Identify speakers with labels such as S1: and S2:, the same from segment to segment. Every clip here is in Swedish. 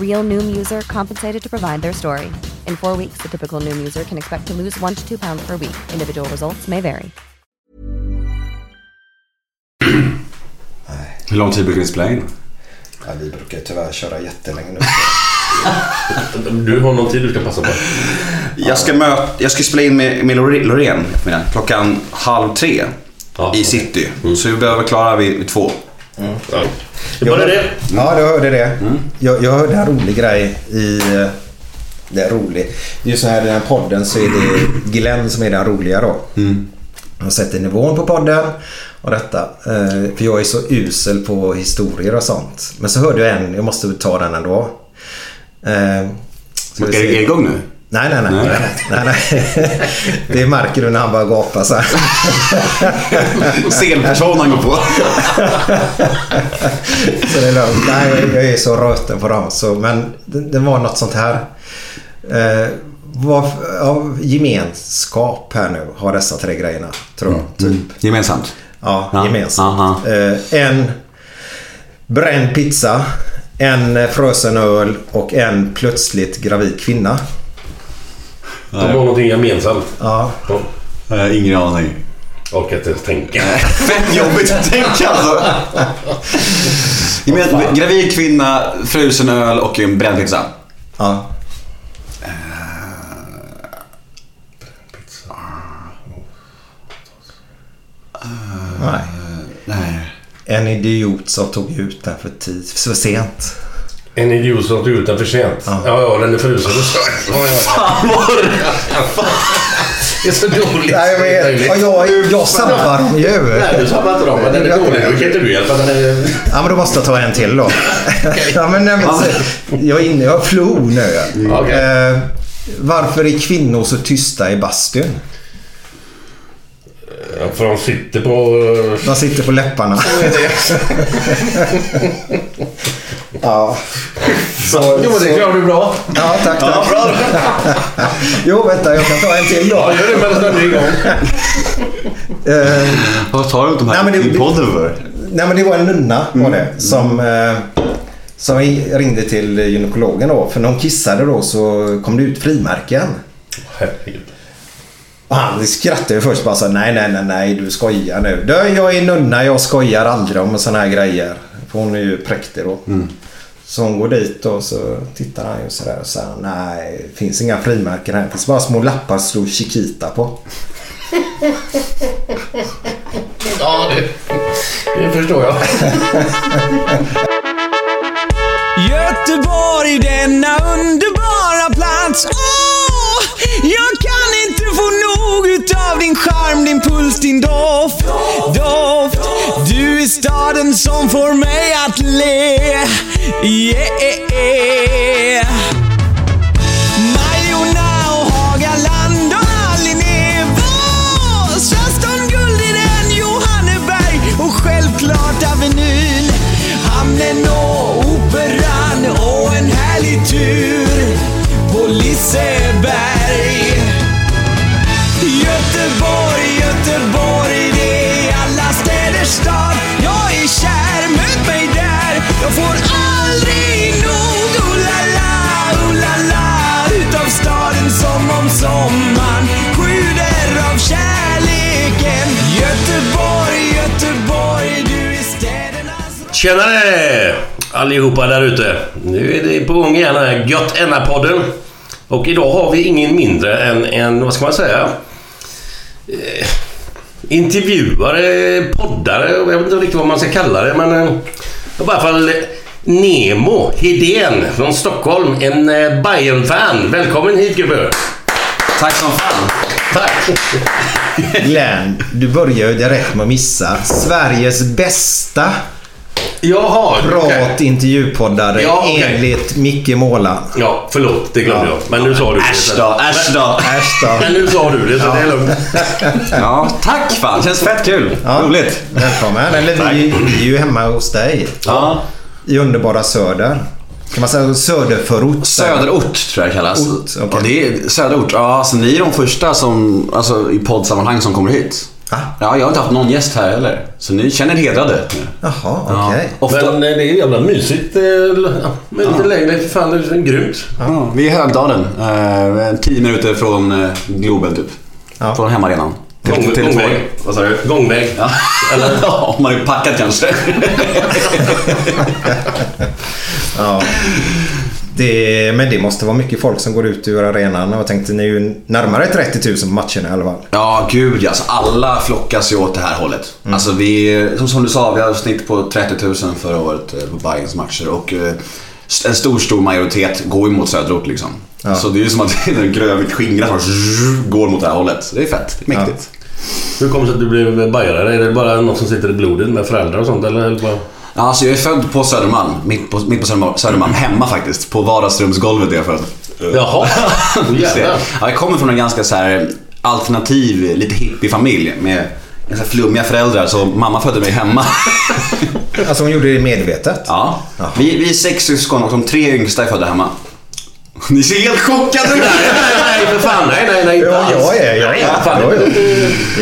S1: Real Noom user compensated to provide their story. In four weeks, the typical Noom user can expect to lose one to two pounds per week. Individual results may vary.
S2: Hur lång tid brukar ni spela in?
S3: Ja, vi brukar tyvärr köra jättelänge nu.
S4: Du har någon tid du ska passa på.
S5: Jag ska, möta, jag ska spela in med, med Lore- Loreen klockan halv tre
S4: Ja,
S5: i city. Så vi behöver klara vid, vid två.
S4: Ja. Det var det.
S3: Ja, du hörde det. Jag, jag hörde en rolig grej i... Det är rolig. Just så här i den här podden så är det Glenn som är den roliga då. Han sätter nivån på podden och detta. Eh, För jag är så usel på historier och sånt. Men så hörde jag en, jag måste ta den ändå. Eh, ska vi
S2: Är
S3: se.
S2: det igång nu?
S3: Nej, nej, nej. nej. nej, nej. Det märker du när han börjar gapa så här.
S2: Scenpersonen går på.
S3: Så det är lugnt. Nej, jag, är så röten på dem. Så, men det, det var något sånt här. Eh, vad, av gemenskap här nu har dessa tre grejerna. Tror jag. Typ.
S2: Gemensamt?
S3: Ja,
S2: Ja,
S3: gemensamt. Eh, en bränd pizza. En frösen öl och en plötsligt gravid kvinna.
S4: De har någonting gemensamt.
S3: Ja.
S4: Ja.
S2: Jag har ingen aning.
S4: Orkar inte ens tänka.
S2: Fett jobbigt att tänka alltså. Gemen, gravid kvinna, frusen öl och en bränd pizza.
S3: ja. Nej.
S2: Nej.
S3: En idiot som tog ut den för, tid, för sent.
S4: En idiot som tog ut den för sent. Ja, ja, den är frusen. Ja, ja. Det är så dåligt.
S3: Nej, jag vet. Ja, jag, jag sabbar dem ju.
S4: Nej, du sabbar inte dem, men den är dålig. Då kan inte du hjälpa. Den är...
S3: Ja, men då måste jag ta en till då. ja, men, nej, men, jag är inne, jag har flow nu.
S4: Okej.
S3: Eh, varför är kvinnor så tysta i bastun?
S4: Ja, för de sitter på...
S3: De sitter på läpparna. ja. Så,
S4: Jo, det klarar du bra.
S3: Ja, tack, tack. jo, vänta, jag kan ta en till då.
S4: Ja, gör det medan den är igång.
S3: Eh,
S2: Vad tar du de här
S3: Nej, men det-
S2: i podden för?
S3: Nej men det var en nunna var det som, eh, som ringde till gynekologen då. För när hon kissade då så kom det ut frimärken.
S4: Herregud.
S3: Och han skrattade ju först bara så nej nej nej nej du skojar nu. Du, jag är nunna, jag skojar aldrig om såna här grejer. För hon är ju präktig då. Så hon går dit och så tittar han ju sådär och säger nej det finns inga frimärken här. Det finns bara små lappar som Chiquita på.
S4: Ja, det, det förstår jag.
S6: Göteborg, denna underbara plats. Utav din charm, din puls, din doft. Doft. Du är staden som får mig att le. Yeah. Jag får aldrig nog, oh la la, oh la la Utav staden som om sommaren sjuder av kärleken Göteborg, Göteborg, du är städernas...
S4: Tjenare allihopa där ute! Nu är det på gång igen den här Gött podden Och idag har vi ingen mindre än en, vad ska man säga? Eh, intervjuare, poddare, jag vet inte riktigt vad man ska kalla det men eh, i alla fall Nemo Hedén från Stockholm. En eh, Bayern-fan. Välkommen hit gubbe.
S5: Tack som fan.
S4: Tack.
S3: Glenn, du börjar ju direkt med att missa Sveriges bästa
S4: Jaha.
S3: prat intervjupoddare
S4: Ja, okej.
S3: enligt Micke Måla.
S4: Ja, förlåt. Det glömde
S3: Ja.
S4: jag. Men nu sa du det.
S5: Äsch då, äsch då.
S3: Äsch då.
S4: Men nu sa du det, så det är lugnt.
S5: Ja, tack fan. Känns fett kul.
S3: Ja.
S5: Roligt.
S3: Välkommen. Eller vi, vi är ju hemma hos dig.
S5: Ja.
S3: I underbara Söder. Kan man säga söderförort?
S5: Söderort tror jag det kallas.
S3: Ort, okej.
S5: ja, det är Söderort. Ja, alltså, ni är de första som, alltså, i poddsammanhang som kommer hit.
S3: Va?
S5: Ja, jag har inte haft någon gäst här heller. Så ni känner er hedrade.
S3: Jaha,
S5: Ja.
S3: okej.
S5: Ofta,
S4: Men eh, det är jävla mysigt. eh, ja, Men lite längre. Fan, det är grymt.
S5: ja, vi är i Högdalen. Eh, tio minuter från eh, Globen typ.
S3: Ja.
S5: Från hemmaarenan.
S4: Gång-
S5: Tele- Tele2.
S4: gångväg.
S5: Vad sa du?
S4: Gångväg.
S5: Ja. Eller om man är packad kanske.
S3: Ja. Det, men det måste vara mycket folk som går ut ur arenan. Och jag tänkte ni är ju närmare 30 000 på matcherna i alla fall.
S5: Ja, gud ja. Alltså, alla flockas ju åt det här hållet. Alltså vi, som, som du sa, vi hade snitt på 30 000 förra året eh, på Bayerns matcher. Och eh, en stor, stor majoritet går ju mot söderort liksom.
S3: Ja.
S5: Så det är ju som att den grövligt skingras och går mot det här hållet. Så det är fett. Det är mäktigt.
S4: Hur kom det sig att du blev bajare? Är det bara något som sitter i blodet med föräldrar och sånt? Eller.
S5: Ja, alltså jag är född på Södermalm. Mitt på, mitt på Södermalm. Hemma faktiskt. På vardagsrumsgolvet är jag född.
S4: Jaha. Jävlar.
S5: Ja, jag kommer från en ganska så här alternativ, lite hippiefamilj med ganska flummiga föräldrar. Så mamma födde mig hemma.
S3: Alltså hon gjorde det medvetet.
S5: Ja. Vi, vi är sex syskon och de tre yngsta är födda hemma. Ni ser helt chockade ut!
S4: Nej, för fan. Nej, nej, nej. Inte
S3: Ja,
S4: alls.
S3: jag är. Jag
S4: Nej,
S3: är.
S4: fan.
S3: Ja, ja.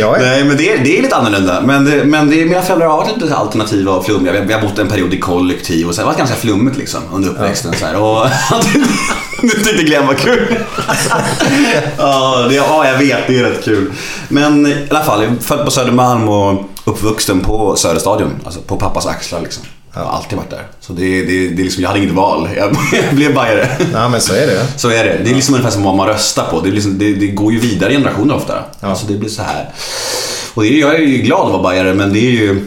S3: Jag är.
S5: Nej, men det är, det är lite annorlunda. Men, det, men det, mina föräldrar har varit lite alternativa och flummiga. Vi har, vi har bott en period i kollektiv och så. Det har varit ganska flummigt liksom under uppväxten. Så här. Och, nu tyckte Glenn var kul. ja, det, ja, jag vet. Det är rätt kul. Men i alla fall, jag är född på Södermalm och uppvuxen på Söderstadion. Alltså på pappas axlar liksom. Jag har alltid varit där. Så det, det, det är liksom, jag hade inget val. Jag, jag blev bajare.
S3: Ja, men så är det.
S5: Så är det. Det är liksom ungefär som vad man röstar på. Det, liksom, det, det går ju vidare generationer ofta. Alltså det blir så här. Och det är, jag är ju glad att vara bajare men det är ju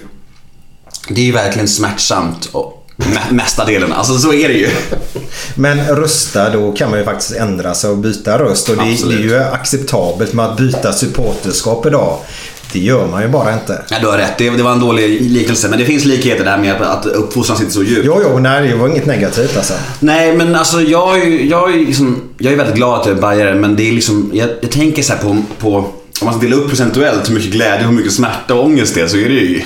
S5: Det är ju verkligen smärtsamt. Och me- mesta delen. Alltså så är det ju.
S3: Men rösta, då kan man ju faktiskt ändra sig och byta röst. Och det, det är
S5: Absolut.
S3: ju acceptabelt med att byta supporterskap idag. Det gör man ju bara inte.
S5: Ja, du har rätt. Det, det var en dålig liknelse. Men det finns likheter där med att, att uppfostran sitter så djupt.
S3: Jo, jo, nej, det var inget negativt alltså.
S5: Nej, men alltså jag är jag är, liksom, jag är väldigt glad att jag är bajare, men det är liksom, jag, jag tänker så här på, på, om man ska dela upp procentuellt hur mycket glädje och hur mycket smärta och ångest det är, så är det ju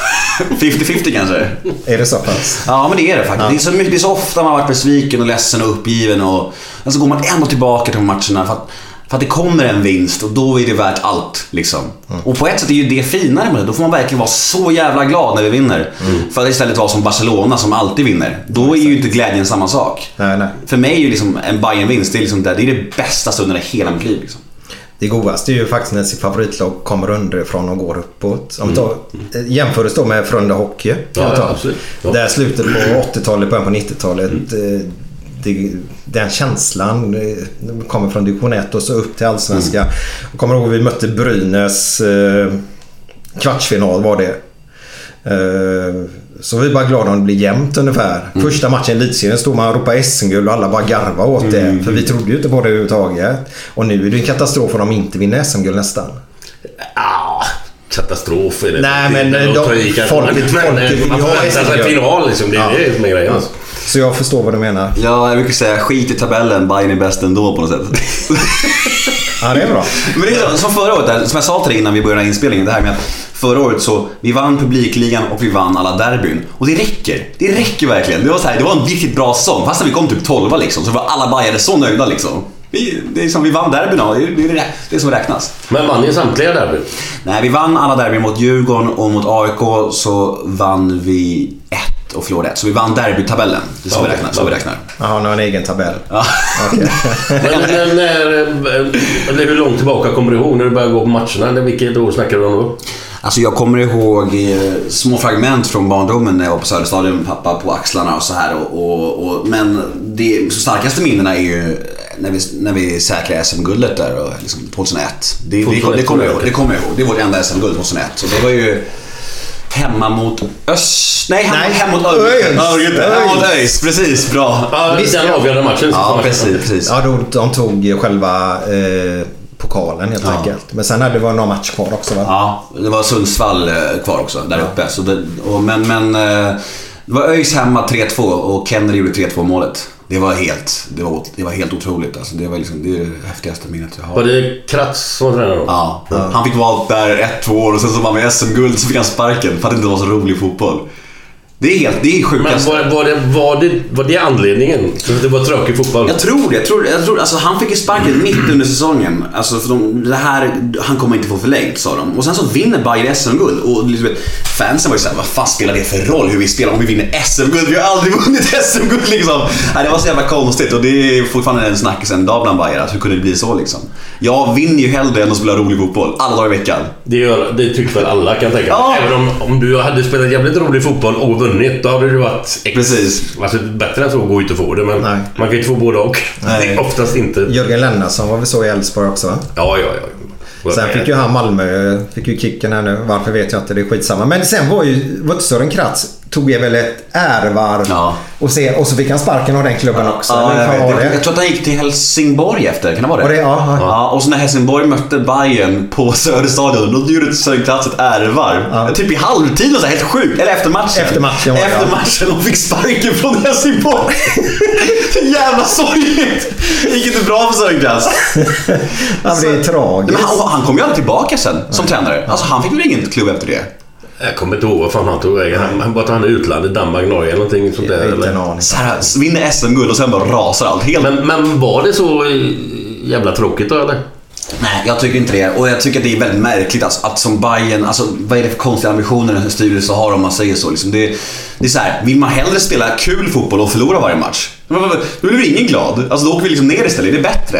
S5: 50-50 kanske.
S3: Är det så pass?
S5: Ja, men det är det faktiskt. Det, är så mycket, det är så ofta man har varit besviken och ledsen och uppgiven och men så går man ändå tillbaka till matcherna för att, för att det kommer en vinst och då är det värt allt. Liksom. Och på ett sätt är ju det finare med det. Då får man verkligen vara så jävla glad när vi vinner. För att istället vara som Barcelona som alltid vinner. Då är ju inte glädjen samma sak.
S3: Nej, nej.
S5: För mig är ju liksom en bayern vinst det är, liksom det, det är det bästa stunden i hela mitt liv. Liksom.
S3: Det godaste är ju faktiskt när sitt favoritlag kommer underifrån och går uppåt. Om vi tar, eh, jämförs då med Frölunda Hockey.
S4: Ja, ja.
S3: Där slutet på 80-talet, början på 90-talet. eh, Det, den känslan eh, kommer från division 1 och så upp till allsvenska. Jag kommer ihåg vi mötte Brynäs eh, kvartsfinal var det. Eh, Så vi bara glada om det blir jämnt ungefär. Första matchen i elitserien stod man och ropade SM-guld och alla bara garvade åt det. För vi trodde ju inte på det överhuvudtaget. Och nu är det en katastrof om de inte vinner SM-guld nästan.
S4: Ah, katastrof är det.
S3: Nej, men de-
S4: Men,
S3: folket vill
S4: Man
S3: ju ha
S4: förväntar sig
S3: SM-guld.
S4: final liksom. Det är
S3: Ja.
S4: det som är grejen. Alltså.
S3: Så jag förstår vad du menar.
S5: Ja, jag brukar säga skit i tabellen, Bayern är bäst ändå på något sätt.
S3: Ja, det är bra.
S5: Men det är som förra året, som jag sa till dig innan vi började inspelningen. Det här med att förra året så, vi vann publikligan och vi vann alla derbyn. Och det räcker. Det räcker verkligen. Det var, så här, det var en riktigt bra säsong. Fast när vi kom typ 12 liksom, så var alla bajare så nöjda liksom. Vi, det är som vi vann derbyna, det är det, är det som räknas.
S4: Men vann ni samtliga derbyn?
S5: Nej, vi vann alla derbyn mot Djurgården och mot AIK så vann vi ett och förlorade ett. Så vi vann derbytabellen. Det är så,
S4: Ja,
S5: vi, räknar, så vi räknar.
S3: Jaha, nu har en egen tabell.
S5: Ja.
S3: Okej.
S4: Men, men när, eller hur långt tillbaka kommer du ihåg när du började gå på matcherna? Vilket år snackar du om då?
S5: Alltså jag kommer ihåg eh, små fragment från barndomen när jag var på Söderstadion med pappa på axlarna och så här. Och, och, och, men de starkaste minnena är ju när vi, när vi säkrade SM-guldet där och liksom 2001. Det, det, det,
S4: 2001,
S5: det, kommer jag, ihåg, det kommer jag ihåg. Det är vårt enda SM-guld 2001. Så det var ju hemma mot Öst... Nej, hemma,
S3: Nej,
S5: hemma mot. Örgryte. Hemma mot ÖIS, precis. Bra.
S4: Ja, den avgörande matchen.
S5: Ja, precis. precis.
S3: Ja, då, de tog själva eh, pokalen helt
S5: Ja.
S3: enkelt. Men sen hade det varit någon match kvar också va?
S5: Ja, det var Sundsvall eh, kvar också där uppe. Så det, och, men men eh, det var ÖIS hemma 3-2 och Kennedy gjorde 3-2 målet. Det var helt, det var, det var helt otroligt. Alltså, det, var liksom, det är det häftigaste minnet jag har.
S4: Var det Kratz som var tränare då?
S5: Ja, han fick valt där ett, två år och sen så vann vi SM-guld så fick han sparken för att det inte var så rolig fotboll. Det är helt, det är
S4: Men
S5: sjukast.
S4: var, var, det, var, det, var det anledningen? Så det var tråkig fotboll?
S5: Jag tror det. Jag tror, jag tror, alltså, han fick ju sparken mitt under säsongen. Alltså, för de, det här, han kommer inte få förlängt sa de. Och sen så vinner Bayern SM-guld. Och liksom, fansen var ju såhär, vad fan spelar det för roll hur vi spelar om vi vinner SM-guld? Vi har aldrig vunnit SM-guld liksom. Nej, det var så jävla konstigt och det är fortfarande en snackis en dag bland Bayern. Hur kunde det bli så liksom? Jag vinner ju hellre än att spela rolig fotboll. Alla dagar i veckan.
S4: Det, gör, det tycker väl alla kan tänka
S5: Ja.
S4: Även om, om du hade spelat jävligt rolig fotboll och vunnit, då hade du varit ex,
S5: Precis.
S4: Alltså, bättre än så går ju inte att få det, men
S3: Nej.
S4: man kan ju inte få både och.
S3: Nej.
S4: Det är oftast inte.
S3: Jörgen Lennartsson var väl så i Elfsborg också va?
S4: Ja, ja, ja.
S3: Sen fick ju han Malmö, fick ju kicken här nu. Varför vet jag inte, det är skitsamma. Men sen var ju, Sören Kratz tog ju väl ett ärevarv.
S5: Ja.
S3: Och, se, och så fick han sparken av den klubben också.
S5: Ja, jag, Jag, jag tror att han gick till Helsingborg efter, kan det vara det?
S3: Det? Ja, ja.
S5: Och så när Helsingborg mötte Bayern på Söderstadion, då gjorde Sören Kratz ett ärevarv. Typ i halvtid och så här, helt sjukt. Eller efter matchen.
S3: Efter matchen
S5: Efter matchen och fick sparken från Helsingborg. Jävla sorgligt. Det gick inte bra för
S3: men det är tragiskt.
S5: Men han, han kom ju aldrig tillbaka sen som tränare. Alltså han fick väl ingen klubb efter det.
S4: Jag kommer inte ihåg vad fan han tog vägen. Han, han bara han är i utlandet, Danmark, Norge eller någonting sånt där.
S3: inte en
S4: Eller?
S3: aning.
S5: Så här, vinner SM-guld och sen bara rasar allt. Helt
S4: Men, men var det så jävla tråkigt då eller?
S5: Nej, jag tycker inte det. Och jag tycker att det är väldigt märkligt alltså, att som Bayern, alltså vad är det för konstiga ambitioner en styrelse har om man säger så? Liksom det, det är så här, vill man hellre spela kul fotboll och förlora varje match? Då blir ingen glad? Alltså då åker vi liksom ner istället, är det bättre?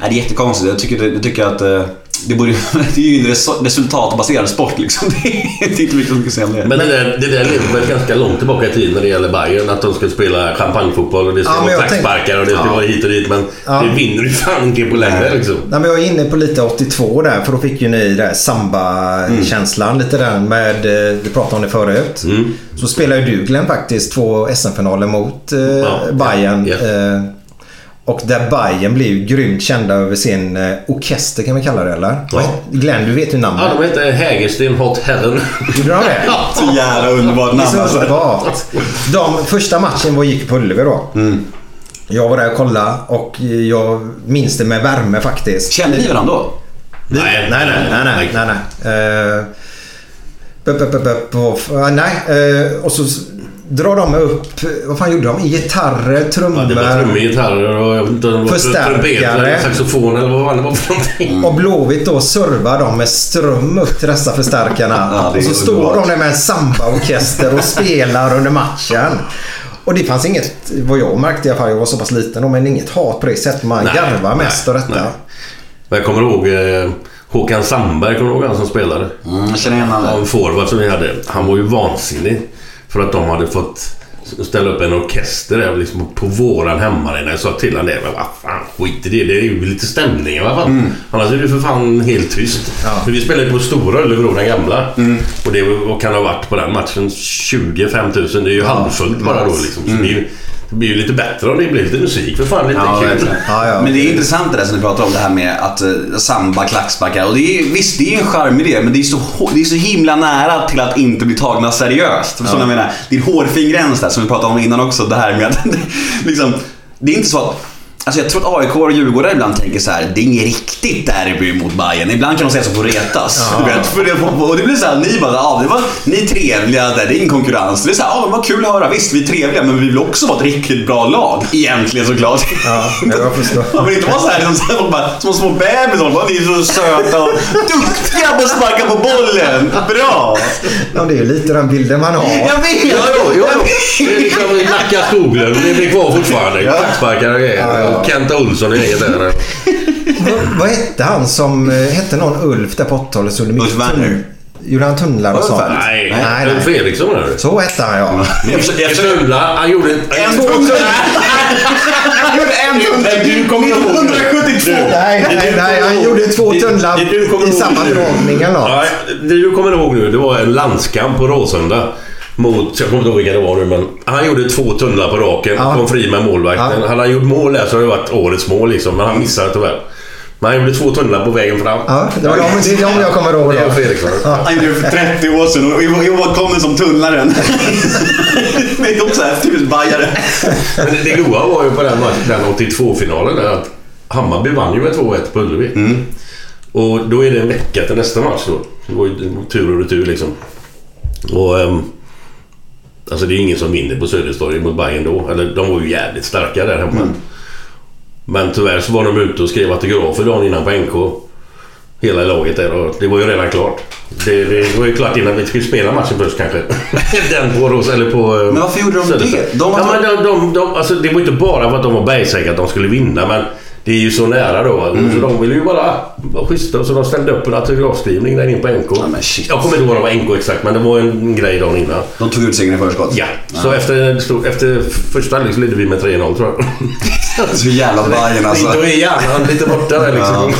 S5: Nej, det är jättekonstigt. Jag tycker, jag tycker att eh, det, borde, det är ju en res- resultatbaserad sport liksom. Det är, inte mycket som kan säga om det.
S4: Men det där, det där lever väl ganska långt tillbaka i tiden när det gäller Bayern. Att de ska spela champagnefotboll och det ska
S3: Ja,
S4: vara klacksparkar och det ska vara hit och dit. Men
S3: Ja.
S4: det vinner ju fan inte på längre liksom.
S3: Nej, men jag är inne på lite 82 där för då fick ju ni där samba-känslan lite där med, eh, vi pratade om det förut.
S4: Mm.
S3: Så spelar ju du Glenn faktiskt två SM-finaler mot eh,
S4: Ja,
S3: Bayern.
S4: ja, ja.
S3: Eh, och där Bayern blev ju grymt kända över sin eh, orkester kan vi kalla det eller?
S4: Ja.
S3: Glenn, du vet ju namnet.
S4: Ja, de heter Hägersten Hot Heaven.
S3: Gjorde de det?
S5: Så jävla underbart
S3: Det är
S5: namn
S3: så
S5: alltså.
S3: underbart. De, första matchen var gick på Ullevi då. Jag var där och kollade och jag minns det med värme faktiskt.
S5: Kände ni varandra då?
S3: Vi- nej, nej, nej, nej, nej, nej. Uh, bup, bup, bup, och- uh, nej, och så drar de upp, vad fan gjorde de? Gitarrer, trummor.
S4: Ja, det var trummor, gitarrer och jag vet inte
S3: Förstärkare.
S4: saxofon eller vad fan det var för någonting.
S3: Och Blåvitt då servar dem med ström upp till dessa förstärkarna.
S5: Ja,
S3: och så står de där med en sambaorkester och spelar under matchen. Och det fanns inget, vad jag märkte i alla fall, jag var så pass liten då, men inget hat på det sättet. Man
S4: Nej,
S3: garvar mest
S4: nej,
S3: och detta.
S4: nej. Men jag kommer ihåg eh, Håkan Sandberg, kommer du ihåg han som spelade?
S5: Mm, jag känner igen honom.
S4: en forward som vi hade. Han var ju vansinnig. För att de hade fått ställa upp en orkester där liksom på våran hemmaarena. Jag sa till honom det. Men vad fan, skit i det. Det är ju lite stämning i alla fall.
S5: Mm.
S4: Annars är det för fan helt tyst. För vi spelade på Stora Öllebro, den gamla.
S5: Mm.
S4: Och det vad kan ha varit på den matchen 25 000. Det är ju halvfullt bara då liksom. Så det, är ju, det blir ju lite bättre om det blir lite musik. För fan, lite.
S5: Ja,
S4: kul.
S3: Ja, ja.
S5: Men det är intressant det där som ni pratar om, det här med att uh, samba, klacksparkar. Och det är, visst, det är en charmig idé, men det är, så, det är så himla nära till att inte bli tagna seriöst. Förstår ni vad jag menar? Det är en hårfin gräns där som vi pratade om innan också. Det här med att, liksom, det är inte så att Alltså jag tror att AIK och Djurgården ibland tänker så här: det är inget riktigt derby mot Bayern. Ibland kan de säga så på retas. Du vet, för det, och det blir så här, ni bara, ja, det var, ni är trevliga, där, det är ingen konkurrens. Det är så här, ja, men vad kul att höra. Visst, vi är trevliga, men vi vill också vara ett riktigt bra lag. Egentligen såklart.
S3: Ja, jag förstår.
S5: Man vill inte vara så här, liksom, så här bara, små, små bebisar. Bara, Ni är så söta och duktiga på att sparka på bollen. Bra!
S3: Ja, det är ju lite den bilden man har.
S5: Jag vet!
S4: Ja, jo, jo. Det är liksom Nacka Skoglund. Det blir kvar fortfarande. Klacksparkar och grejer. Kenta Olsson och gänget där.
S3: Vad- Vad hette han som eh, hette någon Ulf där på 80-talet? så det mycket
S5: Ulf Werner.
S3: Gjorde han tunnlar och sånt?
S5: färdigt?
S4: Nej,
S3: nej,
S4: Ulf
S3: nej.
S4: Eriksson är det.
S3: Så hette han ja.
S4: Tunnlar, han gjorde...
S5: En tunnlar! Han gjorde en tunnlar!
S4: Du kommer ihåg det.
S5: 1972!
S3: Nej, nej, nej. Han gjorde två tunnlar
S4: Det du kommer
S3: i
S4: ihåg
S3: samma
S4: nu.
S3: dragning eller något.
S4: Nej, det du kommer ihåg nu, det var en landskamp på Råsunda. Mot, jag kommer inte ihåg vilka det var nu, men han gjorde två tunnlar på raken.
S3: Ja.
S4: Kom fri med målvakten.
S3: Ja.
S4: Hade han gjort mål där så hade det varit årets mål liksom, men han missade tyvärr. Men han gjorde två tunnlar på vägen fram.
S3: Ja, det var de, det är de jag kommer ihåg
S4: Det är. Ulf Eriksson.
S5: Han gjorde det för 30 år sedan och i år kom den som tunnlaren. Det är också bajare.
S4: Men det, goa var ju på den, den 82-finalen där att Hammarby vann ju med 2-1 på Ullevi.
S5: Mm.
S4: Och då är det en vecka till nästa match då. Det var ju tur och retur liksom. Och... ehm, alltså det är ingen som vinner på Söderstorget mot Bayern då. Eller de var ju jävligt starka där hemma.
S5: Mm.
S4: Men tyvärr så var de ute och skrev autografer dagen innan på NK. Hela laget där och det var ju redan klart. Det, det var ju klart innan vi skulle spela matchen först kanske. Den på Ros eller på... eh,
S5: Men varför gjorde de
S4: Söderstad.
S5: det? De var-
S4: ja, men de, de, de, alltså, det var inte bara för att de var bergsäkra att de skulle vinna men det är ju så nära då.
S5: Mm.
S4: Så de ville ju bara vara schyssta så de ställde upp en autografskrivning där inne på NK.
S5: Ja, men shit.
S4: Jag kommer inte ihåg vad det var NK exakt men det var en grej dagen innan.
S5: De tog ut segern i förskott.
S4: Ja, så efter, efter första halvlek så ledde vi med 3-0 tror jag.
S5: Så jävla Bajen alltså.
S4: Då är hjärnan lite borta där liksom.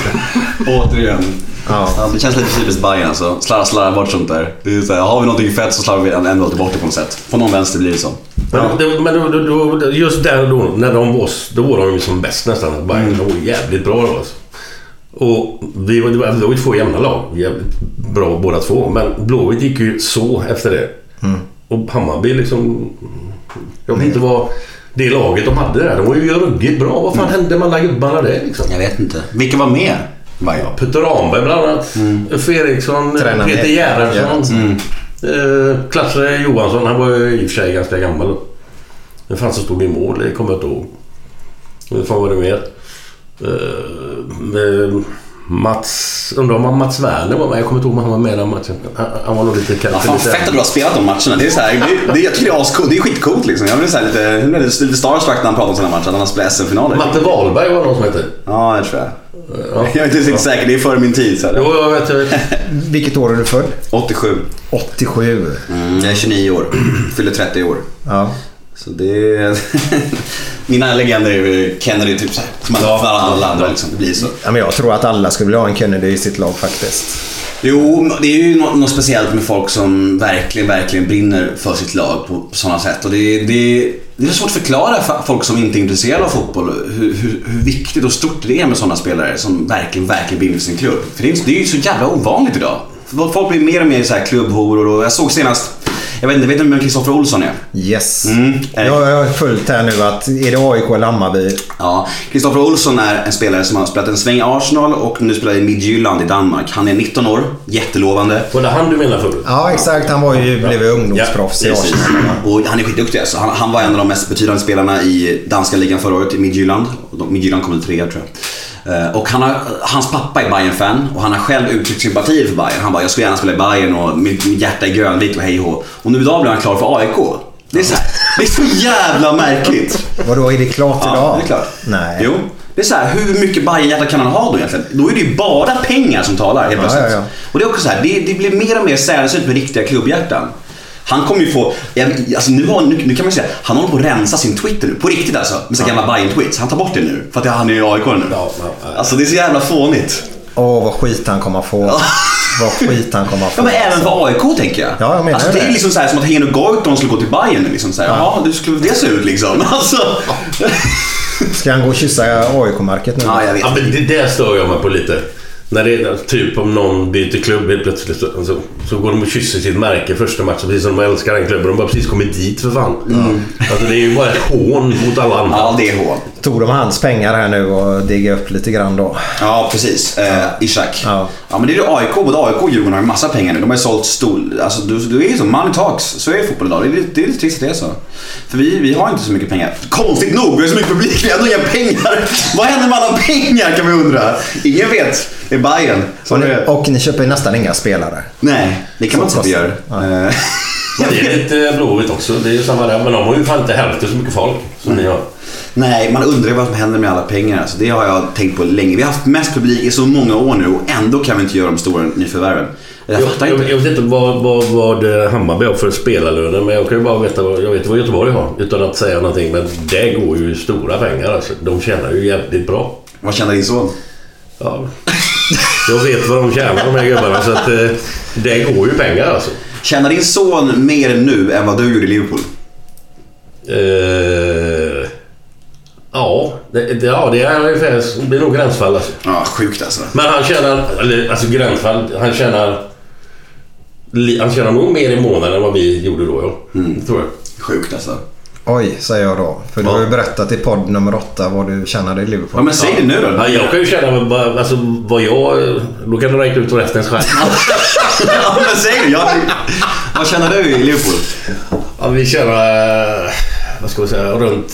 S5: Återigen.
S3: Ja.
S5: Ja, det känns lite typiskt Bajen alltså. Slarva, slarva bort sånt där. Det är så här, har vi någonting fett så slarvar vi ändå alltid bort det på något sätt. På någon vänster blir det så.
S4: Men, det, men då, då, då, just där då, när de var, då var de ju som bäst nästan. Bayern,
S5: Mm.
S4: De var jävligt bra då alltså. Och vi var, det var, ju två jämna lag. Jävligt bra båda två. Men Blåvitt gick ju så efter det.
S5: Mm.
S4: Och Hammarby liksom... Jag vet inte vad... Det laget de hade där, de var ju ruggigt bra. Vad fan hände med alla gubbarna där liksom?
S5: Jag vet inte. Vilka var med?
S4: Peter Ramberg bland annat. Uffe Eriksson,
S3: Tränaren
S4: Peter Gerhardsson.
S5: Mm.
S4: Eh, Klasse Johansson, han var ju i och för sig ganska gammal då. Vem fan som stod i mål, det kommer jag inte ihåg. Vem fan var det mer? Eh, eh, Mats... Undrar om Mats Werner var med. Jag kommer inte ihåg om han var med den matchen. Han, han var nog lite...
S5: Ja, fan
S4: lite-
S5: fett att du har spelat de matcherna. Det är så här, det, det, jag tycker det är ascoolt. Det är skitcoolt liksom. Jag blir så lite, lite, starstruck när han pratar om sådana matcher. Att han har spelat SM-finaler.
S4: Matte Wahlberg var någon som hette.
S5: Ja, det tror jag.
S4: Ja.
S5: Jag är inte riktigt säker. Det är före min tid. Så här.
S4: Jo, jag vet. Jag vet.
S3: Vilket år är du född?
S5: 87.
S3: 87.
S5: Mm, jag är 29 år. Fyller 30 år.
S3: Ja.
S5: Så det är... Mina legender är ju Kennedy typ så här. Som man ja, för alla andra liksom. Det blir så.
S3: ja, men jag tror att alla skulle vilja ha en Kennedy i sitt lag faktiskt.
S5: Jo, det är ju något, något speciellt med folk som verkligen, verkligen brinner för sitt lag på, på sådana sätt. Och det, det, det är svårt att förklara för folk som inte är intresserade av fotboll hur, hur, hur viktigt och stort det är med sådana spelare som verkligen, verkligen brinner för sin klubb. För det är, det är ju så jävla ovanligt idag. Folk blir mer och mer så här klubbhoror och jag såg senast, jag vet inte, vet du vem Kristoffer Olsson är?
S3: Yes.
S5: Mm.
S3: Jag, jag har följt här nu att är det AIK eller Hammarby?
S5: Ja, Kristoffer Olsson är en spelare som har spelat en sväng i Arsenal och nu spelar i Midtjylland i Danmark. Han är 19 år, jättelovande.
S4: Var det han du menade förut?
S3: Ja, exakt. Han var ju, blev ju ungdomsproffs i
S5: Precis.
S3: Arsenal.
S5: Och han är skitduktig alltså. han, han var en av de mest betydande spelarna i danska ligan förra året i Midtjylland. Midtjylland kom väl trea tror jag. Eh, Och han har, hans pappa är bayern fan och han har själv uttryckt sympatier för Bayern. Han bara, jag skulle gärna spela i Bayern och mitt, mitt hjärta är grönvitt och hej och. Och nu idag blir han klar för AIK. Det är så, här, det är så jävla märkligt.
S3: Vadå, är det klart idag?
S5: Ja, det är klart.
S3: Nej.
S5: Jo. Det är så här, hur mycket Bajenhjärta kan han ha då egentligen? Då är det ju bara pengar som talar helt
S3: Ja,
S5: plötsligt.
S3: ja, ja.
S5: Och det är också så här, det, det blir mer och mer sällsynt med riktiga klubbhjärtan. Han kommer ju få, jag, alltså nu, har, nu, nu kan man ju säga, han håller på att rensa sin Twitter nu. På riktigt alltså. Med sina gamla Bajen tweets Han tar bort det nu. För att han är i AIK nu.
S4: Ja, ja, ja.
S5: Alltså det är så jävla fånigt.
S3: Åh, vad skit han kommer få. vad skit han kommer få.
S5: Ja men även för AIK tänker jag.
S3: Ja, jag menar
S5: alltså, det.
S3: det.
S5: är liksom så här, som att Heno Goitom skulle gå till Bayern nu. Liksom så här, Jaha, hur skulle det se ut liksom? Alltså.
S3: Ska han gå och kyssa AIK-märket nu?
S5: Ja, jag vet.
S4: Ja, men det där stör jag mig på lite. När det är typ om någon byter klubb helt plötsligt så, så, så går de och kysser sitt märke första matchen precis som de älskar den klubben. De har precis kommit dit för fan. Alltså det är ju bara ett hån mot alla andra.
S5: Ja, det är hån.
S3: Tog de hans pengar här nu och digga upp lite grann då?
S5: Ja, precis. Eh, Ishak.
S3: Ja.
S5: Ja. men det är ju AIK. Både AIK och Djurgården har ju massa pengar nu. De har ju sålt stol... Alltså, du, du är ju så. Money talks. Så är fotboll idag. Det är, lite- det är lite trist att det är så. För vi, vi har inte så mycket pengar. Konstigt nog, vi har så mycket publik. Vi har ändå inga pengar. Vad händer med alla pengar kan vi undra. Ingen vet. Det är Bayern.
S3: Och ni, och ni köper ju nästan inga spelare.
S5: Nej, det kan man inte säga att vi gör. Eh,
S4: Men det är lite Blåvitt också. Det är ju samma där. Men de har ju fan inte hälften så mycket folk som ni har.
S5: Nej, man undrar vad som händer med alla pengar. Alltså, det har jag tänkt på länge. Vi har haft mest publik i så många år nu och ändå kan vi inte göra de stora nyförvärven. Jag fattar inte.
S4: jag vet inte vad, vad, vad eh, Hammarby har för spelarlöner men jag kan ju bara veta vad, jag vet vad Göteborg har utan att säga någonting. Men det går ju stora pengar alltså. De tjänar ju jävligt bra.
S5: Vad känner din son?
S4: Ja. Jag vet vad de tjänar de här gubbarna så att eh, det går ju pengar alltså.
S5: Tjänar din son mer nu än vad du gjorde i Liverpool?
S4: Eh, ja, det, det, ja, det är ungefär, det är nog gränsfall alltså.
S5: Ja, sjukt alltså.
S4: Men han tjänar, eller alltså gränsfall, han tjänar... Han tjänar nog mer i månaden än vad vi gjorde då ja.
S5: Mm.
S4: Det tror jag.
S5: Sjukt alltså.
S3: Oj, säger jag då. För du
S4: Ja.
S3: har ju berättat i podd nummer åtta vad du tjänade i Liverpool.
S5: Ja, men säg det nu då.
S4: Ja, jag kan ju känna alltså, vad jag... Då kan du räkna ut resten själv.
S5: ja, men säg det. Jag, vad tjänar du i Liverpool?
S4: Ja, vi tjänar, vad ska vi säga, runt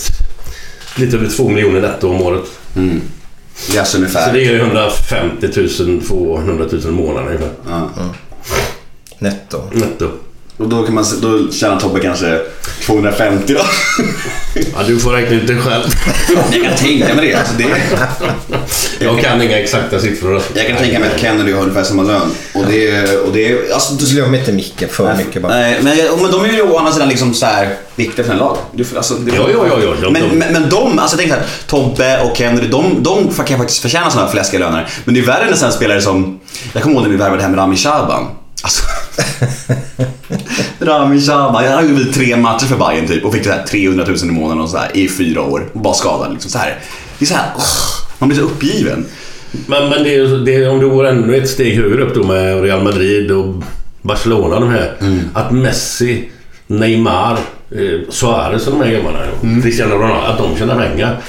S4: lite över 2 miljoner netto om året.
S5: Yes,
S4: Så
S5: ungefär.
S4: det är 150 000, 200 000 i månaden ungefär.
S5: Ja.
S3: Netto.
S4: Netto.
S5: Och då, kan man, då tjänar Tobbe kanske 250 då.
S4: Ja, du får räkna ut det själv.
S5: Jag kan tänka mig det. Alltså det
S4: Jag kan inga exakta siffror.
S5: Jag kan tänka mig att Ken och du har ungefär samma lön. Och det. Och det alltså, du,
S3: Glöm inte micken för mycket bara.
S5: Nej, men, men de är ju å andra sidan liksom så här viktiga för en lag. Du, alltså, det,
S4: Ja, ja, ja, ja. De-
S5: men,
S4: de-
S5: men, men de, alltså tänk så här, Tobbe och Ken, de, de kan faktiskt förtjäna sådana här fläskiga löner. Men det är värre när sen spelare som, jag kommer ihåg när vi värvade hem Rami Shaban. Alltså, Rami Shaban, han gjorde väl tre matcher för Bayern typ och fick så här 300 000 i månaden och så här, i fyra år. Och bara skadad liksom. Så här. Det är så här, åh, man blir så uppgiven.
S4: Men, men det är, det är, om du går ännu ett steg högre upp då med Real Madrid och Barcelona de här. Att Messi, Neymar, eh, Suarez och de här gubbarna, Cristiano Ronaldo, att de tjänar pengar.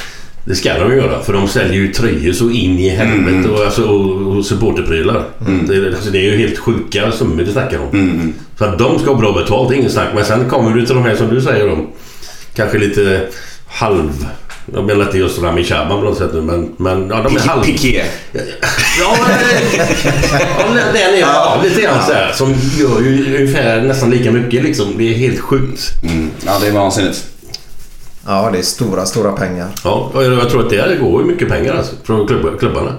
S4: Det ska de göra för de säljer ju tröjor så in i helvete och, alltså, och, och supporterprylar. Det, alltså, det är ju helt sjuka summor det snackar om. Så att de ska ha bra betalt, det är ingen snack. Men sen kommer du till de här som du säger om. Kanske lite halv... Jag menar inte just Rami Shaban på något sätt nu men, men ja, de är halv...
S5: Piqué.
S4: Ja, men, ja, den är ja, lite grann så här, Som gör ju ungefär nästan lika mycket liksom. Det är helt sjukt.
S5: Mm. Ja, det är vansinnigt.
S3: Ja, det är stora, stora pengar.
S4: Ja, jag tror att det går ju mycket pengar alltså, från klubb, klubbarna.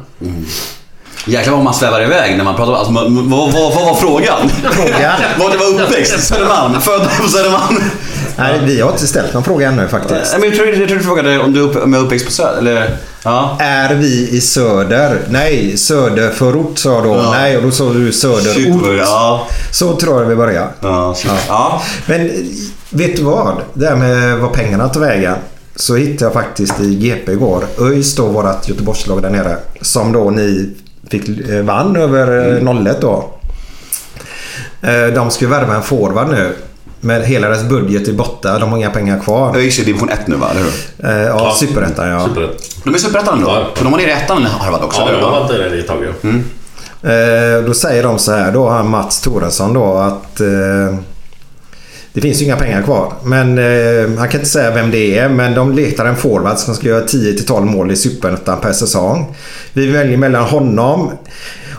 S5: Jäklar vad man svävar iväg när man pratar om... Alltså, vad, vad, vad, var frågan?
S3: Fråga?
S5: Var det var uppväxt? Södermalm? Född på Södermalm?
S3: Nej, vi har inte ställt någon fråga ännu faktiskt.
S5: Nej, men jag tror, jag tror du frågade om du är upp, är uppväxt på Söder, eller? Ja.
S3: Är vi i söder? Nej, söderförort sa jag då.
S5: Ja.
S3: Nej, och då sa du söderort.
S5: ja.
S3: Så tror jag vi börjar.
S5: Ja, ja.
S3: Men vet du vad? Det här med vad pengarna tar vägen. Så hittade jag faktiskt i GP igår. ÖIS då, vårt Göteborgslag där nere. Som då ni fick, eh, vann över mm. 01 då. Eh, De ska ju värva en forward nu. Men hela deras budget är borta. De har inga pengar kvar.
S5: ÖIS är division 1 nu va, eller hur?
S3: Eh, Ja, superettan ja.
S4: Superrätt.
S5: De är superettan nu då?
S4: Ja.
S5: För de var nere i ettan harvat också,
S4: Ja,
S5: va?
S4: har varit där ett tag ja.
S3: Eh, Då säger de så här då, han Mats Thoresson då att eh, det finns ju inga pengar kvar. Men eh, han kan inte säga vem det är. Men de letar en forward som ska göra 10-12 mål i Superettan per säsong. Vi väljer mellan honom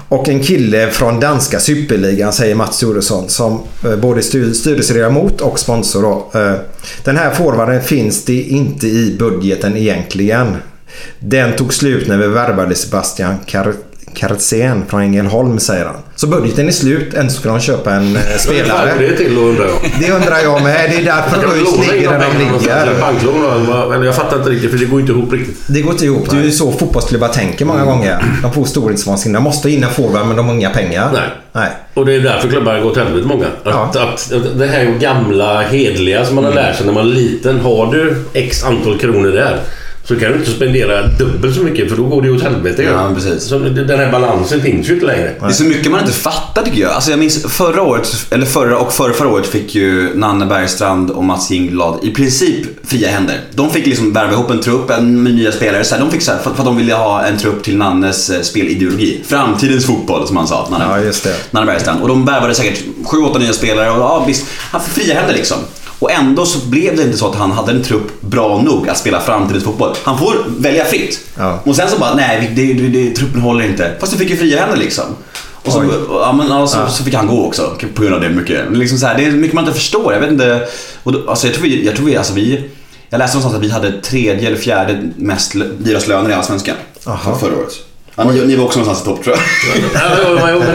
S3: och en kille från danska superligan säger Mats Thoresson som eh, både styrelseledamot och sponsor. Då. Eh, Den här forwarden finns det inte i budgeten egentligen. Den tog slut när vi värvade Sebastian Car Kartzen från Ängelholm säger han. Så budgeten är slut. Ändå ska de köpa en eh,
S4: Vad är
S3: spelare.
S4: det till undrar jag?
S3: Det undrar jag med. Det är därför ÖIS ligger där de ligger.
S4: Banklån? Eller jag fattar inte riktigt för det går inte ihop riktigt.
S3: Det går inte ihop. Det är ju så fotbollsklubbar tänker många gånger. De får storhetsvansinne. De måste in en forward men de har inga pengar.
S4: Nej.
S3: Nej.
S4: Och det är därför klubbarna går åt helvete många. Att, att, att det här gamla hedliga som man har lärt sig när man är liten. Har du x antal kronor där så kan du inte spendera dubbelt så mycket för då går det ju åt helvete.
S5: Ja, precis.
S4: Så den här balansen finns ju inte längre.
S5: Det är så mycket man inte fattar tycker jag. Alltså jag minns förra året, eller förra och förra, förra året fick ju Nanne Bergstrand och Mats Jinglad i princip fria händer. De fick liksom värva ihop en trupp en, med nya spelare. Så här, de fick så här, för, för att de ville ha en trupp till Nannes eh, spelideologi. Framtidens fotboll som han sa. Nanne,
S3: Ja, just det.
S5: Nanne Bergstrand. Och de värvade säkert 7-8 nya spelare och ja, visst, han fick fria händer liksom. Och ändå så blev det inte så att han hade en trupp bra nog att spela framtidens fotboll. Han får välja fritt.
S3: Ja.
S5: Och sen så bara, nej, det, det, det, truppen håller inte. Fast du fick ju fria händer liksom. Och så, ja, men, ja, så, fick han gå också på grund av det mycket. Liksom så här, det är mycket man inte förstår. Jag vet inte. Och då, alltså, jag tror vi, jag tror vi, alltså vi jag läste någonstans att vi hade tredje eller fjärde mest dyrast löner i Allsvenskan. För förra året. Ja, ni, ni var också någonstans i topp tror jag.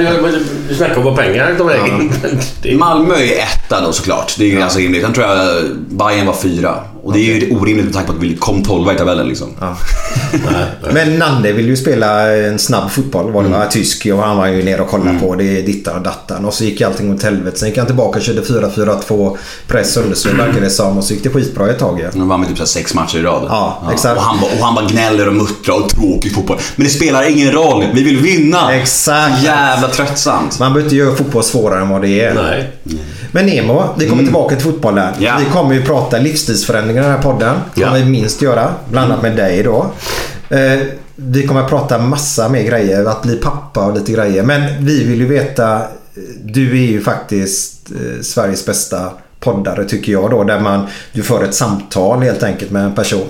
S4: Ja, men Du snackar om vad pengar. Det är-
S5: Malmö är etta då såklart. Det är ju ganska rimligt. Sen tror jag Bayern var fyra. Och det är ju orimligt med tanke på att vi kom tolva i tabellen liksom.
S3: Men Nanne vill ju spela en snabb fotboll. Var det va? Tysk och han var ju nere och kollade på. Det är dittan och dattan. Och så gick allting åt helvete. Sen gick han tillbaka och körde 4-4-2. Press understöd verkar det som. Och så gick det skitbra ett tag. Ja.
S5: De vann med typ så sex matcher i rad.
S3: Ja, exakt.
S5: Och, han, bara- och han bara gnäller och muttrar och tråkig fotboll. Men det spelar ingen roll. Vi vill vinna.
S3: Exakt.
S5: Jävla tröttsamt.
S3: Man behöver inte göra fotboll svårare än vad det är.
S4: Nej.
S3: Men Nemo, vi kommer tillbaka till fotbollen.
S5: Mm. Ja.
S3: Vi kommer ju prata livsstilsförändringar i den här podden.
S4: Ja.
S3: Kommer vi minst göra. Bland annat med dig då. Eh, vi kommer att prata massa mer grejer. Att bli pappa och lite grejer. Men vi vill ju veta. eh, Du är ju faktiskt eh, Sveriges bästa poddare tycker jag då. Där man, du för ett samtal helt enkelt med en person.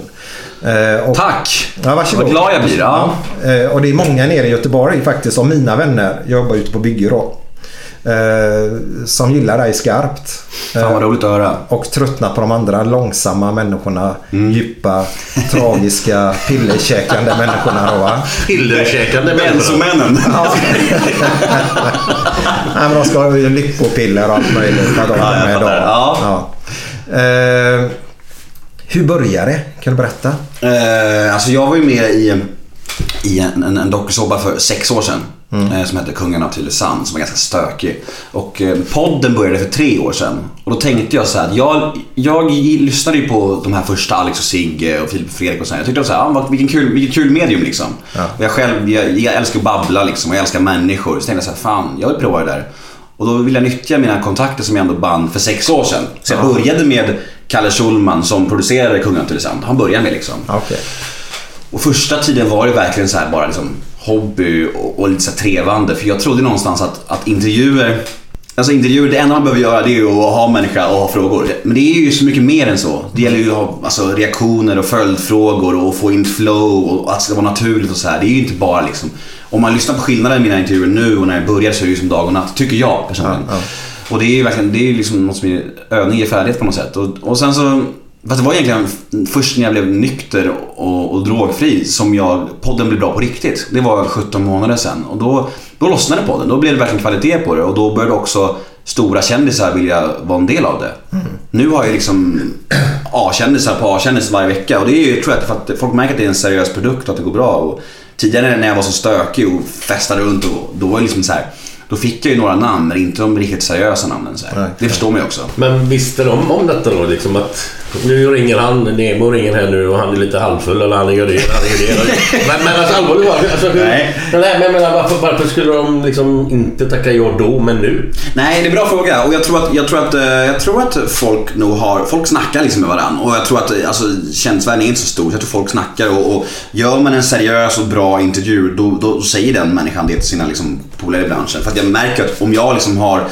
S3: Eh, och,
S5: Tack!
S3: Ja, varsågod.
S5: Vad glad jag blir. Ja.
S3: Eh, Och det är många nere i Göteborg faktiskt, av mina vänner. Jag jobbar ute på bygge då. Eh, som gillar dig skarpt.
S5: Fan vad roligt att höra.
S3: Och tröttnar på de andra långsamma människorna.
S5: Mm.
S3: Djupa, tragiska, pillerkäkande människorna då va?
S4: Pillerkäkande människor.
S5: Bensomännen.
S3: Ja. Nej, men de ska ha lyckopiller och allt möjligt. Att de
S5: Ja, fattar.
S3: då.
S5: Ja.
S3: Ja. Eh, hur började det? Kan du berätta?
S5: Eh, alltså jag var ju med i, i en, en, en dokusåpa för sex år sedan. Eh, som hette Kungen av Tylösand som var ganska stökig. Och eh, podden började för tre år sedan. Och då tänkte jag så här, att jag, jag lyssnade ju på de här första Alex och Sigge och Filip och Fredrik och så här. Jag tyckte så här, ah, vilken kul, vilket kul medium liksom. Och jag själv, jag, jag älskar att babbla liksom och jag älskar människor. Så tänkte jag så här, fan jag vill prova det där. Och då vill jag nyttja mina kontakter som jag ändå band för sex år sedan. Så jag började med Kalle Schulman som producerade Kungen av Tylösand. Han började med liksom.
S3: Okej.
S5: Och första tiden var det verkligen så här bara liksom hobby och, och lite så trevande. För jag trodde någonstans att, att intervjuer Alltså intervjuer, det enda man behöver göra det är ju att ha människa och ha frågor. Men det är ju så mycket mer än så. Det gäller ju att ha alltså, reaktioner och följdfrågor och få in flow och att det ska vara naturligt och så här. Det är ju inte bara liksom... Om man lyssnar på skillnaden i mina intervjuer nu och när jag började så är det ju som dag och natt, tycker jag personligen.
S3: Ja,
S5: Och det är ju verkligen, det är liksom något som är övning i färdighet på något sätt. Och, och sen så, fast det var egentligen först när jag blev nykter och, och drogfri som jag, podden blev bra på riktigt. Det var 17 månader sedan och då, då lossnade podden. Då blev det verkligen kvalitet på det och då började också stora kändisar vilja vara en del av det. Nu har jag liksom A-kändisar på A-kändisar varje vecka och det är ju, tror jag, för att folk märker att det är en seriös produkt och att det går bra. Och tidigare när jag var så stökig och festade runt och då var det liksom så här. Då fick jag ju några namn men inte de riktigt seriösa namnen. Så här. Det förstår man ju också.
S4: Men visste de om detta då? Liksom att nu ringer han, Nemo ringer här nu och han är lite halvfull eller han gör det, han gör det. Men, men alltså allvarligt talat, alltså,
S5: Nej.
S4: Men, nej, men menar, varför, varför skulle de liksom inte tacka ja då, men nu?
S5: Nej, det är en bra fråga. Och jag tror att, jag tror att, eh, jag tror att folk nog har... Folk snackar liksom med varandra. Och jag tror att eh, alltså, kändisvärlden är inte så stor. Så jag tror folk snackar. Och, och gör man en seriös och bra intervju, då, då säger den människan det till sina liksom, polare i branschen. För att jag märker att om jag liksom har...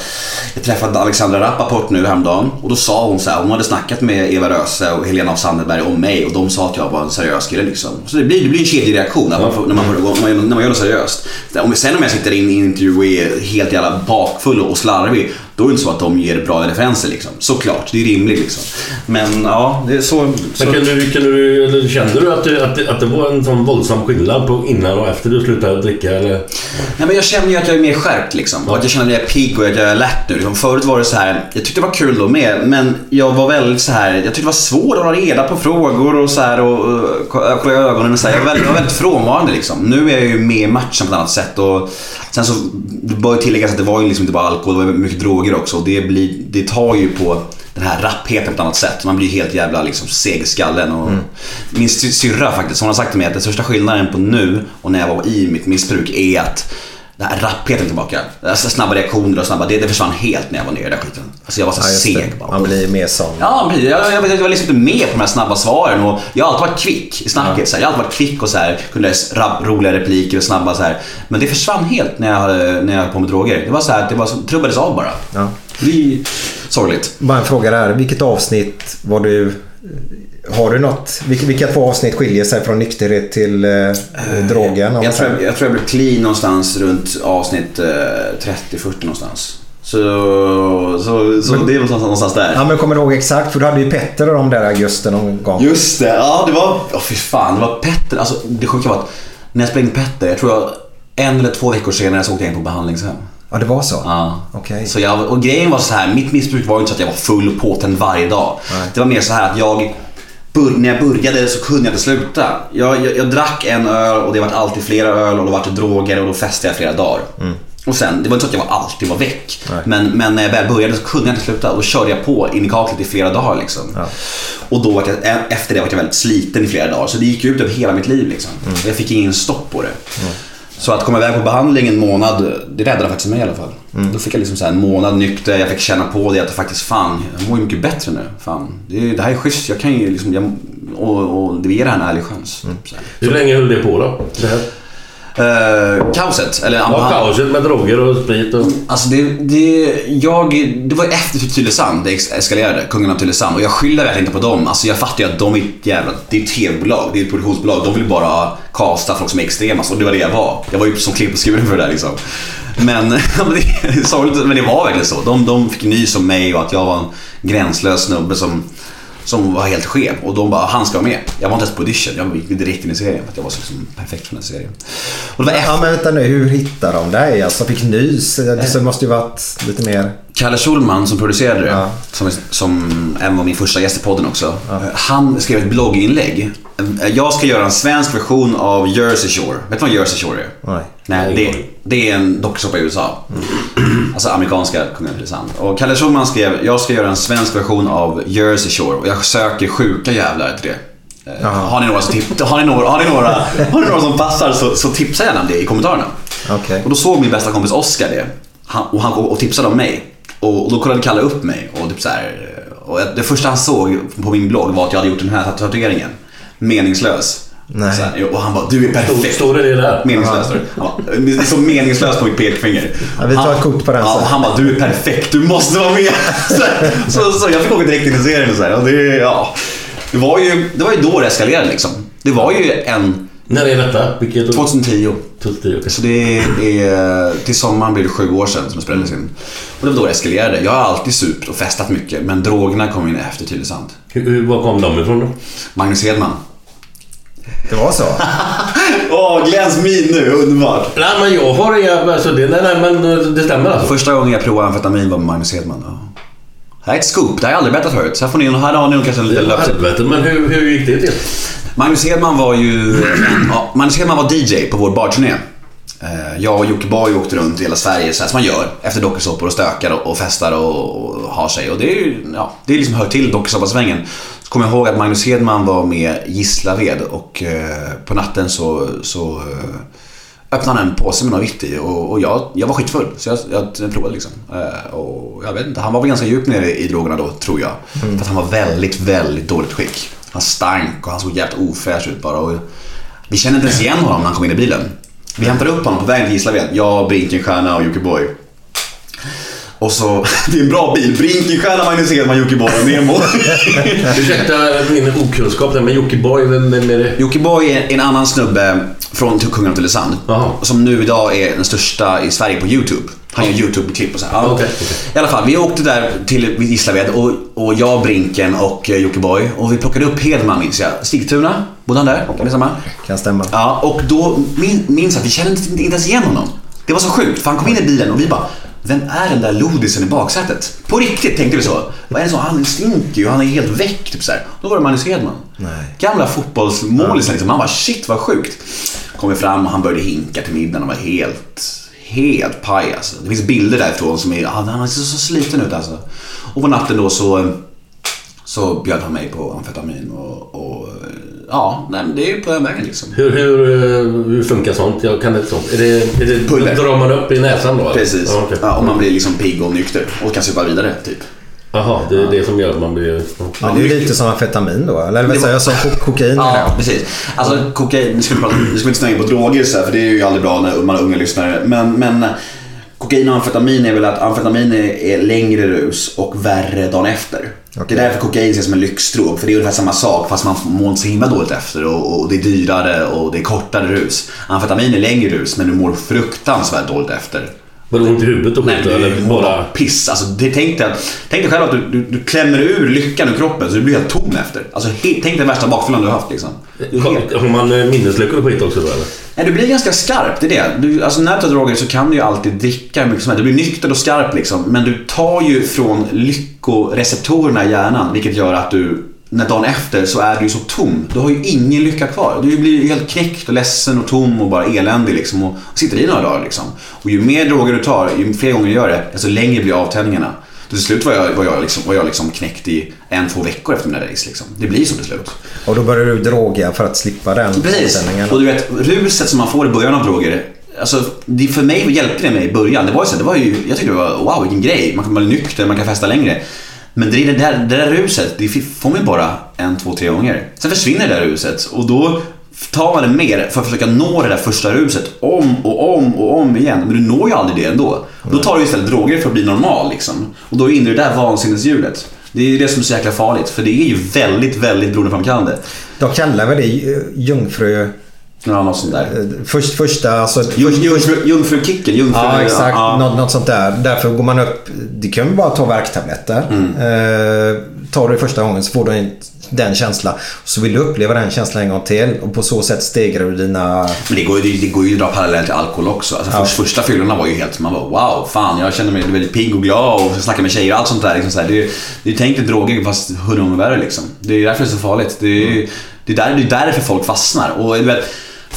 S5: Jag träffade Alexandra Rappaport nu häromdagen. Och då sa hon så här, hon hade snackat med Eva Röse och Helena af Sandeberg om mig. Och de sa att jag var en seriös kille liksom. Så det blir, det blir en kedjereaktion när man, får- när man, när man, när man gör något seriöst. Om, sen om jag sitter in i en intervju och är helt jävla bakfull och slarvig. Då är det inte så att de ger bra referenser liksom. Såklart, det är rimligt liksom. Men ja, det är så... så
S4: Men kan du, kan du, kände du att, det- att, det- att det var en sån våldsam skillnad på innan och efter du slutade dricka? Eller?
S5: Nej, men jag känner ju att jag är mer skärpt liksom. Och att jag känner att jag är pigg och att jag är alert nu. Liksom. Förut var det så här, jag tyckte det var kul då med, men jag var väldigt så här, jag tyckte det var svårt att hålla reda på frågor och så här och, och kolla i ögonen och så här. Jag var väldigt, jag var väldigt frånvarande liksom. Nu är jag ju med i matchen på ett annat sätt och sen så det bör tilläggas att det var ju liksom inte bara alkohol, det var mycket droger också och det, blir, det tar ju på den här rappheten på ett annat sätt. Man blir helt jävla liksom seg i skallen. Och Min sy- syrra faktiskt, hon har sagt till mig att den största skillnaden på nu och när jag var i mitt missbruk är att den här rappheten tillbaka. Alltså snabba reaktioner och snabba, det, det försvann helt när jag var nere i den skiten. Alltså jag var så
S3: Ja,
S5: seg bara.
S3: Man blir mer som...
S5: Ja, jag, jag, jag var liksom inte med på de här snabba svaren och jag har alltid varit kvick i snacket. Så här. Jag har alltid varit kvick och så här, kunde rap, roliga repliker och snabba så här. Men det försvann helt när jag, hade- när jag höll på med droger. Det var så här, det var som, trubbades av bara.
S3: Ja.
S5: Det är sorgligt.
S3: Bara en fråga där. Vilket avsnitt var du... Har du något? Vilka, vilka två avsnitt skiljer sig från nykterhet till eh, drogen? om man
S5: Jag tror jag, jag tror jag blev clean någonstans runt avsnitt eh, 30-40 någonstans. Så, så, så det är väl någonstans där.
S3: Ja, men kommer du ihåg exakt? För du hade ju Petter och de där augusti någon gång.
S5: Just det, ja det var, oh, fy fan, det var Petter. Alltså det sjuka var att När jag spelade in Petter, jag tror jag en eller två veckor senare så åkte jag in på behandlingshem.
S3: Ja, det var så?
S5: Ja.
S3: Okej.
S5: Så jag, och grejen var så här, mitt missbruk var inte så att jag var full och påtänd varje dag.
S3: Nej.
S5: Det var mer så här att jag, när jag började så kunde jag inte sluta. Jag, jag, jag drack en öl och det var alltid flera öl och då var det droger och då festade jag flera dagar. Och sen, det var inte så att jag var alltid var väck. Men, men när jag väl började så kunde jag inte sluta och då körde jag på in i kaklet i flera dagar liksom. Och då var jag, efter det var jag väldigt sliten i flera dagar så det gick ut över hela mitt liv liksom. Jag fick ingen stopp på det. Så att komma iväg på behandling en månad, det räddade faktiskt mig i alla fall. Då fick jag liksom så här en månad nykter, jag fick känna på det att det faktiskt fan, jag mår ju mycket bättre nu. Fan, det, det här är schysst, jag kan ju liksom, jag, och, och det ger det här en ärlig chans. Så här.
S4: Hur länge höll det på då? Det här?
S5: Eh, kaoset, eller
S4: Ja, kaoset med droger och sprit och...
S5: Alltså det, det, jag, det var efter Tylösand det eskalerade, Kungen av Tylösand. Och jag skyller verkligen inte på dem. Alltså jag fattar ju att de är ett jävla, det är ett tv-bolag, det är ett produktionsbolag. De vill bara casta folk som är extrema. Och det var det jag var. Jag var ju som klipp skuren för det där liksom. Men, det sorgligt, men det var verkligen så. De, de fick nys om mig och att jag var en gränslös snubbe som som var helt skev och de bara, han ska vara med. Jag var inte ens på audition, jag gick direkt in i serien för att jag var så liksom perfekt för den här serien. Och det var efter,
S3: Ja, men vänta nu. Hur hittar de dig? Alltså fick nys? Det måste ju varit lite mer...
S5: Kalle Schulman som producerade det,
S3: Ja.
S5: som, som även var min första gäst i podden också. Han skrev ett blogginlägg. Jag ska göra en svensk version av Jersey Shore. Vet du vad Jersey Shore är?
S3: Nej.
S5: Nej, det, det är en dokusåpa i USA. Alltså amerikanska Tylösand. Och Kalle Schulman skrev, jag ska göra en svensk version av Jersey Shore och jag söker sjuka jävlar till det. Eh, Har ni några som, tip- har ni några, har ni några, har ni några som passar så, så tipsa gärna om det i kommentarerna.
S3: Okej.
S5: Och då såg min bästa kompis Oscar det. Han, och han och tipsade om mig. Och, och då kollade Kalle upp mig. Och typ så här, och det första han såg på min blogg var att jag hade gjort den här tatueringen. Meningslös.
S3: Nej.
S5: Så här, och han bara, du är perfekt.
S4: Står det det där?
S5: Meningslös. står det. Han bara, så meningslös på mitt pekfinger.
S3: Ja, vi tar
S5: Han-
S3: ett kort på den
S5: Ja, han bara, du är perfekt, du måste vara med. Så, så, så jag fick åka direkt in i serien och så här, och det, ja, det, var ju, det var ju då det eskalerade liksom. Det var ju en...
S4: När är detta? Vilket år?
S5: 2010.
S4: 2010, okej.
S5: Så det är, till sommaren blir det sju år sedan som det spelades in. Och det var då det eskalerade. Jag har alltid supt och festat mycket, men drogerna kom in efter Tylösand.
S4: Var kom de ifrån då?
S5: Magnus Hedman.
S3: Det var så?
S5: Åh, Glenns min nu, underbart!
S4: Nej men jag har inga... Alltså det, nej, nej men det stämmer alltså.
S5: Första gången jag provade amfetamin var med Magnus Hedman. Ja. Det här är ett scoop, det har jag aldrig berättat förut. Så här, får ni, här har ni nog kanske en liten löpsedel.
S4: Helvete, men hur, hur gick det till?
S5: Magnus Hedman var ju... En, ja, Magnus Hedman var DJ på vår barturné. Eh, Jag och Jockiboi åkte runt i hela Sverige så här som man gör efter dokusåpor och stökar och, och festar och, och har sig. Och det är ju, ja, det är liksom hör till dokusåpasvängen. Så kommer jag ihåg att Magnus Hedman var med Gislaved och eh, på natten så, så eh, öppnade han en påse med något vitt i och, och jag, jag var skitfull så jag, jag provade liksom. Eh, och jag vet inte, han var väl ganska djupt nere i drogerna då tror jag. För att han var väldigt, väldigt dåligt skick. Han stank och han såg jävligt ofräsch ut bara. Och vi kände inte ens igen honom när han kom in i bilen. Vi hämtade upp honom på vägen till Gislaved. Jag, Brinkenstierna och Jockiboi. Och så, det är en bra bil. Brinkenstierna, Magnus Hedman, Jockiboi och Nemo.
S4: Ursäkta min okunskap där, men Jockiboi, vem, vem är det?
S5: Jockiboi är en annan snubbe från Kungen av Tylösand. Som nu idag är den största i Sverige på YouTube. Han gör YouTube-klipp och så här. Ja.
S4: Okej, okej.
S5: I alla fall, vi åkte där till Gislaved och, och jag, Brinken och eh, Jockiboi. Och vi plockade upp Hedman minns jag. Stigtuna, bodde han där? Kan det?
S3: Kan stämma.
S5: Ja, och då min- minns jag att vi kände inte, inte ens igen honom. Det var så sjukt, för han kom in i bilen och vi bara vem är den där lodisen i baksätet? På riktigt tänkte vi så. Vad är det så? Han stinker ju, han är helt väck. Typ så här. Då var det Magnus Hedman.
S3: Nej.
S5: Gamla fotbollsmålisen liksom. Han bara shit vad sjukt. Kom vi fram och han började hinka till middagen och var helt, helt paj alltså. Det finns bilder därifrån som är, han han ser så sliten ut alltså. Och på natten då så, så bjöd han mig på amfetamin och, och ja, nej, det är ju på den vägen liksom.
S4: Hur, hur, eh, hur funkar sånt? Jag kan inte sånt. Är det, är det,
S5: Puller.
S4: Drar man upp i näsan då?
S5: Precis.
S4: Ja, okej.
S5: Ja, och man blir liksom pigg och nykter och kan supa vidare typ.
S4: Jaha, det är det som gör att man blir...
S3: Men det är lite som amfetamin då. Eller vad säger jag? Som ko- kokain
S5: Ja, precis. Alltså kokain, nu ska vi, prata, vi inte snöa in på droger så här, för det är ju aldrig bra när man har unga lyssnare. Men, men kokain och amfetamin är väl att amfetamin är, är längre rus och värre dagen efter. Det är därför kokain ses som en lyxdrog, för det är ungefär samma sak fast man mår inte så himla dåligt efter och, och det är dyrare och det är kortare rus. Amfetamin är längre rus men du mår fruktansvärt dåligt efter.
S4: Var det ont i huvudet och skit? Eller bara...
S5: piss. Alltså, det, tänk, dig, att- tänk dig själv att du, du, du klämmer ur lyckan ur kroppen så du blir helt tom efter. Alltså, he, tänk dig den värsta bakfyllan du har haft liksom.
S4: Har man eh, minnesluckor på hit också då eller?
S5: Nej, du blir ganska skarp, det är det. Du, alltså när du tar droger så kan du ju alltid dricka hur mycket som helst. Du blir nykter och skarp liksom. Men du tar ju från lyckoreceptorerna i hjärnan, vilket gör att du när dagen efter så är du ju så tom. Du har ju ingen lycka kvar. Du blir ju helt knäckt och ledsen och tom och bara eländig liksom. Och sitter i några dagar liksom. Och ju mer droger du tar, ju fler gånger du gör det, desto längre blir avtändningarna. Till slut var jag, var jag, liksom, var jag liksom knäckt i en, två veckor efter mina race. Liksom. Det blir så till slut.
S3: Och då börjar du droga för att slippa den
S5: Precis. Och du vet, ruset som man får i början av droger. Alltså, det, för mig hjälpte det mig i början. Det var ju så, det var ju, jag tyckte det var wow vilken grej. Man kan bli nykter, man kan festa längre. Men det, är det, där, det där ruset, det får man bara en, två, tre gånger. Sen försvinner det där ruset och då tar man det mer för att försöka nå det där första ruset om och om och om igen. Men du når ju aldrig det ändå. Då tar du istället droger för att bli normal liksom. Och då är du inne i det där vansinneshjulet. Det är det som är så jäkla farligt. För det är ju väldigt, väldigt beroendeframkallande.
S3: De kallar väl det jungfru...
S5: Ja, något sånt där.
S3: eh, Först, första... Alltså,
S5: Jung, jungfru, jungfrukicken, jungfru...
S3: Ja, exakt.
S5: ja.
S3: Något, något sånt där. Därför går man upp. Det kan ju bara ta värktabletter.
S5: Mm.
S3: Eh, tar du det första gången så får du en, den känslan. Så vill du uppleva den känslan en gång till och på så sätt stegrar du dina...
S5: Men det går, ju, det, det går ju att dra parallell till alkohol också. Alltså
S3: Ja.
S5: först, första fyllorna var ju helt... Man var wow, fan jag kände mig väldigt pigg och glad och snackade med tjejer och allt sånt där. Liksom så här. Det, är ju- det är tänkt droger fast hundra gånger värre liksom. Det är därför det är så farligt. Det är, ju- det är, där, det är därför folk fastnar. Och du vet,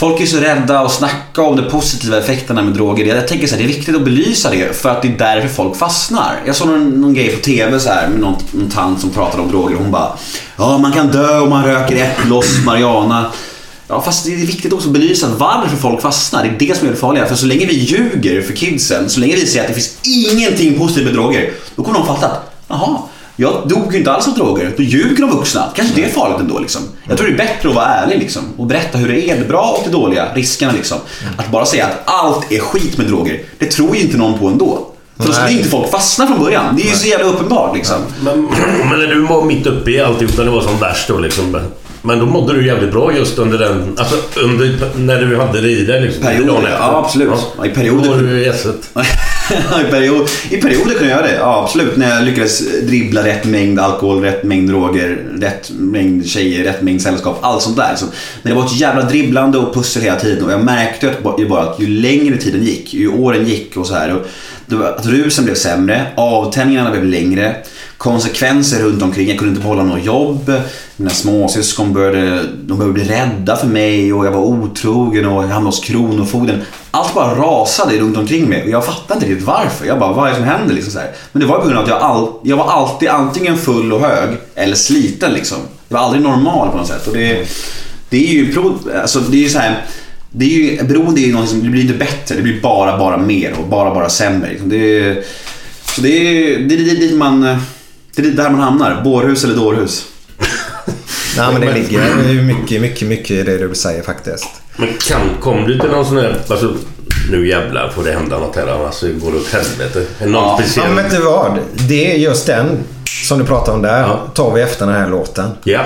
S5: Folk är så rädda att snacka om de positiva effekterna med droger. Jag tänker så här, det är viktigt att belysa det för att det är därför folk fastnar. Jag såg någon, någon grej på TV så här med någon, någon tant som pratade om droger och hon bara Ja, man kan dö om man röker ett loss marijuana. Ja, fast det är viktigt också att belysa varför folk fastnar. Det är det som är det farliga. För så länge vi ljuger för kidsen, så länge vi säger att det finns ingenting positivt med droger, då kommer de fatta att jaha, jag dog ju inte alls av droger. Då ljuger de vuxna. Kanske det är farligt ändå liksom. Jag tror det är bättre att vara ärlig liksom. Och berätta hur det är, det bra och det dåliga, riskerna liksom. Att bara säga att allt är skit med droger, det tror ju inte någon på ändå. För då skulle inte folk fastna från början. Det är ju så jävla uppenbart liksom.
S4: Men, men när du var mitt uppe i alltihop när det var som värst då liksom. Men då mådde du jävligt bra just under den... Alltså under, när du hade det i dig liksom.
S5: Perioder, ja, absolut. Ja, i perioder-
S4: Då var du i esset.
S5: I, period, I perioder kunde jag göra det, ja absolut. När jag lyckades dribbla rätt mängd alkohol, rätt mängd droger, rätt mängd tjejer, rätt mängd sällskap. Allt sånt där. Så, men det var ett jävla dribblande och pussel hela tiden. Och jag märkte att, bara- ju bara att ju längre tiden gick, ju åren gick och så här. Och var, att rusen blev sämre, avtändningarna blev längre. Konsekvenser runt omkring. Jag kunde inte behålla något jobb. Mina småsyskon började, de började bli rädda för mig och jag var otrogen och jag hamnade hos Kronofogden. Allt bara rasade runt omkring mig och jag fattade inte riktigt varför. Jag bara, vad är det som händer? Liksom så här. Men det var på grund av att jag, all, jag var alltid antingen full och hög eller sliten liksom. Jag var aldrig normal på något sätt. Och det, det är ju, pro- alltså, det är ju så här. Det är ju, beroende är ju något som, det blir inte bättre, det blir bara, bara mer och bara, bara sämre. Liksom. Det är, så det är, det är dit man, det är där man hamnar. Bårhus eller dårhus.
S3: Nej men det ligger ju mycket, mycket, mycket i det du säger faktiskt.
S4: Men kan, kom du till någon sån här... Alltså, nu jävlar får det hända något här annars går det åt helvete. Någon
S5: Ja,
S4: speciell...
S3: Ja men vet du vad? Det är just den som du pratar om där.
S4: Ja.
S3: Tar vi efter den här låten.
S4: Ja.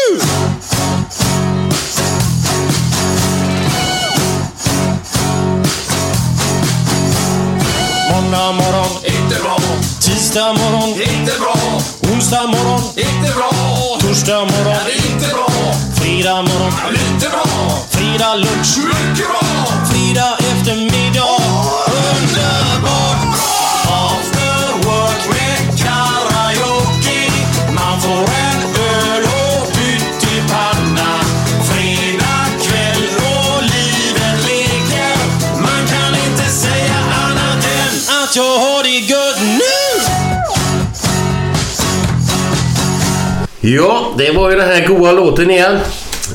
S6: Tisdag morgon, inte bra. Onsdag morgon, inte bra. Torsdag morgon, inte bra. Fredag morgon, lite bra. Fredag lunch, mycket bra. Fredag eftermiddag,
S4: Ja, det var ju den här goa låten igen.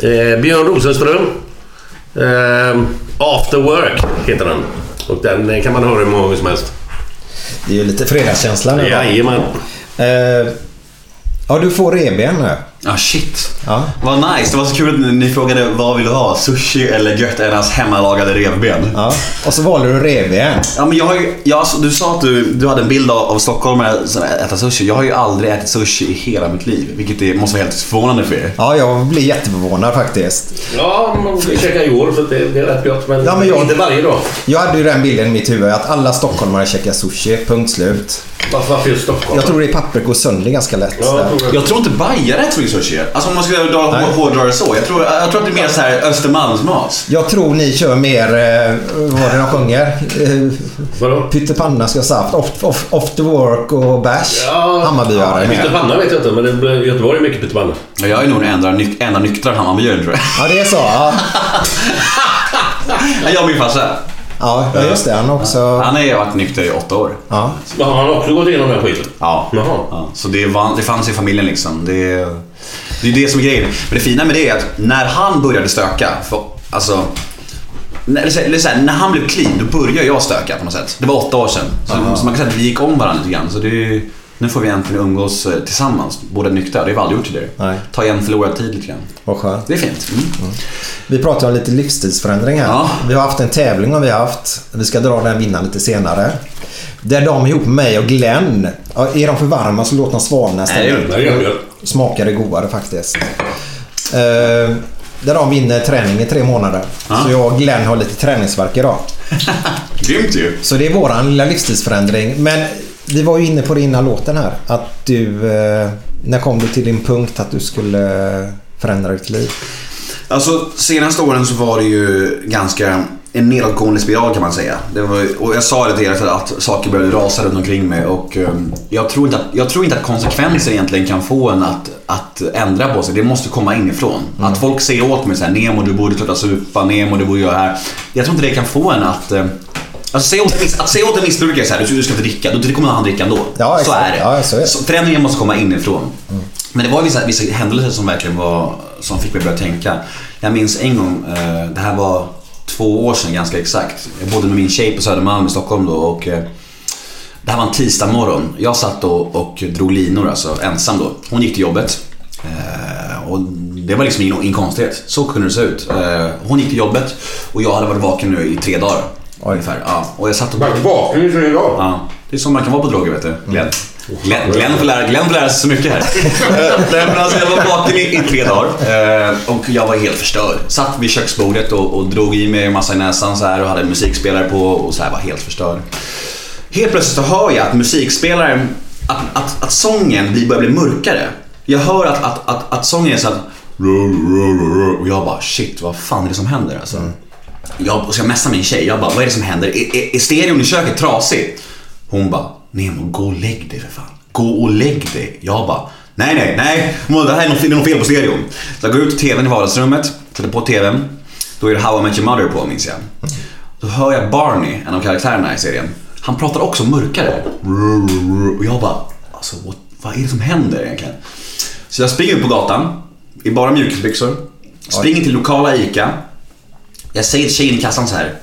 S4: Eh, Björn Rosenström. Eh, After Work heter den. Och den kan man höra hur många gånger som helst.
S3: Det är ju lite fredagskänsla nu?
S4: Jajamän.
S3: Eh, ja, du får revben nu.
S5: Ja, shit.
S3: Ja.
S5: Vad nice. Det var så kul att ni frågade vad vill du ha? Sushi eller gött Ernas hemmalagade revben?
S3: Ja. Och så valde du revben.
S5: Ja, men jag har ju, jag, du sa att du, du hade en bild av, av stockholmare som äter sushi. Jag har ju aldrig ätit sushi i hela mitt liv. Vilket är, måste vara helt förvånande för er.
S3: Ja, jag blir jätteförvånad faktiskt.
S4: Ja, man får käka i år så det, det är rätt gott. Men,
S3: Ja, men jag-
S4: inte varje dag.
S3: Jag hade ju den bilden i mitt huvud att alla stockholmare käkar sushi. Punkt slut.
S4: Varför, varför just Stockholm?
S3: Jag tror det pappret går sönder ganska lätt.
S4: Ja, jag tror.
S5: Jag tror inte bajare äter så sushi. Alltså om man ska dra, hårdra det så. Jag tror, jag tror att det är mer så här Östermalmsmat.
S3: Jag tror ni kör mer, eh, vad var det de sjunger? Eh,
S4: Vadå?
S3: Pyttipanna ska ha saft. Off, off, off the work och bärs. Hammarbyare.
S4: Ja, pyttipanna vet jag inte, men det, i Göteborg är mycket pyttipanna.
S5: Ja, Jag är nog den enda, nyk, enda nyktra Hammarbyaren tror jag.
S3: Ja, det är så. Ja,
S5: Ja, Jag och min farsa.
S3: ja ja, just det. Han har också...
S5: Han har varit nykter i åtta år.
S3: Ja.
S4: Men har han också gått igenom den skiten?
S5: Ja.
S4: Jaha.
S5: ja. Så det, var, det fanns i familjen liksom. Det, det är det som är grejen. Men det fina med det är att när han började stöka, för, alltså när, eller så- här, när han blev clean, då började jag stöka på något sätt. Det var åtta år sedan. Så, så man kan säga att vi gick om varandra lite grann. Så det, nu får vi äntligen umgås eh, tillsammans, båda nyktra. Det har vi aldrig gjort tidigare.
S3: Nej.
S5: Ta igen förlorad tid lite grann.
S3: Vad skönt.
S5: Det är fint. Mm.
S3: Vi pratar om lite livsstilsförändring här.
S5: Ja.
S3: Vi har haft en tävling har vi haft. Vi ska dra den vinnaren lite senare. Där de ihop med mig och Glenn. Är de för varma så låt dem svalna istället.
S4: Nej, det gör
S3: det godare faktiskt. Eh, där de vinner träning i tre månader. Så jag och Glenn har lite träningsvärk idag.
S5: Grymt ju.
S3: Så det är våran lilla livsstilsförändring. Men vi var ju inne på det innan låten här. Att du... Eh, när kom du till din punkt att du skulle eh, förändra ditt liv?
S5: Alltså senaste åren så var det ju ganska en nedåtgående spiral kan man säga. Det var, och jag sa det till er att saker började rasa runt omkring mig och um, jag, tror inte att, jag tror inte att konsekvenser egentligen kan få en att, att ändra på sig. Det måste komma inifrån. Att folk säger åt mig så här, Nemo du borde sluta supa, Nemo du borde göra det här. Jag tror inte det kan få en att um, Alltså säg åt, att säga åt en missbrukare så här, du, ska inte dricka, då kommer han dricka ändå.
S3: Ja,
S5: så är det.
S3: Ja, så är det.
S5: Så förändringen måste komma inifrån. Men det var vissa, vissa händelser som verkligen var, som fick mig att börja tänka. Jag minns en gång, eh, det här var två år sedan ganska exakt. Jag bodde med min tjej på Södermalm i Stockholm då och eh, det här var en tisdag morgon. Jag satt då och drog linor, alltså ensam då. Hon gick till jobbet. Eh, och det var liksom ingen, ingen konstighet. Så kunde det se ut. Eh, hon gick till jobbet och jag hade varit vaken nu i tre dagar. Ungefär. Ja. Och jag satt och...
S4: Varit vaken i tre dagar?
S5: Ja, det är så man kan vara på droger vet du. Glenn. Glenn, Glenn, får, lära, Glenn får lära sig så mycket här. Nej, men alltså, jag var vaken i, i tre dagar eh, och jag var helt förstörd. Satt vid köksbordet och, och drog i mig en massa i näsan så här och hade en musikspelare på och så här var helt förstörd. Helt plötsligt så hör jag att musikspelaren, att, att, att sången börjar bli mörkare. Jag hör att, att, att, att sången är så att och jag bara shit vad fan är det som händer alltså. Jag, och så jag messar min tjej, jag bara vad är det som händer? Är, är, är stereon i köket trasig? Hon bara Nemo gå och lägg dig för fan. Gå och lägg dig. Jag bara nej nej nej, det här är något, det är något fel på stereon. Så jag går ut till TVn i vardagsrummet, sätter på TVn. Då är det How I Met Your Mother på minns jag. Då hör jag Barney, en av karaktärerna i serien. Han pratar också mörkare. Och jag bara, alltså what, vad är det som händer egentligen? Så jag springer ut på gatan i bara mjukisbyxor. Springer till lokala ICA. Jag säger till tjejen i kassan så här.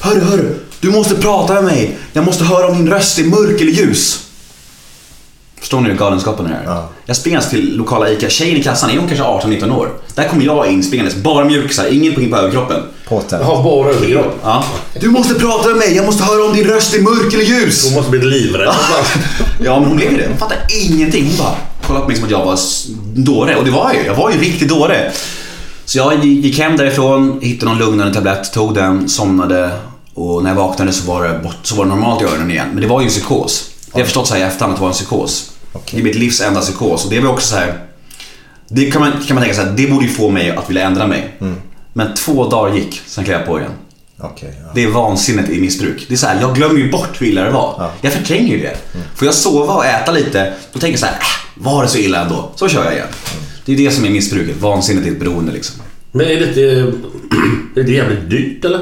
S5: Hörru, hörru, du måste prata med mig. Jag måste höra om din röst är mörk eller ljus. Förstår ni hur galenskapen är här? Jag springer till lokala ICA. Tjejen i kassan är hon kanske 18-19 år. Där kommer jag in springandes, bara mjukisar, ingen på överkroppen.
S3: Påtänd.
S4: Jag har bara överkropp.
S5: Ja. Du måste prata med mig, jag måste höra om din röst är mörk eller ljus.
S4: Hon måste bli livrädd.
S5: Ja men hon blev ju det. Hon fattade ingenting. Hon bara kollade på mig som att jag var dåre. Och det var jag ju. Jag var ju en riktig dåre. Så jag gick hem därifrån, hittade någon lugnande tablett, tog den, somnade. Och när jag vaknade så var det, bort, så var det normalt i öronen igen. Men det var ju en psykos. Det har jag förstått så här i efterhand att det var en psykos. Det är mitt livs enda psykos. Och det var också så här. Det kan man, kan man tänka så här, det borde ju få mig att vilja ändra mig. Men två dagar gick, sen klev jag på igen.
S3: Okej, ja.
S5: Det är vansinnet i missbruk. Det är så här, jag glömmer ju bort hur illa det var. Jag förtränger ju det. Får jag sova och äta lite, då tänker jag så här, äh, var det så illa ändå? Så kör jag igen. Det är det som är missbruket. Vansinnet är ett beroende liksom.
S4: Men är det inte... Är det jävligt dyrt eller?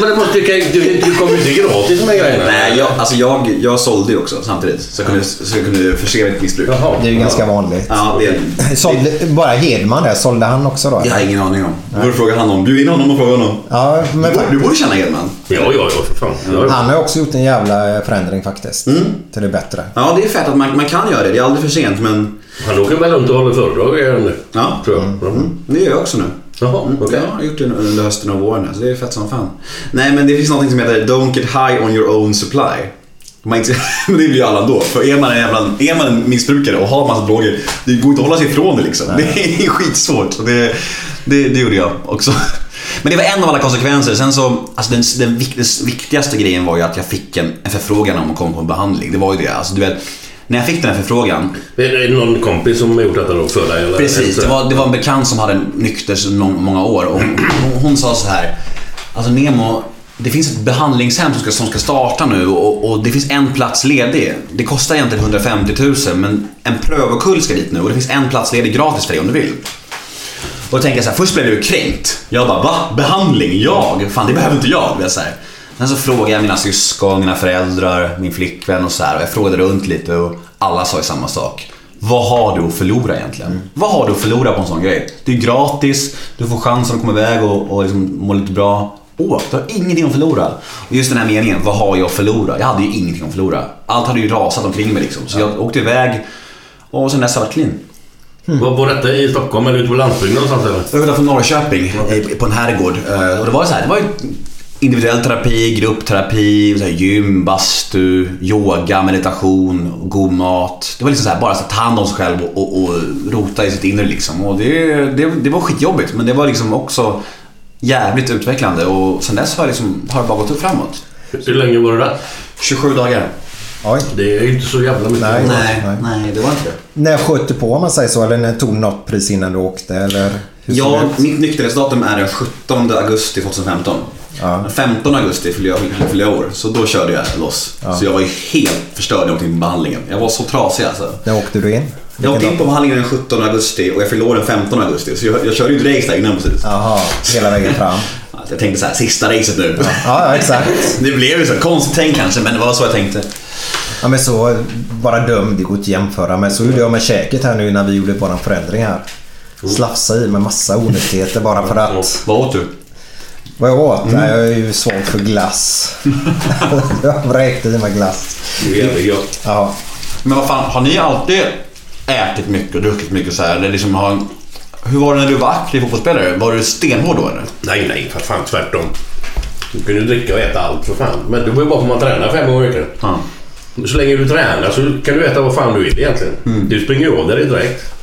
S4: Men det måste, du, kan- du, du kommer ju inte gratis med grejerna.
S5: Nej, jag, alltså jag, jag sålde ju också samtidigt. Så jag kunde, så jag kunde förse mitt missbruk.
S4: Jaha.
S3: Det är ju ganska vanligt.
S5: Ja, det,
S3: Sålde, bara Hedman där, sålde han också då?
S5: jag har ingen aning om. Du borde fråga han om. Bjud in honom och fråga honom.
S3: Ja, men
S5: Du, du borde känna Edman.
S4: Ja, ja, ja, för fan. Ja, ja.
S3: han har också gjort en jävla förändring faktiskt. Till det bättre.
S5: Ja, det är fett att man, man kan göra det. Det är aldrig för sent, men
S4: Han åker väl runt och håller föredrag igen nu.
S5: ja.
S4: Tror jag. Mm.
S5: Det gör jag också nu.
S4: Jaha,
S5: Mm,
S4: okej.
S5: Jag har gjort det under hösten och våren. Så det är fett som fan. Nej, men det finns något som heter Don't get high on your own supply. Man inte, men det blir ju alla ändå. För är man, en jävla, är man en missbrukare och har massa droger, det går inte att hålla sig ifrån det liksom. Det är skitsvårt. Så det, det, det gjorde jag också. Men det var en av alla konsekvenser. Sen så, alltså den, den, den viktigaste grejen var ju att jag fick en, en förfrågan om att komma på en behandling. Det var ju det. Alltså, du vet, när jag fick den här förfrågan
S4: Är det någon kompis som har gjort detta då för dig? Eller?
S5: Precis, det var, det var en bekant som hade nykter så mång- många år och hon, hon, sa så här. Alltså Nemo, det finns ett behandlingshem som ska, som ska starta nu och, och det finns en plats ledig. Det kostar egentligen 150 000 men en prövokull ska dit nu och det finns en plats ledig gratis för dig om du vill. Och då tänkte jag så här, först blev jag ju kränkt. Jag bara, va? Behandling? Jag? Fan, det behöver inte jag. jag så här. Sen så frågade jag mina syskon, mina föräldrar, min flickvän och så här. Och jag frågade runt lite och alla sa ju samma sak. Vad har du att förlora egentligen? Vad har du att förlora på en sån grej? Det är gratis, du får chansen att komma iväg och, och liksom må lite bra. Åk, du har ingenting att förlora. Och just den här meningen, vad har jag att förlora? Jag hade ju ingenting att förlora. Allt hade ju rasat omkring mig liksom. Så jag åkte iväg och sen dess har jag varit clean.
S4: Var, var detta i Stockholm eller ute på landsbygden någonstans eller?
S5: Utanför Norrköping eh, på en herrgård. Eh, Och det var så här, det var ju individuell terapi, gruppterapi, så här gym, bastu, yoga, meditation, god mat. Det var liksom så här, bara så att ta hand om sig själv och, och, och rota i sitt inre liksom. Och det, det, det var skitjobbigt men det var liksom också jävligt utvecklande och sen dess har, jag liksom, har det bara gått upp framåt.
S4: Hur länge var du där?
S5: 27 dagar.
S3: Oj.
S4: Det är ju inte så jävla mycket.
S3: Nej.
S5: Nej,
S3: Nej.
S5: nej det var inte det.
S3: När sköt du på om man säger så? Eller när tog något pris innan du åkte? Eller
S5: Ja,
S3: det
S5: mitt nykterhetsdatum är den 17 augusti 2015.
S3: Ja.
S5: Den 15 augusti fyllde jag, fyllde jag år, så då körde jag loss. Så jag var ju helt förstörd när jag åkte in på behandlingen. Jag var så trasig alltså.
S3: När åkte du in?
S5: Jag åkte in på behandlingen den 17 augusti och jag fyllde år den 15 augusti. Så jag, jag körde ju ett race där innan precis.
S3: Jaha, hela vägen fram.
S5: Alltså, jag tänkte så här, sista racet nu.
S3: Ja, ja exakt.
S5: Det blev ju så konstigt tänkt kanske, men det var så jag tänkte.
S3: Ja, men så, bara dum, det går inte att jämföra. Men så gjorde jag med käket här nu när vi gjorde våran förändring här. Slafsa i med massa onyttigheter bara för att...
S5: Vad åt du?
S3: Vad jag åt? Nej, jag är ju svag för glass. jag vräkte i mig glass.
S4: Det är gott.
S3: Ja.
S5: Men vad fan, har ni alltid ätit mycket och druckit mycket så här? Eller liksom har... Hur var det när du var aktiv fotbollsspelare? Var du stenhård då eller?
S4: Nej, nej, för fan tvärtom. Du kan ju dricka och äta allt för fan. Men du behöver bara komma och träna fem gånger i veckan.
S5: Ja.
S4: Så länge du tränar så kan du äta vad fan du vill egentligen. Du springer ju av dig direkt.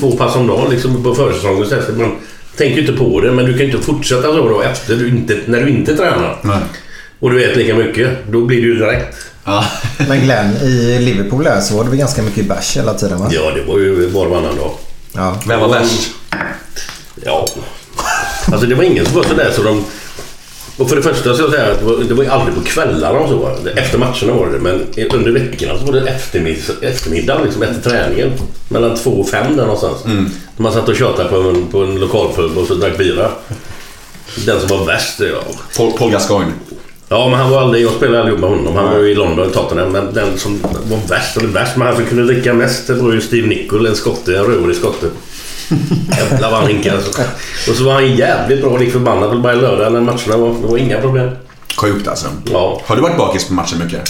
S4: Två pass om dagen liksom på försäsongen. så. Man tänker inte på det men du kan ju inte fortsätta så då efter du inte, när du inte tränar.
S5: Nej.
S4: Och du äter lika mycket. Då blir det ju direkt.
S5: Ja.
S3: Men Glenn, i Liverpool där så var det väl ganska mycket bärs hela tiden va?
S4: Ja, det var ju var och varannan dag.
S3: Ja.
S5: Vem var värst?
S4: Ja. Alltså det var ingen som var sådär så de... Och för det första så jag säga att det var, det var ju aldrig på kvällarna och så. Efter matcherna var det men under veckorna så var det eftermiddag, eftermiddag liksom efter träningen. Mellan två och fem där någonstans.
S5: Mm.
S4: Man satt och tjatade på en, på en lokalpub och så drack bira. Den som var värst det jag.
S5: Paul, Paul Gascoigne.
S4: Ja, men han var aldrig... Jag spelade aldrig med honom. Han var ju i London, Tottenham. Men den som var värst, eller värst, men han som kunde dricka mest, det var ju Steve Nichol, en skotte, en rörig skotte. Jävlar vad han hinkade alltså. Och så var han jävligt bra, lik förbannad varje lördag när matcherna var. Det var inga problem.
S5: Sjukt alltså.
S4: Ja,
S5: Har du varit bakis på matchen mycket?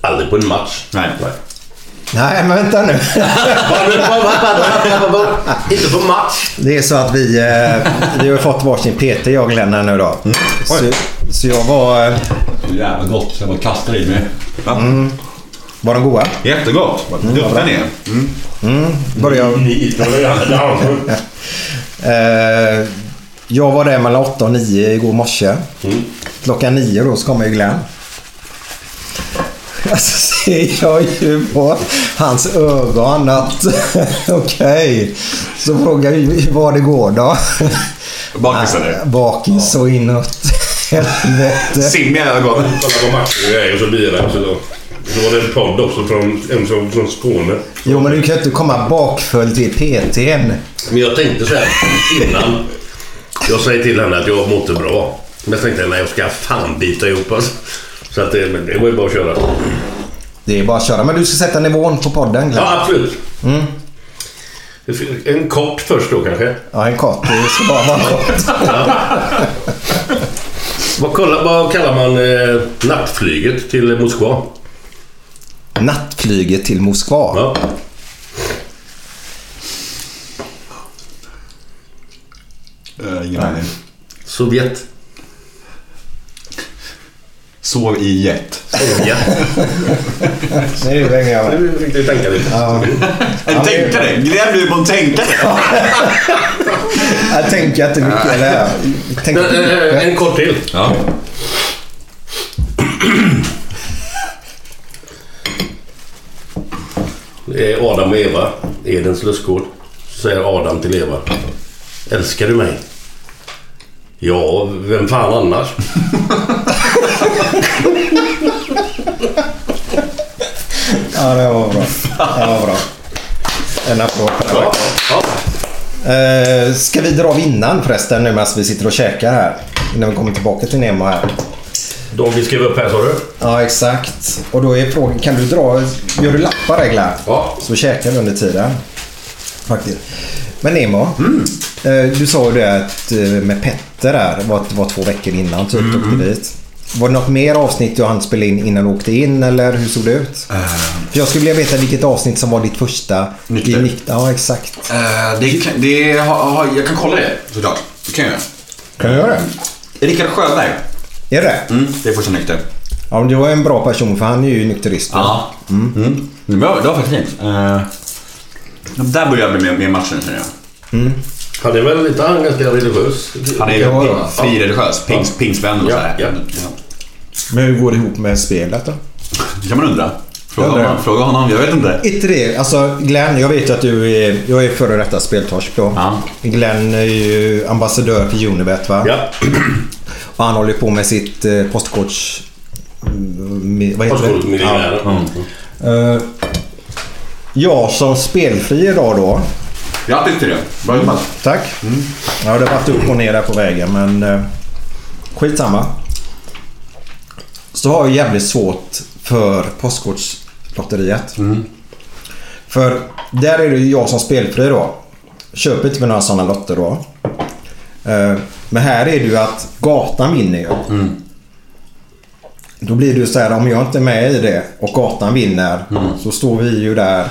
S4: aldrig på en match.
S5: Nej.
S3: Nej, men vänta nu.
S4: Inte på match.
S3: Det är så att vi, eh, vi har fått varsin PT jag och Glenn här nu då. Så, så jag var... eh,
S5: Jävla gott. Jag bara kastar i mig.
S3: Var de goda?
S5: Jättegott. Vad duktig ni är. Mm.
S4: Det var han som-
S3: Eh, jag var där mellan 8 och 9 igår morse. Klockan 9 då så kommer ju Glenn. Alltså ser jag ju på hans ögon att okej. Så frågar jag hur var det går då?
S5: Bakis eller?
S3: Bakis så inåt helvete.
S5: Simmiga ögon.
S4: Kolla på matchen och och så bilar och Så var det en podd också från, en från, från Skåne.
S3: Jo men du kan ju inte komma bakfull till PTn.
S4: Men jag tänkte så här innan. Jag säger till henne att jag mår inte bra. Men jag tänkte, nej jag ska fan bita ihop alltså. Så att det, men det var ju bara att köra.
S3: Det är bara att köra. Men du ska sätta nivån på podden Glenn.
S4: Ja, absolut. En kort först då kanske.
S3: Ja, en kort. Det ska bara vara kort.
S4: Vad, kallar, vad kallar man eh, nattflyget till Moskva?
S3: Nattflyget till Moskva.
S4: Ja.
S5: Uh, ingen aning.
S4: Sovjet.
S5: Sov i jet.
S4: Sovjet.
S3: Nu hänger jag med.
S4: Nu fick du tänka lite.
S5: En tänkare! Glenn blir på en tänkare.
S3: Jag tänker inte mycket. Eller, jag tänker,
S4: Eh, En kort till.
S5: Ja.
S4: Det är Adam och Eva, Edens lustgård. Så säger Adam till Eva. Älskar du mig? Ja, vem fan annars?
S3: ja, det var bra. Det var bra. En applåd på det.
S4: Ja, ja.
S3: Eh, ska vi dra vinnaren förresten nu medan vi sitter och käkar här? Innan vi kommer tillbaka till Nemo här.
S4: Vi skrev upp här sa du?
S3: Ja, exakt. Och då är frågan, kan du dra... Gör du lappar där Glenn?
S4: Ja.
S3: Så käkar vi under tiden. Faktiskt. Men Nemo, eh, du sa ju det att eh, med Petter där, var, var två veckor innan typ du åkte dit. Var det något mer avsnitt du hann spela in innan du åkte in eller hur såg det ut? För jag skulle vilja veta vilket avsnitt som var ditt första.
S5: Nykter.
S3: I nykt- ja, exakt.
S5: Eh, det, kan- det, har, har, jag kan kolla det såklart. Det kan jag göra.
S3: Kan du göra det?
S5: Rickard Sjöberg.
S3: Är det?
S5: Mm, det är första nykter.
S3: Ja, men du var en bra person för han är ju nykterist.
S5: Ja. Mm. Det, var, det var faktiskt fint. Uh, där började jag med, med matchen känner jag.
S4: Han är väl inte han ganska religiös?
S5: Han är
S3: Ja,
S5: ju
S3: ja.
S5: frireligiös, pingst, pingstvän och
S4: Ja,
S5: sådär.
S4: ja.
S3: Men hur går det ihop med spelet då?
S5: Det kan man undra. Fråga,
S3: Jag undrar.
S5: honom, fråga honom, jag vet inte.
S3: Inte det. Alltså Glenn, jag vet ju att du är, jag är före detta speltorsk då.
S5: Ja.
S3: Glenn är ju ambassadör för Unibet va?
S4: Ja.
S3: Och han håller på med sitt eh, postkorts... mm, Vad heter det?
S4: Postkodmiljonären. Mm.
S3: Eh, jag som spelfri idag då.
S5: Grattis till det. Bra jobbat.
S3: Tack. Ja, det har varit upp och ner där på vägen men eh, skitsamma. Så har jag jävligt svårt för Postkodslotteriet. För där är det ju jag som spelfri då. Köper inte några sådana lotter då. Eh, Men här är det ju att gatan vinner ju. Då blir det ju så här om jag inte är med i det och gatan vinner så står vi ju där.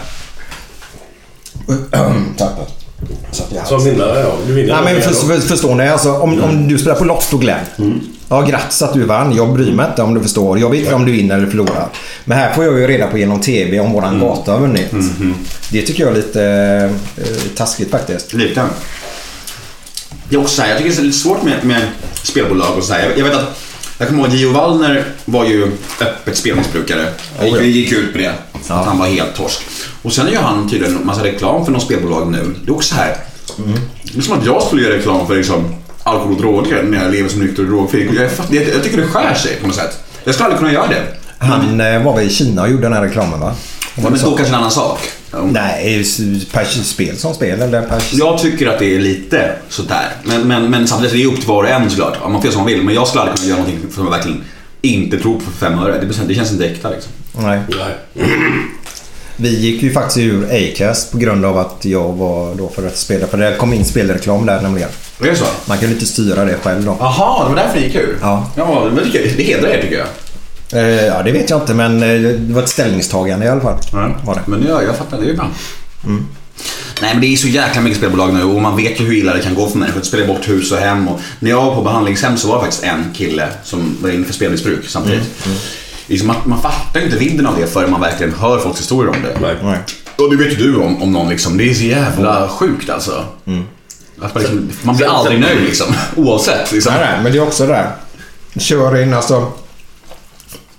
S3: Halsen.
S4: Som vinnare, ja. Du vinner.
S3: Ja, men för, förstår ni? Alltså, om, om du spelar på Lotto Glenn. Ja, grattis att du vann. Jag bryr mig inte om du förstår. Jag vet inte om du vinner eller förlorar. Men här får jag ju reda på genom TV om våran gata har vunnit. Det tycker jag är lite eh, taskigt faktiskt.
S5: Lite. Det är också så här, jag tycker det är lite svårt med, med spelbolag och så här. Jag, jag vet att jag kommer ihåg Gio Wallner var ju öppet spelmissbrukare. Han gick, gick ut med det. Att han var helt torsk. Och sen gör han tydligen massa reklam för något spelbolag nu. Det är också så här. Det är som att jag skulle göra reklam för liksom, alkohol och droger när jag lever som nykter och drogfri. Jag, jag, jag tycker det skär sig på något sätt. Jag skulle aldrig kunna göra det.
S3: Han eh, var väl i Kina och gjorde den här reklamen va?
S5: Men då kanske en annan sak.
S3: Nej, s- per spel som spel eller per...
S5: Jag tycker att det är lite sådär. Men, men, men samtidigt är det upp till var och en såklart. Ja, Man får göra som man vill. Men jag skulle aldrig kunna göra någonting som jag verkligen inte tror på för fem öre. Det, det känns inte äkta liksom.
S3: Nej.
S4: Nej.
S3: Vi gick ju faktiskt ur Acast på grund av att jag var då för att spela. För det kom in spelreklam där nämligen.
S5: Är det så?
S3: Man kunde inte styra det själv då.
S5: Jaha, det var därför ni gick ur?
S3: Ja.
S5: Ja, men det, det hedrar er tycker jag.
S3: Eh, ja, det vet jag inte men eh, det var ett ställningstagande i alla fall. Var det.
S5: Men ja, jag fattar, det ju bra. Nej men det är så jäkla mycket spelbolag nu och man vet ju hur illa det kan gå för människor att spela bort hus och hem. Och när jag var på behandlingshem så var det faktiskt en kille som var inne för spelmissbruk samtidigt. Liksom man, man fattar ju inte vidden av det förrän man verkligen hör folks historier om det.
S4: Nej.
S3: Nej.
S5: Och det vet ju du om, om någon liksom. Det är så jävla sjukt alltså. Att man, liksom, man blir aldrig nöjd liksom. Oavsett. Liksom.
S3: Nej, nej, men det är också det där. Kör in alltså.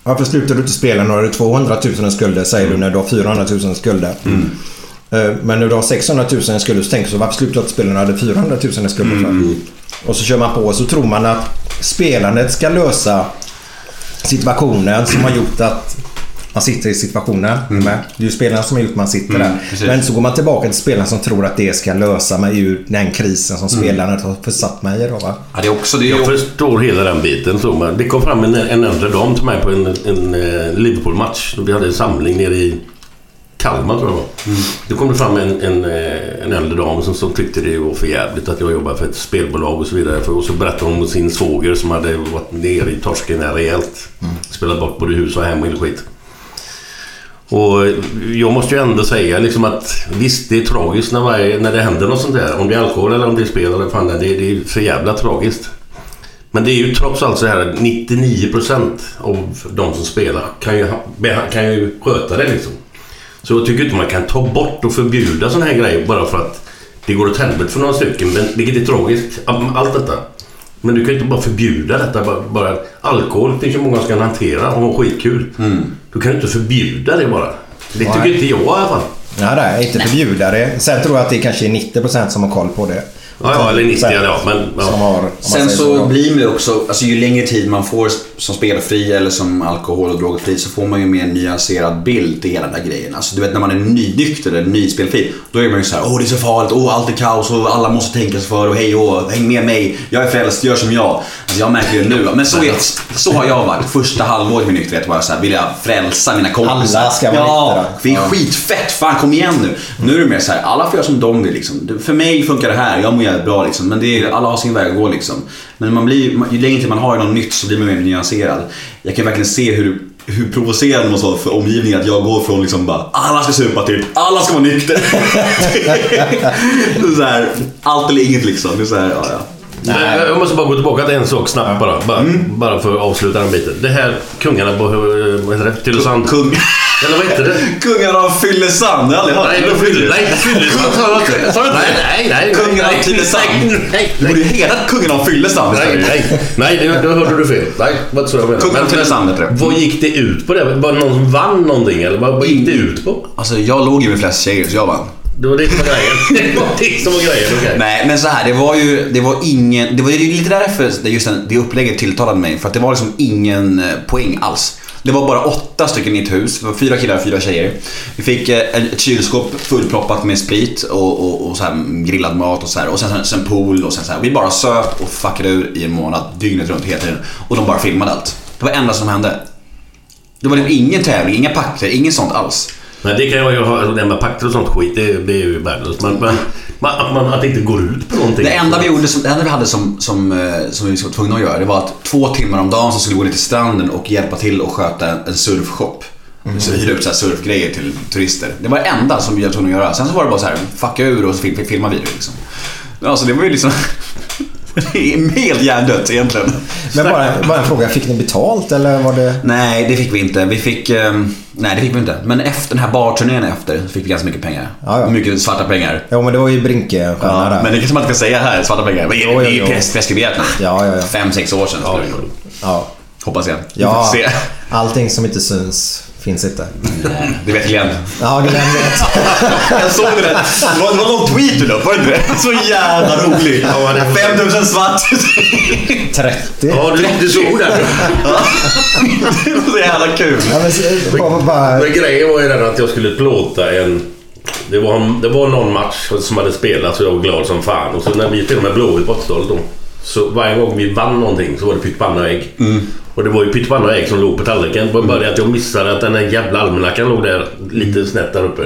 S3: Varför slutar du inte spela när du har 200 000 i skulder säger du när du har 400 000 i skulder. Eh, Men när du har 600 000 i skulder så tänker du varför slutar du inte spela när du hade 400 000 i skulder för? Och så kör man på och så tror man att spelandet ska lösa situationen som har gjort att man sitter i situationen. Med. Det är ju spelarna som har gjort man sitter där.
S5: precis.
S3: Men så går man tillbaka till spelarna som tror att det ska lösa mig ur den krisen som spelarna har försatt mig i. Då, va?
S5: Ja, det är också... Det är
S4: Jag förstår hela den biten. Så, men det kom fram en, en äldre dam till mig på en, en eh, Liverpool-match. Vi hade en samling nere i Kalmar tror jag det var. Då kom det fram en, en, eh, en äldre dam som, som tyckte det var för jävligt att jag jobbar för ett spelbolag och så vidare. För, och så berättade hon om sin svåger som hade varit nere i torsken här rejält. Spelat bort både hus och hem och skit. Och jag måste ju ändå säga liksom att visst, det är tragiskt när, varje, när det händer något sånt där. Om det är alkohol eller om det är spel eller fan det, är- det är för jävla tragiskt. Men det är ju trots allt så här att 99% av de som spelar kan ju, kan ju sköta det liksom. Så jag tycker inte man kan ta bort och förbjuda sådana här grejer bara för att det går åt helvete för några stycken. Men, vilket är tragiskt. Allt detta. Men du kan ju inte bara förbjuda detta. Bara, bara alkohol finns ju många som kan hantera och ha skitkul. Du kan ju inte förbjuda det bara. Det tycker inte jag i alla fall.
S3: Nej, nej, inte förbjuda det. Sen tror jag att det kanske är 90% som har koll på det.
S4: Ja, ja eller 90
S3: Sen-
S4: ja, men...
S3: Som
S4: Ja.
S3: har, man
S5: Sen så blir det också, alltså ju längre tid man får som spelfri eller som alkohol och drogfri så får man ju en mer nyanserad bild till hela den här grejen. Alltså du vet när man är nynykter eller nyspelfri, då är man ju så här: åh det är så farligt, åh allt är kaos och alla måste tänka sig för och hej åh, häng med mig, jag är frälst, gör som jag. Alltså jag märker det nu, men så, är, så har jag varit. Första halvåret med nykterhet var jag så här, vill jag frälsa mina kompisar.
S3: Alla ska vara
S5: Ja,
S3: nyktra.
S5: det är
S3: Ja.
S5: skitfett, fan kom igen nu. Nu är det mer så här, alla får göra som de vill liksom. För mig funkar det här, jag mår jävligt bra liksom. Men det är, alla har sin väg att gå liksom. Men man blir, man- ju längre tid man har något nytt så blir man mer nyanserad. Jag kan verkligen se hur hur provocerande det måste vara för omgivningen att jag går från liksom bara alla ska supa till alla ska vara nykter. är så här, allt eller inget liksom. Det är så här, ja, ja.
S4: Men Jag måste bara gå tillbaka till en sak snabbt bara. Bara, bara för att avsluta den biten. Det här kungarna på, eh, vad heter det? Tylösand.
S5: Kung,
S4: Eller vad heter det?
S5: kungarna av Fyllesand, jag har aldrig hört
S4: Nej,
S5: det.
S4: Nej, Fyllesand sa jag inte.
S5: Sa du inte
S4: Nej, nej.
S5: Kungarna av Tylösand. Det borde ju heta kungarna av Fyllesand
S4: Nej, nej. Nej, då hörde du fel. Nej, vad så jag menar.
S5: Kungen av Tylösand heter det.
S4: Vad gick det ut på det? Var det någon som vann någonting eller vad, gick det ut på?
S5: Alltså jag låg ju med flest tjejer så jag vann.
S4: Det var det som var grejen. Det var det som var grejen, okej.
S5: Nej, men så här, det var ju det var ingen... Det var ju lite därför det just det upplägget tilltalade mig. För att det var liksom ingen eh, poäng alls. Det var bara åtta stycken i ett hus. Det var fyra killar och fyra tjejer. Vi fick eh, ett kylskåp fullproppat med sprit och, och, och så här grillad mat och så här. Och sen, sen, pool och sen så här. Vi bara söp och fuckade ur i en månad. Dygnet runt hela tiden. Och de bara filmade allt. Det var det enda som hände. Det var liksom ingen tävling, inga pakter, inget sånt alls.
S4: Nej det kan jag ju ha, det här med pakter och sånt skit, det, det är ju värdelöst. Men, men man, att, man, att det inte går ut på någonting.
S5: Det enda vi gjorde, som, det enda vi hade som, som, eh, som vi var tvungna att göra, det var att två timmar om dagen så skulle vi gå ner till stranden och hjälpa till och sköta en, en surfshop. Så vi hyrde ut så här surfgrejer till turister. Det var det enda som vi var tvungna att göra. Sen så var det bara så här, fucka ur och så fil- filmade vi det liksom. Alltså det var ju liksom... det är helt hjärndött egentligen.
S3: Men bara, bara en fråga, fick ni betalt eller var det...
S5: Nej, det fick vi inte. Vi fick... eh, nej, det fick vi inte. Men efter den här barturnén efter fick vi ganska mycket pengar.
S3: Ja, ja.
S5: Mycket svarta pengar.
S3: Ja men det var ju Brinke-stjärna
S5: Ja,
S3: där.
S5: men det kanske man inte ska säga här, svarta pengar. Det är
S3: Jo, jo,
S5: ju
S3: jo.
S5: press- preskriberat nu.
S3: Ja, ja, ja.
S5: Fem, sex år sedan.
S4: Ja,
S5: det-. Hoppas jag.
S3: Ja, allting som inte syns finns inte.
S5: Det vet Glenn.
S3: Ja, Glenn vet.
S5: Jag såg det där. Det var, det var någon tweet du la upp, var det inte det? Så jävla rolig.
S4: Ja, det-
S5: 5000 svart.
S3: 30.
S4: Ja, du, du såg det.
S5: Det var så jävla kul.
S3: Ja, men, så- bara, bara,
S4: Men grejen var ju den att jag skulle plåta en... Det var, det var någon match som hade spelats och jag var glad som fan. Och så när vi spelade med Blåvitt 80-talet då. Så varje gång vi vann någonting så var det pyttipanna och ägg. Och det var ju pyttipanna och ägg som låg på tallriken. Det bara det att jag missade att den där jävla almanackan låg där lite snett där uppe.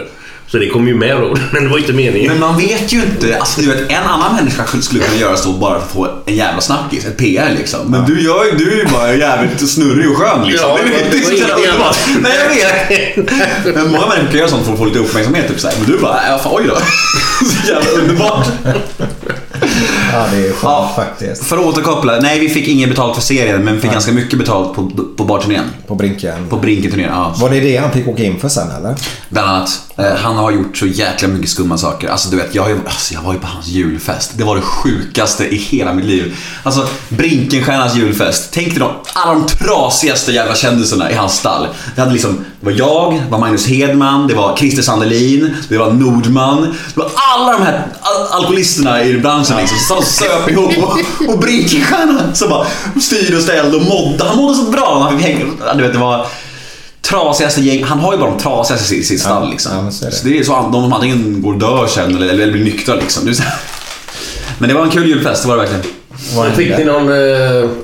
S4: Så det kom ju med då. Men det var inte meningen.
S5: Men man vet ju inte. Alltså, du vet, en annan människa skulle- kunna göra så bara för att få en jävla snackis, ett PR liksom. Men du, gör, du är ju bara jävligt snurrig och skön liksom.
S4: Ja,
S5: det,
S4: det det
S5: underbart.
S4: annat.
S5: Nej, jag vet. Men många människor gör sånt för att få lite uppmärksamhet. Typ, så här. Men du bara, ja, fan, oj då. Så jävla underbart.
S3: Ja, det är skönt
S5: Ja.
S3: faktiskt.
S5: För att återkoppla. Nej, vi fick inget betalt för serien, men vi fick ganska mycket betalt på, på barturnén.
S3: På Brinken.
S5: På Brinken-turnén, ja.
S3: Var det det han fick åka in för sen eller?
S5: Bland annat. Eh, han har gjort så jäkla mycket skumma saker. Alltså du vet, jag, har ju- alltså, jag var ju på hans julfest. Det var det sjukaste i hela mitt liv. Alltså, Brinkenstjärnas julfest. Tänk dig de, alla de trasigaste jävla kändisarna i hans stall. Det, hade liksom, det var jag, det var Magnus Hedman, det var Christer Sandelin, det var Nordman. Det var alla de här al- alkoholisterna i branschen liksom, som söp ihop. Och, och Brinkenstjärnan som bara styrde och ställde och mådde. Han mådde så bra. Fick hänga, du vet, det var trasigaste gäng. Han har ju bara de trasigaste i sitt stall liksom.
S3: ja, så är det.
S5: Så det är så de som antingen går och dör sen eller, eller blir nyktra liksom. Det. Men det var en kul julfest, det var det verkligen.
S3: Vad
S4: Fick ni någon... Eh,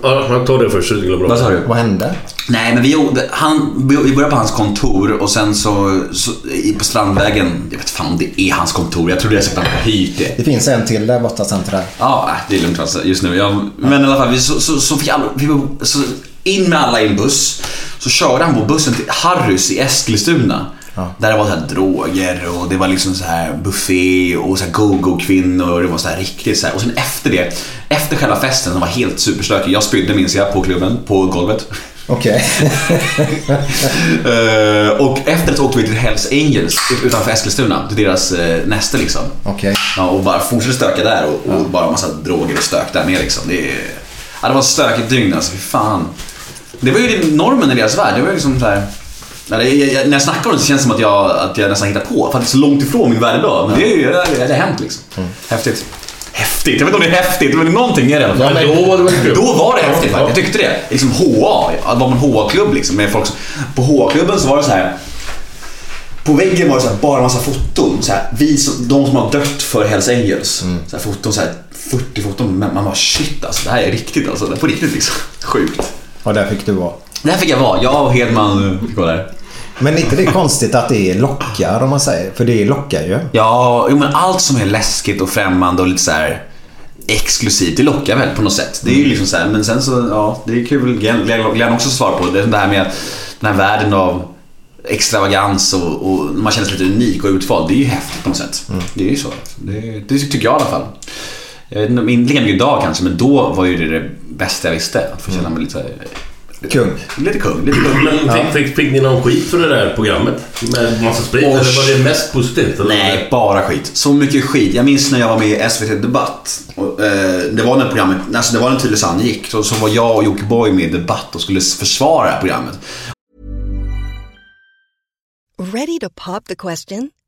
S4: ja, han tar det först
S5: Vad sa du?
S3: Vad hände?
S5: Nej, men vi, han, vi började på hans kontor och sen så, så på Strandvägen, jag vet fan om det är hans kontor, jag tror det är säkert att han har hyrt det.
S3: Det finns en till där borta sen till där.
S5: Ja, det är lugnt alltså, just nu. Jag, men i alla fall, vi, så, så, så fick alla, vi, så in med alla i en buss. Så körde han på bussen till Harrys i Eskilstuna. Där det var så här droger och det var liksom så här buffé och så här go-go-kvinnor. Det var så här riktigt så här. Och sen efter det, efter själva festen som var helt superstökig. Jag spydde minns jag på klubben, på golvet.
S3: Okej.
S5: Eh, och efter det åkte vi till Hells Angels utanför Eskilstuna. Till deras uh, näste liksom.
S3: Okej.
S5: Ja, och bara fortsatte stöka där och, och bara massa droger och stök där med liksom. Det, ja, det var stökigt dygn alltså, fy fan. Det var ju normen i deras värld. Det var ju liksom så här, ja, när jag snackar om det så känns det som att jag, att jag nästan hittar på. För att det är så långt ifrån min värld idag. Men det, är det, det, har hänt liksom. Häftigt. Häftigt? Jag vet inte om det är häftigt, men någonting är det fall.
S4: Men då var det väl?
S5: Då var det häftigt faktiskt. Jag tyckte det. Liksom HA, det var en HA-klubb liksom. Med folk som, på HA-klubben så var det så här. På väggen var det så här, bara massa foton. Så här, vi som, de som har dött för Hells Angels. Så här, foton, så här, 40 foton. Man bara shit alltså, det här är riktigt alltså. Det är på riktigt liksom. Sjukt.
S3: Och där fick du vara.
S5: Där fick jag vara. Jag och Hedman eh, fick vara där.
S3: Men är inte det konstigt att det lockar om man säger? För det lockar ju.
S5: Ja, jo, men allt som är läskigt och främmande och lite så här exklusivt, det lockar väl på något sätt. Det är ju liksom så här, men sen så, ja, det är kul. Glenn också svar på det. Det här med den här världen av extravagans och, och man känner sig lite unik och utvald. Det är ju häftigt på något sätt. Det är ju så. Det, det tycker jag i alla fall. Jag vet inte om mycket idag kanske, men då var ju det det bästa jag visste. Att få känna mig lite så här,
S3: Kung.
S5: Lite kung, lite kung.
S4: Men fick, fick, fick ni någon skit för det där programmet? Med massa sprit? Eller var det mest positivt? Eller?
S5: Nej, bara skit. Så mycket skit. Jag minns när jag var med i SVT Debatt. Och, eh, det var när programmet, alltså det var när Tylösand gick. Så, så var jag och Jockiboi med i Debatt och skulle försvara programmet.
S7: Ready to pop the question?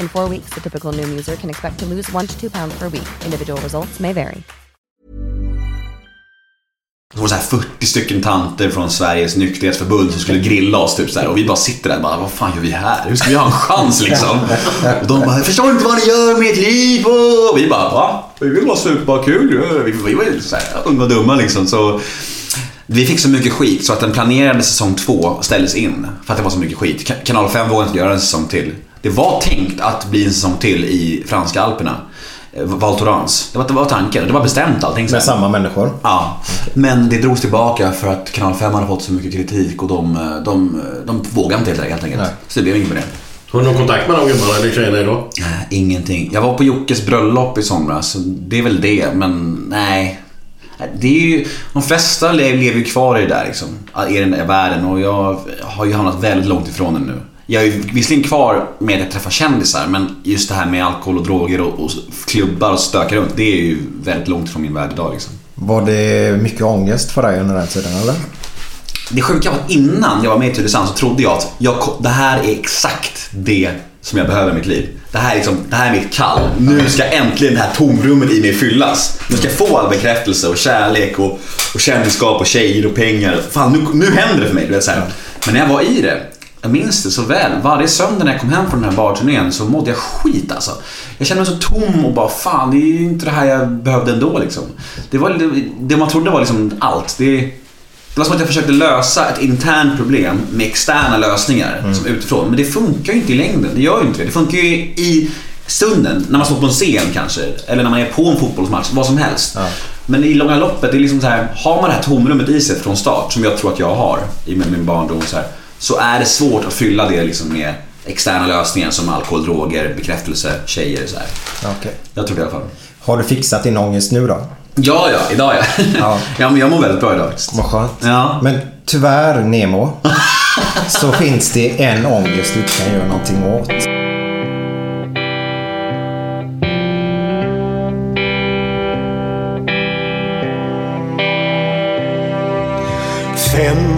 S1: In four weeks, the typical new user can expect to lose one to two pounds per week. Individual results may vary.
S5: Det var så här 40 stycken tanter från Sveriges nykterhetsförbund som skulle grilla oss typ så här, och vi bara sitter där och bara, vad fan gör vi här? Hur ska vi ha en chans liksom? Och de bara, förstår inte vad ni gör med ert liv? Och vi bara, va? Vi vill bara supa kul. Vi, vi var ju så här, unga och dumma liksom. Så vi fick så mycket skit så att den planerade säsong två ställdes in. För att det var så mycket skit. Kanal 5 vågade inte göra en säsong till. Det var tänkt att bli en säsong till i franska alperna. Eh, Val Thorens. Det var, det var tanken. Det var bestämt allting.
S3: Med samma människor.
S5: Ja, men det drogs tillbaka för att Kanal 5 hade fått så mycket kritik och de, de, de vågade inte helt enkelt.
S3: Nej.
S5: Så det blev inget med det.
S4: Har du någon kontakt med de gubbarna eller tjejerna idag?
S5: Nej, ingenting. Jag var på Jockes bröllop i somras. så Det är väl det, men nej. Det är ju, de flesta le- lever ju kvar i det där liksom, i den där världen och jag har ju hamnat väldigt långt ifrån den nu. Jag är visserligen kvar med att träffa kändisar men just det här med alkohol och droger och, och klubbar och stöka runt det är ju väldigt långt från min värld idag liksom.
S3: Var det mycket ångest för dig under den tiden eller?
S5: Det sjuka var att innan jag var med i Tylösand så trodde jag att jag, det här är exakt det som jag behöver i mitt liv. Det här är, liksom, det här är mitt kall. Nu ska äntligen det här tomrummet i mig fyllas. Nu ska jag få all bekräftelse och kärlek och, och kändisskap och tjejer och pengar. Fan, nu, nu händer det för mig. Du vet, så här. Men när jag var i det, jag minns det så väl. Varje söndag när jag kom hem från den här barturnén så mådde jag skit alltså. Jag kände mig så tom och bara fan, det är ju inte det här jag behövde ändå liksom. Det, var, det, det man trodde var liksom allt. Det, det var som att jag försökte lösa ett internt problem med externa lösningar som utifrån. Men det funkar ju inte i längden. Det gör ju inte det. Det funkar ju i stunden, när man står på en scen kanske. Eller när man är på en fotbollsmatch, vad som helst. Men i långa loppet, det är liksom så här, har man det här tomrummet i sig från start, som jag tror att jag har i min min barndom, så, här, så är det svårt att fylla det liksom med externa lösningar som alkohol, droger, bekräftelse, tjejer. Så här.
S3: Okej.
S5: Jag tror det i alla fall.
S3: Har du fixat din ångest nu då?
S5: Ja, ja, idag ja.
S3: Ja.
S5: ja men jag mår väldigt bra idag faktiskt.
S3: Vad skönt.
S5: Ja.
S3: Men tyvärr, Nemo, så finns det en ångest du inte kan göra någonting åt.
S8: Fem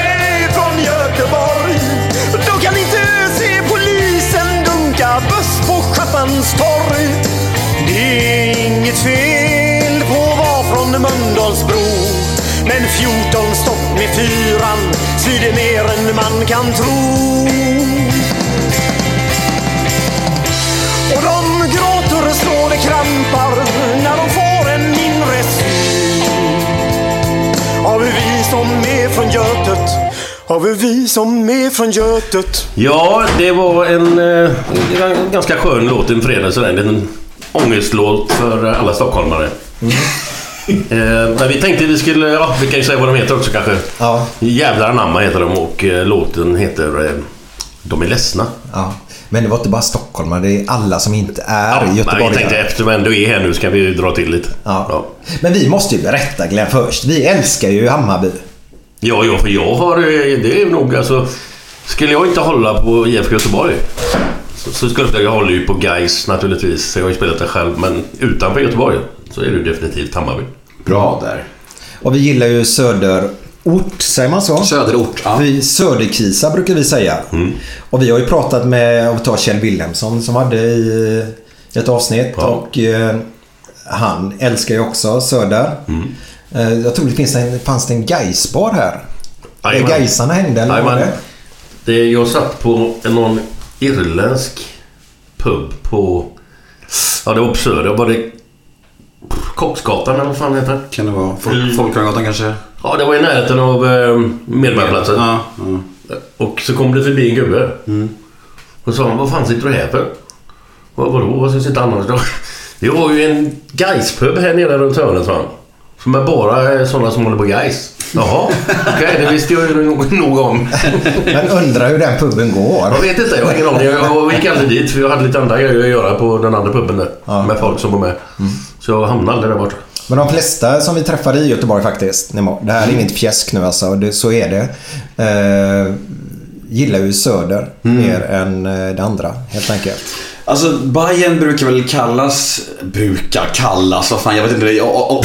S8: buss torg. Det är inget fel på att vara från Mölndalsbro. Men 14 stopp med fyran svider mer än man kan tro. Och de gråter så det krampar när de får en mindre syn av hur vi som är från Götet av hur vi som är från Götet
S4: Ja, det var en, eh, en ganska skön låt en fredag sådär. En liten ångestlåt för alla stockholmare. Eh, men vi tänkte vi skulle, ja vi kan ju säga vad de heter också kanske.
S3: Ja.
S4: Jävlar anamma heter de och eh, låten heter eh, De är ledsna.
S3: Ja. Men det var inte bara stockholmare, det är alla som inte är
S4: Ja, vi
S3: göteborgare.
S4: tänkte eftersom vi ändå är här nu ska vi dra till lite.
S3: Ja. Men vi måste ju berätta Glenn först. Vi älskar ju Hammarby.
S4: Ja, ja, för jag har... eh, Det är nog alltså... Skulle jag inte hålla på IFK Göteborg så, så skulle jag... Jag håller ju på Gais naturligtvis. Jag har ju spelat där själv. Men utanför Göteborg så är det definitivt Hammarby.
S5: Bra där.
S3: Och vi gillar ju söderort, säger man så?
S5: Söderort, ja.
S3: Vi, söderkisa brukar vi säga. Och vi har ju pratat med, om vi tar Kjell Wilhelmsson som hade i ett avsnitt. Och eh, han älskar ju också Söder. Eh, Jag tror det finns en, fanns det en Gaisbar här. Där. Gaisarna hängde eller vad var det?
S4: det? Jag satt på en- någon irländsk pub på... Ja, det var på Söder. Var det Kocksgatan eller vad fan heter det?
S5: Kan det vara? Folk,
S4: Mm.
S5: Folkungagatan kanske?
S4: Ja, det var i närheten av eh, Medborgarplatsen.
S5: Ja, ja.
S4: Och så kom det förbi en gubbe. Och sa han, vad fan sitter du här för? Vad, vadå, vad ska jag sitta annars då? Det var ju en Gaispub här nere runt hörnet sa han. Som är bara sådana som håller på Gais. Jaha, okej, det visste jag ju nog, om.
S3: Men undrar hur den puben går.
S4: Jag vet inte, jag har ingen aning. Jag, gick aldrig dit för jag hade lite andra grejer att göra på den andra puben där. Med folk som var med. Så jag hamnade aldrig där borta.
S3: Men de flesta som vi träffade i Göteborg faktiskt, det här är inget fjäsk nu alltså, det, så är det. Eh, gillar ju Söder mer än eh, det andra helt enkelt.
S5: Alltså Bayern brukar väl kallas, brukar kallas, vad fan jag vet inte, av,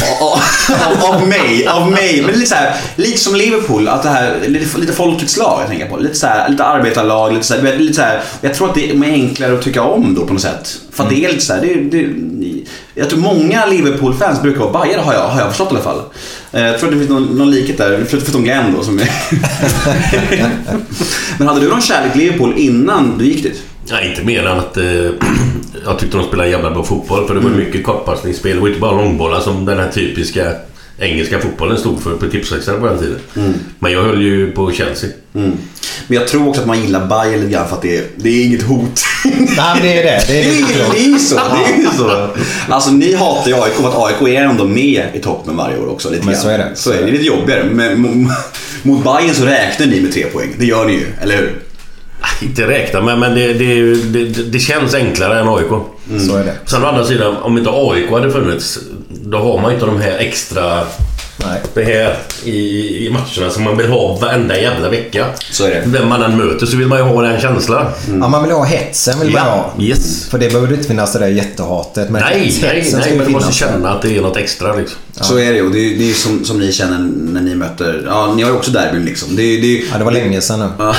S5: av, mig, av mig. Men lite så här, lite som Liverpool, att det här, lite, lite folkets lag jag tänker på. Lite så här, lite arbetarlag, lite så här, du vet, lite så här, jag tror att det är enklare att tycka om då på något sätt. För att det är lite så här, det, det, jag tror många Liverpool-fans brukar vara Bayern har jag, har jag förstått i alla fall. Eh, Jag tror att det finns någon, någon likhet där, för- förutom Glenn då som är... Men hade du någon kärlek till Liverpool innan du gick dit?
S4: Nej, inte mer än att eh, jag tyckte de spelade jävla bra fotboll. För det var mycket kortpassningsspel. Det var inte bara långbollar som den här typiska engelska fotbollen stod för på tipsextra på den tiden. Men jag höll ju på Chelsea.
S5: Mm. Men jag tror också att man gillar Bayern lite grann för att det är, det är inget hot.
S3: Nej men det är det. Det
S5: Det
S3: är
S5: är,
S3: det.
S5: är ju så. Det är ju så. Alltså ni hatar ju AIK för att AIK är ändå med i toppen varje år också. Lite
S3: Men
S5: grann.
S3: så är det.
S5: Så är det. det är lite jobbigare. Men mo- mot Bayern så räknar ni med tre poäng. Det gör ni ju, eller hur?
S4: Inte räkna med, men det, det, det, det känns enklare än AIK.
S3: Så är det.
S4: Sen å andra sidan, om inte AIK hade funnits, då har man inte de här extra...
S3: Nej.
S4: Det här i, i matcherna som man vill ha varenda jävla vecka.
S5: Så är det.
S4: Vem man än möter så vill man ju ha den känslan.
S3: Ja, man vill ha hetsen vill man
S4: Ja,
S3: ha.
S4: yes.
S3: För det behöver inte finnas det där jättehatet. Men
S4: Nej, nej, nej, men du måste känna att det är något extra liksom.
S5: Så är det ju. Det är, det är som, som ni känner när ni möter... Ja, ni har ju också derbyn liksom. Det, är- det, är-
S3: Ja, det var länge sedan nu.
S5: Ja,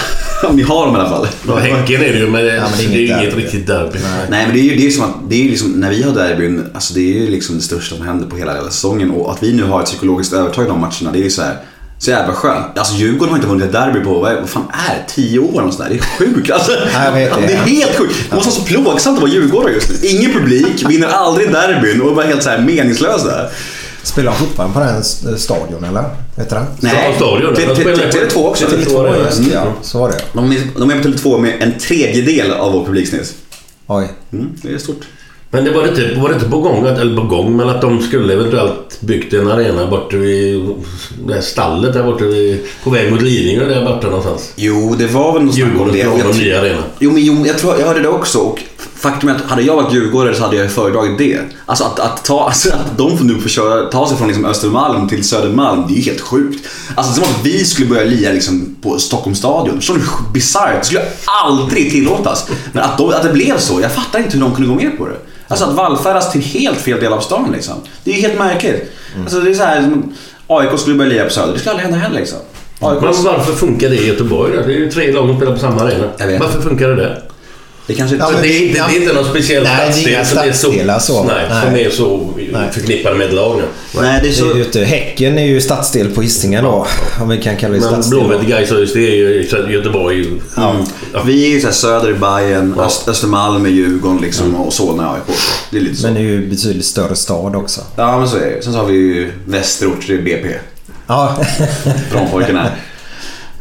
S5: ni har dem i alla fall.
S4: Ja, Häcken är det ju, men, det,
S3: men det är
S4: det är ju
S3: inget derby.
S4: riktigt derby.
S5: Nej men det är ju det är som att, det är liksom, när vi har derbyn, alltså det är ju liksom det största som händer på hela, hela säsongen. Och att vi nu har ett psykologiskt övertag i de matcherna, det är ju så här. Så jävla skönt. Alltså Djurgården har inte vunnit ett derby på, vad, fan är det? Tio år eller sånt där. Det är sjukt. Alltså,
S3: Ja, det.
S5: det är helt sjukt. Det måste vara så plågsamt att vara Djurgårdare just nu. Ingen publik, vinner aldrig derbyn och är bara helt så här meningslösa.
S3: Spelar de fortfarande på den stadion eller? Vet du det?
S5: Nej,
S4: Stadion,
S5: Tele-
S4: de spelar
S5: Tele-
S4: på-
S5: Tele2 också.
S4: Tele2,
S3: Tele2
S4: ja.
S3: just det, ja. Så var det.
S5: De är, de är på Tele2 med en tredjedel av vår publiksnitt.
S3: Oj.
S5: Mm, det är stort.
S4: Men det var inte, var det inte på gång, att- eller på gång, men att de skulle eventuellt byggt en arena borta vid det här stallet där borta vid, på väg mot Lidingö där borta någonstans.
S5: Jo, det var väl något snack om
S4: Djurgården
S5: det.
S4: ska
S5: Och
S4: ha en ny arena.
S5: Jo, men jo, jag tror jag hörde det också. Och faktum är att hade jag varit djurgårdare så hade jag föredragit det. Alltså att, att, ta, alltså att de nu får köra, ta sig från liksom Östermalm till Södermalm, det är ju helt sjukt. Alltså som att vi skulle börja lia liksom på Stockholms stadion. Förstår du hur bisarrt? Det skulle aldrig tillåtas. Men att, de, att det blev så, jag fattar inte hur de kunde gå med på det. Alltså att vallfärdas till helt fel del av stan liksom. Det är ju helt märkligt. Alltså det är så här, AIK skulle börja lia på Söder, det skulle aldrig hända heller liksom. AIK
S4: Men varför funkar det i Göteborg? Det är ju tre lag som spelar på samma arena. Varför funkar det där?
S5: Det kanske inte...
S3: Ja, men
S4: det, är inte, det är inte någon speciell
S3: Nej, det
S4: stadsdel som är så,
S3: så.
S4: Nej, som är så
S3: Nej.
S4: förknippade med ett lag. nu.
S5: Nej, det är
S3: Det
S5: så...
S3: är ju inte, häcken är ju stadsdel på Hisingen då. Om vi kan kalla det
S4: Men
S3: stadsdel.
S4: Blåvitt, Gais det är ju så Göteborg. Ja. Ja.
S5: Vi är ju såhär söder i Bayern,
S4: Ja.
S5: Öst, Östermalm är Djurgården liksom, och Solna är AIK. Det är lite så.
S3: Men det är ju betydligt större stad också.
S5: Ja men så är det Sen så har vi ju västerort, det är BP.
S3: Ja.
S5: Pråmpojkarna.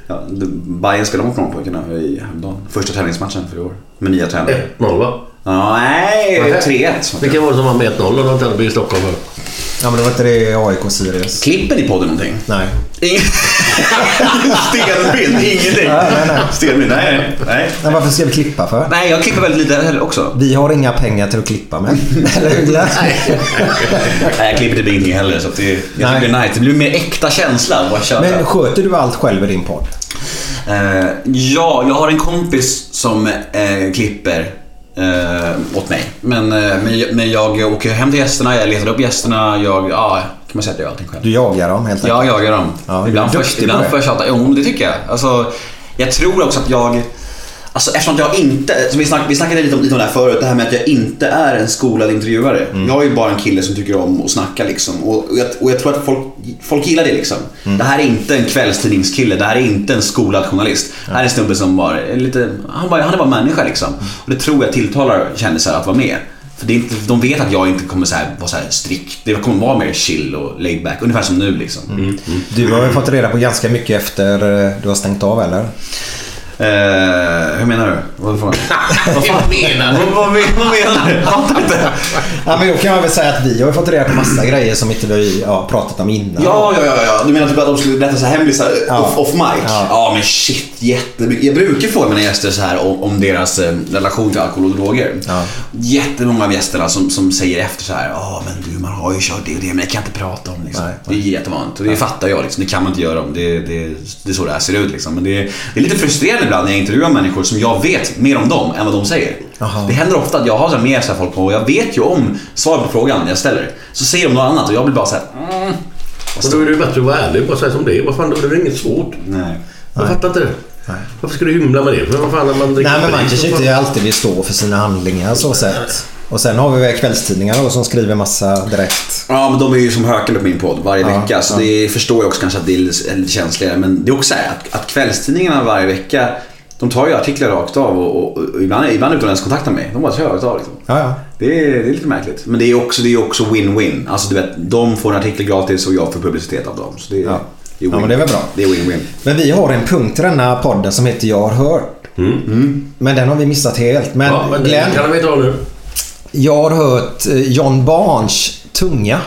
S5: Ja, Bayern spelar mot Pråmpojkarna i häromdagen. Första träningsmatchen för i år. Med nya tränare.
S4: 1-0 va?
S5: Ja, nej,
S4: Okej.
S5: 3-1.
S4: Vilka var det som var med 1-0 och de derby i Stockholm för?
S3: ja, men det var inte det AIK-Sirius?
S5: Klipper ni podden någonting?
S3: Nej.
S5: Stelbild, ingenting.
S3: Nej, nej, nej.
S5: Stelbild, nej, nej.
S3: Men varför ska vi klippa för?
S5: Nej, jag klipper väldigt lite heller också.
S3: Vi har inga pengar till att klippa med. Eller hur?
S5: Nej, jag klipper typ ingenting heller. Så att det, jag tycker
S3: Nej.
S5: det är nice. Det blir mer äkta känsla att bara köra.
S3: Men sköter du allt själv i din podd?
S5: Eh, ja, jag har en kompis som eh, klipper eh, åt mig. Men, eh, men, jag- men jag åker hem till gästerna, jag letar upp gästerna. Jag, ja, kan man säga att jag gör allting själv.
S3: Du jagar dem helt enkelt?
S5: Jag jagar dem.
S3: Ja,
S5: ibland
S3: duktig på
S5: ibland
S3: det.
S5: först att, Jo, det tycker jag. Alltså, jag tror också att jag... Alltså eftersom jag inte, vi, snack, vi snackade lite om, lite om det här förut, det här med att jag inte är en skolad intervjuare.
S3: Mm.
S5: Jag är ju bara en kille som tycker om att snacka liksom. Och, och, jag, och jag tror att folk, folk gillar det liksom.
S3: Mm.
S5: Det här är inte en kvällstidningskille, det här är inte en skolad journalist. Det här är en snubbe som bara lite, han, bara, han är bara människa liksom.
S3: Mm.
S5: Och det tror jag tilltalar kändisar att vara med. För det är inte, de vet att jag inte kommer så här, vara så här strikt. Det kommer vara mer chill och laid back. Ungefär som nu liksom.
S3: Mm. Du har ju fått reda på ganska mycket efter eh, du har stängt av eller?
S5: Eh, hur menar du? Vad fan?
S4: Vad menar du?
S5: Vad, vad, men- vad menar du? Jag fattar inte.
S3: Ja, men då kan jag väl säga att vi har fått reda på massa grejer som inte vi har pratat om innan.
S5: Ja, ja, ja, ja. Du menar typ att de skulle berätta så här hemlisar
S3: Ja.
S5: off, off mic?
S3: Ja.
S5: Ja. men shit, jättemycket. Jag brukar fråga mina gäster så här om, om deras eh, relation till alkohol och droger.
S3: Ja.
S5: Jättemånga av gästerna som, som säger efter så här, ja men du man har ju kört det och det men det kan jag inte prata om liksom.
S3: Nej,
S5: Det är jättevanligt och det fattar jag liksom. Det kan man inte göra om. Det, det, det är så det här ser ut liksom. Men det, det är lite frustrerande ibland när jag intervjuar människor som jag vet mer om dem än vad de säger.
S3: Jaha.
S5: Det händer ofta att jag har så mer så här folk på och jag vet ju om svaret på frågan jag ställer. Så säger de något annat och jag blir bara så här, mm,
S4: Och då är det ju bättre att vara ärlig och bara säga som det är. Vad fan, då är det inget svårt.
S5: nej.
S4: Jag fattar inte det. Varför ska du hymla med det? För vad fan, man
S3: Nej men man kanske inte alltid vill stå för sina handlingar så sett. Och sen har vi väl kvällstidningar då, som skriver massa direkt.
S5: Ja, men de är ju som hökande på min podd varje
S3: Ja,
S5: vecka. Så
S3: ja.
S5: det förstår jag också kanske att det är lite, känsligare. Men det är också så här att, att kvällstidningarna varje vecka de tar ju artiklar rakt av och, och, och ibland, ibland utan att ens kontakta mig. De bara kör rakt av liksom.
S3: Ja, ja.
S5: Det är, det är lite märkligt. Men det är också det är också win-win. Alltså du vet, de får en artikel gratis och jag får publicitet av dem. Så det, är-
S3: Ja.
S5: det är
S3: Ja, men det är väl bra.
S5: Det är win-win.
S3: Men vi har en punkt i denna podden som heter Jag har hört. Men den har vi missat helt. Men,
S4: Ja, men
S3: Glenn,
S4: kan vi ta nu.
S3: Jag har hört eh, John Barnes tunga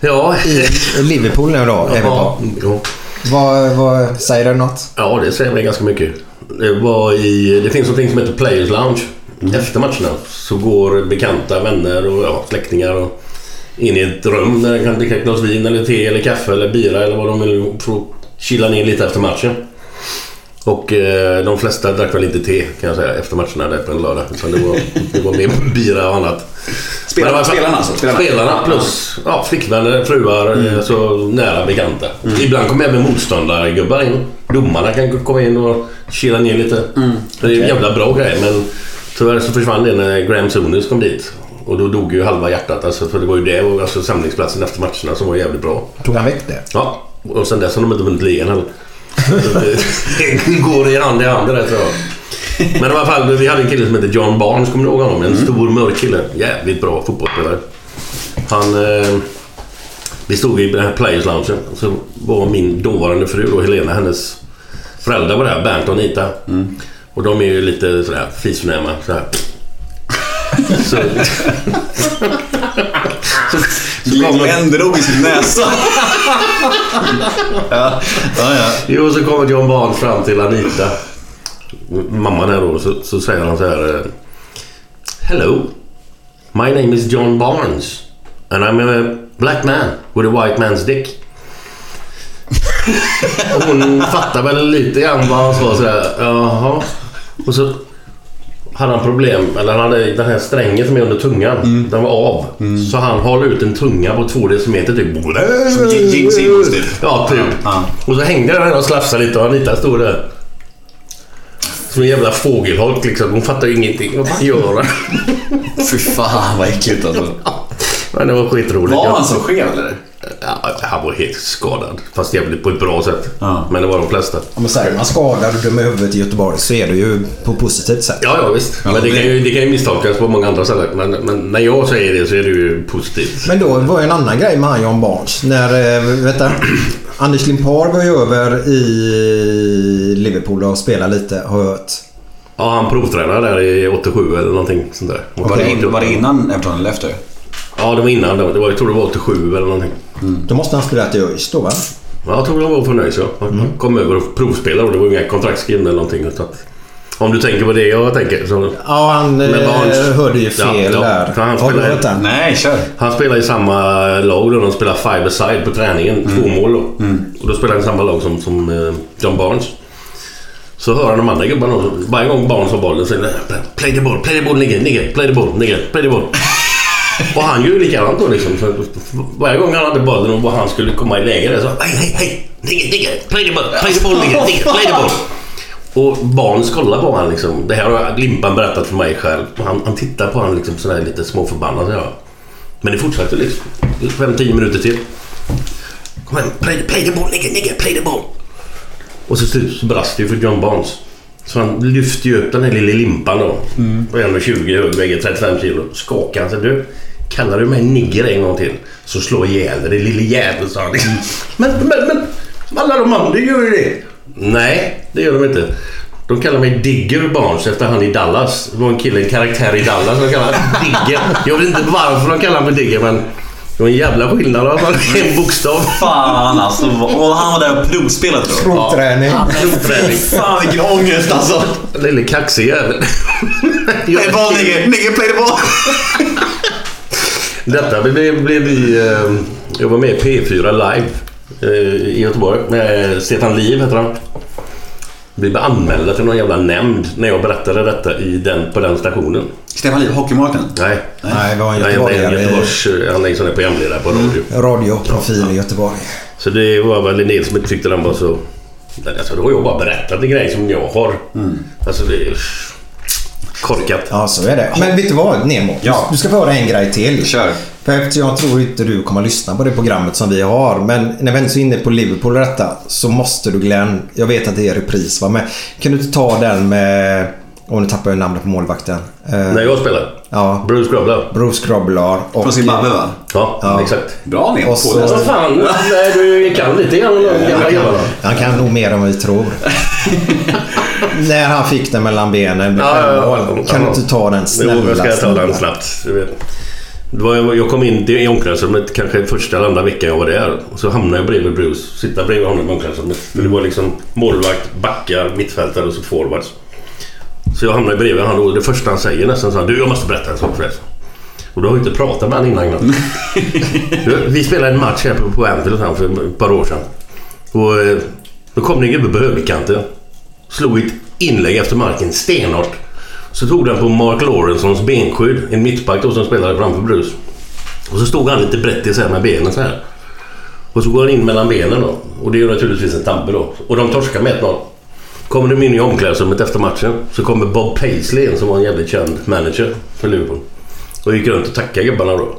S4: Ja.
S3: i Liverpool nu då. Är vi
S4: Ja,
S3: på.
S4: ja.
S3: Vad, vad, säger du något?
S4: ja, det säger mig ganska mycket. Det, var i, det finns något som heter Players Lounge. Efter matcherna så går bekanta, vänner och ja, släktingar och in i ett rum där de kan dricka ett glas vin eller te eller kaffe eller bira eller vad de vill för att chilla ner lite efter matchen. Och eh, de flesta drack väl inte te kan jag säga efter matcherna där på en lördag. Utan det var, det var mer bira och annat.
S5: Spelarna-
S4: var-
S5: spelarna alltså? Spelarna?
S4: Spelarna plus ja, flickvänner, fruar, eh, så nära bekanta. Ibland kommer även motståndargubbar in. Domarna kan komma in och chilla ner lite. Det är en jävla bra grej men tyvärr så försvann det när Graham Souness kom dit. Och då dog ju halva hjärtat alltså, för det var ju det och alltså samlingsplatsen efter matcherna som var jävligt bra.
S3: Tog han väck det?
S4: Ja, och sen dess har de inte vunnit ligan heller. Så det går i hand i hand det där tror jag. Men i alla fall, vi hade en kille som hette John Barnes, kommer du ihåg honom? En stor mörk kille. Jävligt bra fotbollsspelare. Han... Eh, vi stod i den här Players Loungen och så var min dåvarande fru då, Helena, hennes föräldrar var där, Bernt och Anita. Och de är ju lite sådär fisförnäma. Sådär. Så,
S5: Glenn drog i sin näsa. ja, ja, ja.
S4: Jo, så kommer John Barnes fram till Anita. Mamman här då. Så, så säger han så här. eh, Hello. My name is John Barnes. And I'm a black man with a white man's dick. Och hon fattar väl lite grann vad han sa sådär. Jaha. Och så hade han problem, eller han hade den här strängen som är under tungan. Den var av. Så han håller ut en tunga på två decimeter typ.
S5: Som Gene Simmons typ.
S4: Ja, typ.
S5: Ja.
S4: Och så hängde den där och slafsade lite och Anita stod där. Som en jävla fågelholk liksom. Hon fattar ingenting. Vad fan gör han?
S5: Fy fan vad äckligt alltså.
S4: Men det var skitroligt.
S5: Var han så skev eller?
S4: Ja, han var helt skadad. Fast jävligt på ett bra sätt.
S5: Ja.
S4: Men det var de flesta.
S3: Om man säger man skadad och dum i huvudet i Göteborg så är det ju på positivt sätt.
S4: Ja, ja visst.
S5: Ja,
S4: men det, kan ju, det kan ju misstolkas på många andra ställen. Men, men när jag säger det så är det ju positivt.
S3: Men då var ju en annan grej med han John Barnes. När, vet du, Anders Limpar var ju över i Liverpool och spelade lite har jag hört.
S4: Ja, han provtränade där i 87 eller någonting sånt där.
S5: Var det, in, var det innan Everton eller efter?
S4: Ja, det var innan. Det var, jag tror det var 87 eller någonting.
S3: Då måste han spela till ÖIS då va?
S4: Ja, jag tror de var förnöjda så. Han kom över och provspelade och det var inga kontrakt skrivna eller någonting. Så att, om du tänker på det jag tänker så...
S3: Ja, han
S4: Men
S3: eh, hörde ju
S4: Ja,
S3: fel
S4: ja.
S3: där.
S4: För han
S3: Har du
S4: spelar-
S3: hört?
S5: Nej, kör.
S4: Han spelar i samma lag då. De spelar five aside på träningen. Två mål då. Och då spelar han i samma lag som, som eh, John Barnes. Så hör han de andra gubbarna. Varje gång Barnes har bollen så är det Play the ball, play the ball, nigger, nigger, play the ball, nigger, play the ball. Och han ju likadant då liksom. Så varje gång han hade bollen och han skulle komma i läge där så hej, hej, hej, play the ball, play the ball, nigger, nigger, play the ball. Och barn kollar på honom liksom. Det här har Limpan berättat för mig själv. Han, han tittar på honom liksom sådär lite småförbannad. Ja. Men det fortsätter liksom. 5-10 minuter till. Kom igen, play, play the ball nigga, nigga, play the ball. Och så så brast det ju för John Barnes. Så han lyfter ju upp den här lilla limpan då.
S5: Mm.
S4: På 1,20 hög, väger 35 kilo. Skakar han sig. Du, kallar du mig nigger en gång till så slår jag ihjäl dig lille jävel sa han. men, men, men alla de andra gör ju det. Nej, det gör de inte. De kallar mig Digger Barnes efter han i Dallas. Det var en kille, en karaktär i Dallas som kallade Digger. Jag vet inte varför de kallar mig Digger men det var en jävla skillnad fall. En bokstav.
S5: Fan alltså. Och han var där och provspelade tror jag.
S3: Provträning.
S4: Ja, provträning.
S5: Fan vilken ångest alltså.
S4: Lille kaxig jävel.
S5: Play the ball nigga, nigga play the ball.
S4: Detta blev, blev vi... Eh, jag var med i P4 live eh, i Göteborg med Stefan Liv heter han. Vi blev anmälda till någon jävla nämnd när jag berättade detta i den, på den stationen.
S5: Stefan Liv, hockeymålvakten?
S4: Nej.
S3: Nej, var en göteborgare.
S4: Göteborgs, han är där programledare på radio.
S3: Radioprofil i Göteborg.
S4: Så det var väl en del som inte tyckte den var så... Alltså då har jag bara berättat en grej som jag har. Alltså det. Korkat.
S3: Ja, så är det. Men vet du vad Nemo?
S5: Ja.
S3: Du ska få höra en grej till.
S5: Kör.
S3: För eftersom jag tror inte du kommer att lyssna på det programmet som vi har. Men när vi är inne på Liverpool och detta så måste du Glenn. Jag vet att det är repris va. Men kan du inte ta den med... Och nu tappar namnet på målvakten. Eh,
S4: När jag spelar.
S3: Ja.
S4: Bruce Grubler.
S3: Bruce Grobbelaar. och-
S5: Från Zimbabwe va?
S4: Ja,
S3: Ja.
S4: exakt.
S5: Bra Nemo.
S3: Och så-.
S4: Vad fan, nej, du kan lite grann om de gamla grabbarna.
S3: Han kan nog mer än vad vi tror. När han fick den mellan benen med
S4: Ja, ja, ja.
S3: Kan du inte ta den snälla?
S4: Jo, jag ska ta den snabbt. Jag kom in i omklädningsrummet kanske första eller andra veckan jag var där. Och så hamnade jag bredvid Bruce. Sitta bredvid honom i omklädningsrummet. För Det var liksom målvakt, backar, mittfältare och så forwards. Så jag hamnade bredvid honom och det första han säger nästan så här, Du, jag måste berätta en sak för dig. Och du har ju inte pratat med honom innan. Vi spelade en match här på, på Anfield för ett par år sedan. Och eh, då kom det en gubbe på högerkanten. Slog ett inlägg efter marken stenhårt. Så tog den på Mark Lawrensons benskydd. En mittback då som spelade framför Bruce. Och så stod han lite brett isär med benen så här. Och så går han in mellan benen då. Och det är naturligtvis en tabbe då. Och de torskar med 1-0. Kommer de in i omklädningsrummet efter matchen så kommer Bob Paisley in som var en jävligt känd manager för Liverpool. Och gick runt och tackade gubbarna då.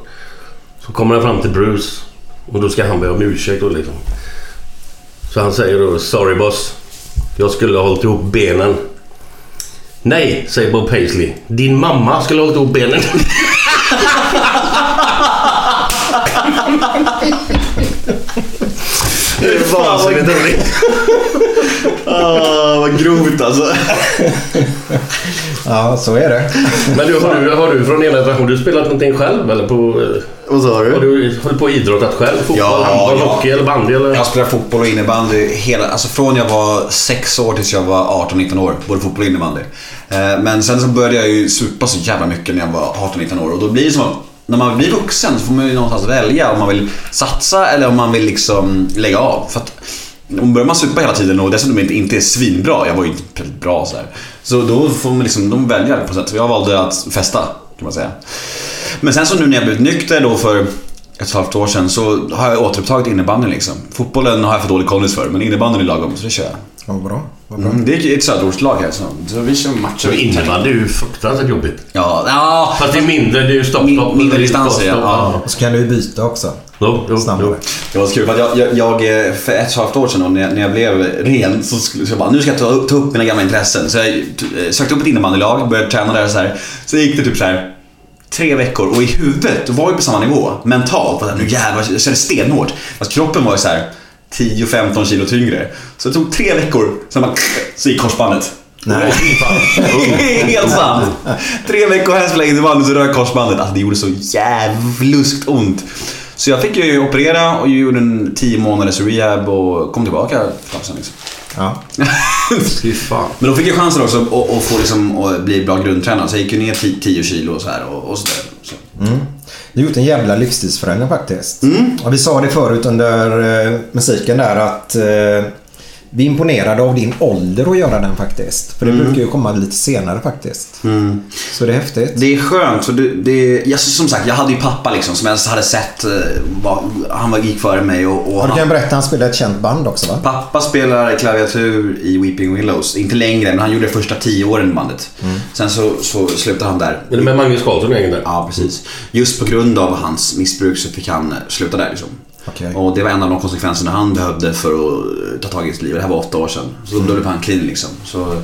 S4: Så kommer han fram till Bruce. Och då ska han be om ursäkt då liksom. Så han säger då “Sorry boss. Jag skulle ha hållit ihop benen”. Nej, säger Bob Paisley. Din mamma skulle ha hållit ihop benen. Det är vansinnigt roligt.
S5: Ah, vad grovt alltså.
S3: Ja, så är det.
S4: Men du, har, du, har du från ena generationen, du spelat någonting själv eller på...
S5: Vad sa
S4: Har du hållit på och idrottat själv? Fotboll,
S5: Ja,
S4: handboll,
S5: ja.
S4: hockey eller bandy eller?
S5: Jag spelar fotboll och innebandy hela, alltså från jag var 6 år tills jag var 18-19 år. Både fotboll och innebandy. Eh, Men sen så började jag ju supa så jävla mycket när jag var 18-19 år och då blir det som att när man blir vuxen så får man ju någonstans välja om man vill satsa eller om man vill liksom lägga av. För att om börjar man supa hela tiden och dessutom inte, inte är svinbra, jag var ju inte väldigt bra så här. Så då får man liksom, de välja på något sätt. Jag valde att festa kan man säga. Men sen så nu när jag blivit nykter då för ett och ett halvt år sedan så har jag återupptagit innebandyn liksom. Fotbollen har jag för dålig kondis för, men innebandyn är lagom så det kör jag.
S3: Vad bra. Vad bra.
S5: Mm, det är ett söderortslag här så, så vi kör matcher.
S4: Så innebandy är ju fruktansvärt jobbigt.
S5: Ja, ja.
S4: Fast det är mindre, det är ju stopp,
S5: Min-
S4: stopp.
S5: mindre distanser, ja. Ja.
S3: Och så kan du ju byta också.
S4: Jo, jo,
S3: Snabbare.
S4: jo.
S5: Det var så kul för att jag, jag, jag, eh, för ett och ett halvt år sedan då, när, jag, när jag blev ren så skulle så jag bara, nu ska jag ta, upp- ta upp mina gamla intressen. Så jag eh, sökte upp ett innebandylag, började träna där så här. Så gick det typ så här tre veckor och i huvudet, var jag på samma nivå. Mentalt, nu jävlar, jag körde stenhårt. Fast kroppen var ju så här 10-15 kilo tyngre. Så det tog tre veckor, sen bara, så gick korsbandet.
S3: Nej.
S5: Helt sant. Tre veckor spelade jag innebandy så rök korsbandet. Alltså det gjorde så jävluskt ont. Så jag fick ju operera och gjorde en 10 månaders rehab och kom tillbaka sedan. Liksom.
S3: Ja.
S4: Fy fan.
S5: Men då fick jag chansen också att, att få liksom, att bli bra grundtränad. Så jag gick ju ner 10 10 kilo och så här och, och sådär. Så.
S3: Du har gjort en jävla livsstilsförändring faktiskt.
S5: Mm.
S3: Och vi sa det förut under eh, musiken där att eh, Vi är imponerade av din ålder att göra den faktiskt. För det
S5: Mm.
S3: brukar ju komma lite senare faktiskt. Så det är häftigt.
S5: Det är skönt för det, det, jag, som sagt jag hade ju pappa liksom som jag hade sett, eh, vad, han var gick före mig och, och
S3: Och du
S5: han,
S3: kan berätta, han spelar ett känt band också va?
S5: Pappa spelar klaviatur i Weeping Willows. Inte längre, men han gjorde det första tio åren i bandet. Sen så, så slutade han där.
S4: Är det med Magnus Carlsson där?
S5: Ja, precis. Just på grund av hans missbruk så fick han eh, sluta där liksom.
S3: Okay.
S5: Och det var en av de konsekvenserna han behövde för att eh, ta tag i sitt liv. Det här var åtta år sedan. Så då blev han clean liksom. Så,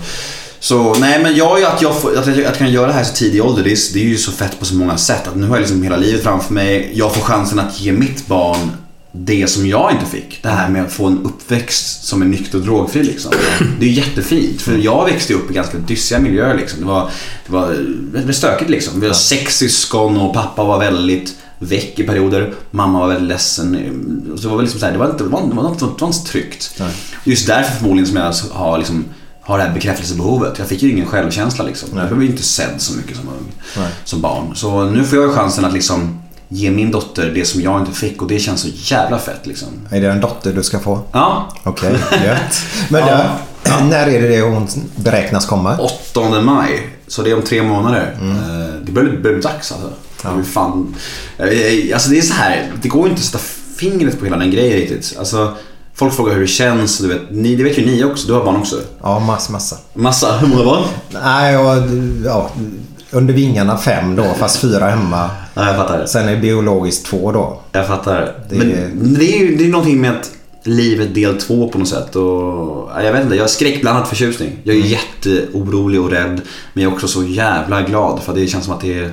S5: så nej men jag, att, jag, att, jag, att jag kan göra det här så tidig ålder, det är, det är ju så fett på så många sätt. Att nu har jag liksom hela livet framför mig. Jag får chansen att ge mitt barn det som jag inte fick. Det här med att få en uppväxt som är nykter och drogfri liksom. Det är jättefint. För jag växte upp i ganska dyssiga miljöer liksom. Det var, det var, det var stökigt liksom. Vi var sex syskon och pappa var väldigt väck i perioder. Mamma var väldigt ledsen. Så det var liksom så här, det var inte, det var, var, inte tryggt. Just därför förmodligen som jag har liksom har det här bekräftelsebehovet. Jag fick ju ingen självkänsla liksom. Jag blev ju inte sedd så mycket som.
S3: Nej.
S5: Som barn. Så nu får jag chansen att liksom ge min dotter det som jag inte fick och det känns så jävla fett liksom.
S3: Är det en dotter du ska få?
S5: Ja.
S3: Okej, gött. Men
S5: Ja.
S3: det, när är det det hon beräknas komma?
S5: 8 maj. Så det är om tre månader. Eh, Det börjar bli dags alltså.
S3: Ja.
S5: Ja. Fan. Alltså det är så här. Det går ju inte att sätta fingret på hela den grejen riktigt. Alltså, folk frågar hur det känns. Du vet, ni, det vet ju ni också. Du har barn också.
S3: Ja, massa, massa.
S5: Massa. Hur många barn?
S3: Nej, jag, ja, under vingarna fem då, fast fyra hemma.
S5: Ja, jag fattar.
S3: Sen är det biologiskt två då.
S5: Jag fattar.
S3: Det-
S5: Men det är ju det är någonting med att livet del två på något sätt. Och, ja, jag vet inte, jag har skräckblandad förtjusning. Jag är jätteorolig och rädd. Men jag är också så jävla glad för det känns som att det är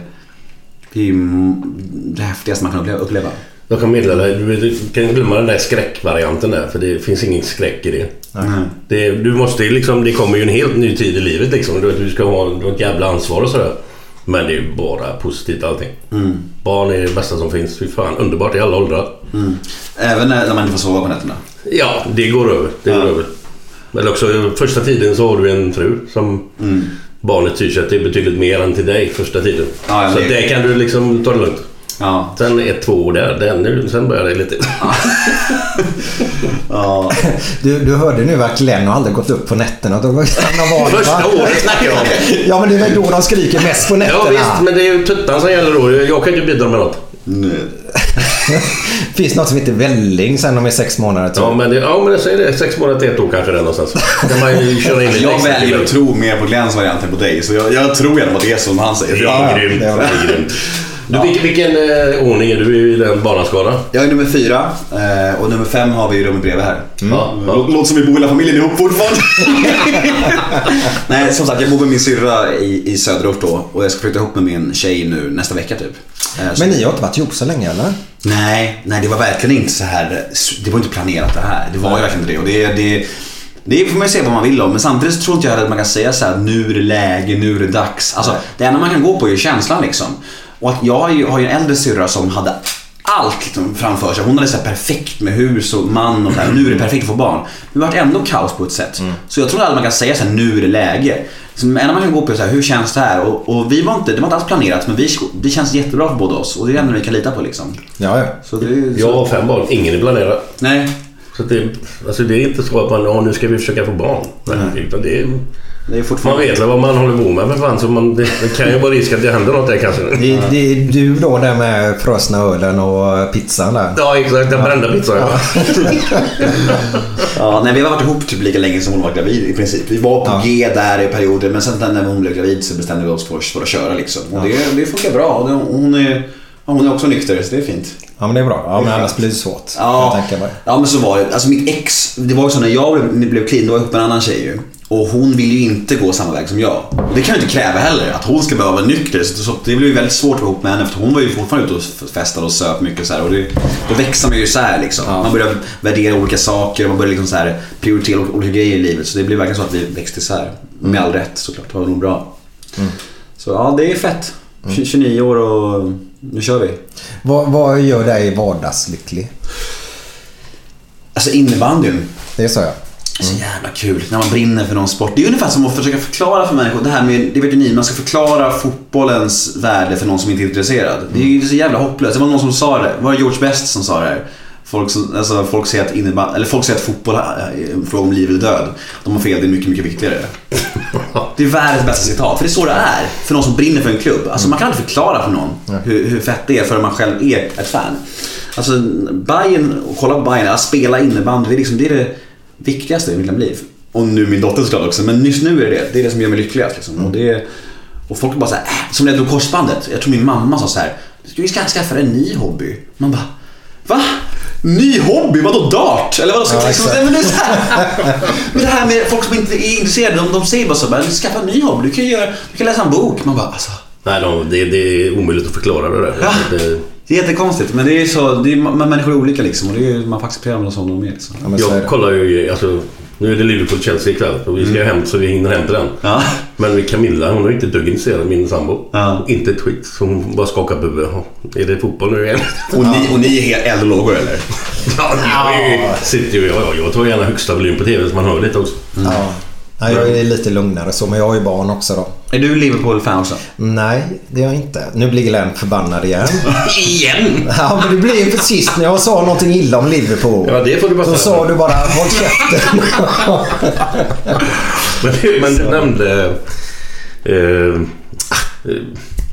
S5: det, är ju det häftigaste man kan uppleva.
S4: Jag kan meddela dig, du, kan glömma den där skräckvarianten där för det finns ingen skräck i det. det du måste liksom, det kommer ju en helt ny tid i livet liksom. Du, du ska ha ett jävla ansvar och sådär. Men det är ju bara positivt allting.
S5: Mm.
S4: Barn är det bästa som finns. Fy fan, underbart i alla åldrar.
S5: Mm. Även när man inte får sova på nätterna.
S4: Ja, det går över. Det går över. Eller också första tiden så har du en fru som barnet sig till betydligt mer än till dig första tiden.
S5: Ja, ja,
S4: så
S5: det-
S4: det kan du liksom ta det lugnt.
S5: Ja.
S4: Sen ett, två år där, den, nu- sen börjar det lite.
S5: Ja.
S3: Du, du hörde nu att Glenn har aldrig gått upp på nätterna. Var va?
S4: Första året snackar jag om.
S3: Ja, men det är väl då de skriker mest på nätterna.
S4: Ja visst, men det är ju tuttan som gäller då. Jag kan ju inte bidra med något.
S3: Finns något som heter välling sen de är sex månader typ.
S4: Ja men, det, ja, men jag säger det. Sex månader till ett år kanske där någonstans. kan man ju köra in
S5: Jag väljer att tro mer på Glens variant än på dig. Så jag, jag tror gärna på det som han säger.
S4: Det
S5: Ja,
S4: är grymt.
S3: det
S4: Det
S3: är
S4: är grymt. Du, vilken, vilken eh, ordning är du i den barnaskalan?
S5: Jag är nummer fyra eh, och nummer fem har vi i rummet bredvid här.
S4: Ja, ja.
S5: Lå- Låter som vi bor hela familjen ihop fortfarande. Nej, som sagt, jag bor med min syrra i, i söderort då och jag ska flytta ihop med min tjej nu nästa vecka typ. Eh,
S3: Men ni har inte varit ihop så länge eller?
S5: Nej, nej det var verkligen inte så här. Det var inte planerat det här. Det var ju verkligen inte det. Och det, det, det får man ju se vad man vill om. Men samtidigt så tror inte jag att man kan säga så här: nu är det läge, nu är det dags. Alltså, det enda man kan gå på är känslan liksom. Och att jag har ju, har ju en äldre syrra som hade allt liksom framför sig. Hon hade så perfekt med hus och man och så här, nu är det perfekt att få barn. Men det vart ändå kaos på ett sätt. Så jag tror aldrig man kan säga så här, nu är det läge. Så det enda man kan gå på är så här, hur känns det här? Och, och vi var inte, det var inte alls planerat men vi, det känns jättebra för båda oss. Och det är det enda vi kan lita på liksom.
S3: Ja, ja.
S5: Så det, är-
S4: Jag har fem barn. Ingen är planerad.
S5: Nej,
S4: Så det, alltså det är inte så att man, ja, nu ska vi försöka få barn. Nej, utan det är,
S5: det är
S4: man
S5: fortfarande...
S4: vet väl vad man håller på med för fan. Så man, det, det kan ju vara risk att det händer något där kanske.
S3: Det, det är du då där med frösna ölen och pizzan där.
S4: Ja exakt, den brända pizzan. Ja.
S5: Ja, nej, vi har varit ihop typ lika länge som hon var gravid i princip. Vi var på
S3: Ja.
S5: G där i perioder men sen när hon blev gravid så bestämde vi oss för, för att köra liksom. Och det, det funkar bra. Hon är, ja, hon är också nykter så det är fint.
S3: Ja, men det är bra. Ja, men annars blir det svårt.
S5: Ja, ja men så var det. Alltså mitt ex, det var ju så när jag blev, blev clean, då var jag ihop med en annan tjej ju. Och hon vill ju inte gå samma väg som jag. Det kan jag inte kräva heller, att hon ska behöva vara nykter. Så så det blev ju väldigt svårt att vara ihop med henne för hon var ju fortfarande ute och festade och söp mycket så här. Och det, då växer man ju isär liksom. Man börjar värdera olika saker, man börjar liksom så här prioritera olika grejer i livet. Så det blev verkligen så att vi växte isär. Med all rätt såklart, det var nog bra. Så ja, det är fett. 29 år och nu kör vi.
S3: Vad, vad gör dig vardagslycklig?
S5: Alltså innebandyn.
S3: Det är så ja.
S5: Så jävla kul när man brinner för någon sport. Det är ungefär som att försöka förklara för människor, det här med, det vet ju ni, man ska förklara fotbollens värde för någon som inte är intresserad. Det är ju så jävla hopplöst. Det var någon som sa det, var det George Best som sa det här? Folk, som, alltså, folk, säger att innebandy, eller folk säger att fotboll är en fråga om liv eller död. De har fel, det är mycket, mycket viktigare. Det är världens bästa citat, för det är så det är. För någon som brinner för en klubb. Alltså, man kan inte förklara för någon hur, hur fett det är förrän man själv är ett fan. Alltså Bayern, och kolla på Bayern, att spela innebandy, det är, liksom, det är det viktigaste i mitt liv. Och nu min dotter såklart också, men just nu är det det. Det är det som gör mig lyckligast. Liksom. Och, det, och folk bara såhär, äh, som när jag drog korsbandet. Jag tror min mamma sa så här, vi ska skaffa en ny hobby. Man bara, va? Ny hobby? Vadå dart? Eller vadå? Ska
S3: Ja,
S5: liksom, men det, men det här med folk som inte är intresserade, de, de säger bara så här, skaffa en ny hobby. Du kan, göra, du kan läsa en bok. Man bara, alltså.
S4: Nej, de, det, det är omöjligt att förklara det där.
S5: Ja.
S4: Det,
S5: Det är jättekonstigt, men det är så, det är, människor är olika liksom. Och det är, man får acceptera dem som de är. Liksom.
S4: jag kollar ju, alltså, nu är det Liverpool-Chelsea ikväll och vi ska hem så vi hinner hem till den.
S5: Ja.
S4: Men Camilla hon är inte ett dugg intresserad av min sambo. Inte ett skit. Hon bara skakar på huvudet. Är det fotboll nu igen?
S5: Och ni, och ni är helt eld och lågor eller?
S4: Ja, jag sitter ju, ja, ja, jag tar gärna högsta volym på TV så man hör lite också.
S3: Ja. Nej, jag är lite lugnare så, men jag har ju barn också då.
S5: Är du Liverpool-fan också?
S3: Nej, det är jag inte. Nu blir Glenn förbannad igen.
S5: igen?
S3: Ja, men det blev ju precis när jag sa någonting illa om Liverpool.
S4: Ja, det får du bara
S3: Då
S4: säga.
S3: sa du bara håll käften.
S4: Men, men du nämnde... Eh, eh,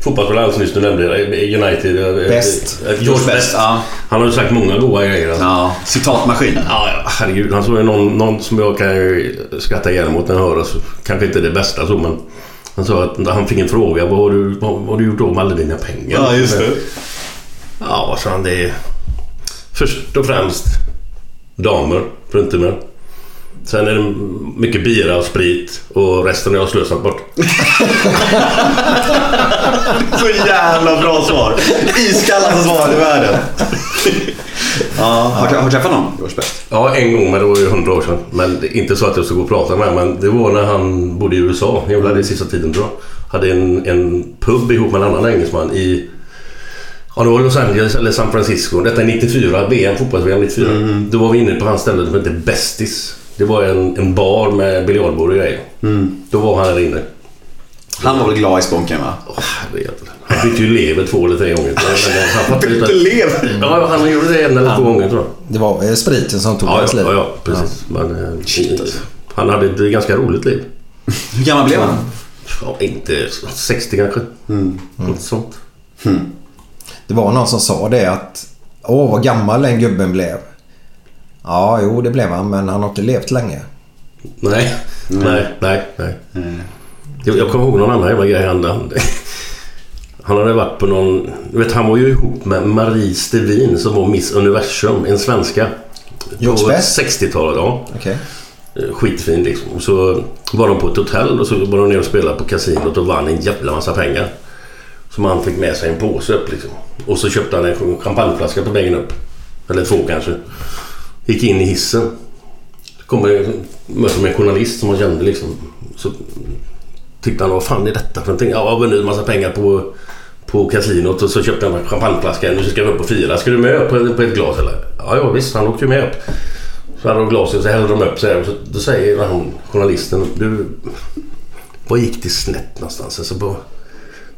S4: Fotbollsspelaren alldeles nyss, du nämnde eh, United. eh,
S3: Best.
S4: eh, George Best.
S5: ja.
S4: Han har ju sagt många goda grejer. alltså.
S5: Ja, citatmaskin.
S4: Ja, ja, herregud. Han såg ju någon, någon som jag kan skratta ihjäl mot när jag hör. Alltså, kanske inte det bästa så, men han sa att han fick en fråga. Vad har du, vad, vad har du gjort av med alla dina pengar?
S5: Ja, just det.
S4: Ja, så han det är först och främst damer, fruntimmer. Sen är det mycket bira och sprit och resten har jag slösat bort.
S5: Så jävla bra svar. Iskallaste svar i världen. Ja, har, du- har du träffat någon, George Best?
S4: Ja, en gång, men det var ju hundra år sedan. Men det inte så att jag ska gå och prata med. Men det var när han bodde i USA. Jävlar, det är sista tiden tror jag. Hade en, en pub ihop med en annan engelsman i... Ja, det var Los Angeles eller San Francisco. Detta är 94, VM, fotbolls-VM 94. Då var vi inne på hans ställe som hette Bestis. Det var en, en bar med biljardbord och grejer. Då var han där inne.
S5: Han var väl glad i spånken va?
S4: Herregud. Han bytte ju lever två eller tre gånger. Han
S5: Bytte lever?
S4: Ja, han gjorde det en eller två gånger tror jag.
S3: Det var eh, spriten som tog
S4: Ja,
S3: hans
S4: ja,
S3: liv.
S4: ja, ja precis. Men, eh, han hade ett ganska roligt liv.
S5: Hur gammal blev han?
S4: Ja, inte 60 kanske. Något sånt.
S3: Det var någon som sa det att Åh, vad gammal den gubben blev. Ja, jo det blev han, men han har inte levt länge.
S4: Nej, nej, nej. nej. Jag, jag kommer ihåg någon annan jävla grej. Han, han, han hade varit på någon... Du vet, han var ju ihop med Marie Stevin som var Miss Universum, en svenska. På
S3: Best?
S4: 60-talet, ja.
S3: Okej.
S4: Eh, Skitfin liksom. Och så var de på ett hotell och så var de ner och spelade på kasinot och vann en jävla massa pengar. Som han fick med sig en påse upp liksom. Och så köpte han en champagneflaska på vägen upp. Eller två kanske. Gick in i hissen. Så kommer möter med en journalist som han kände liksom. Så tyckte han, vad fan är detta för någonting? Ja, jag har vunnit en massa pengar på, på kasinot och så köpte han en champagneflaska. Nu ska vi upp och fira. Ska du med upp på, på ett glas eller? Ja, ja visst. Han åkte ju med upp. Så hade de glaset så hällde de upp så här. Och så, då säger han, journalisten, du... Vad gick det snett någonstans? Alltså på,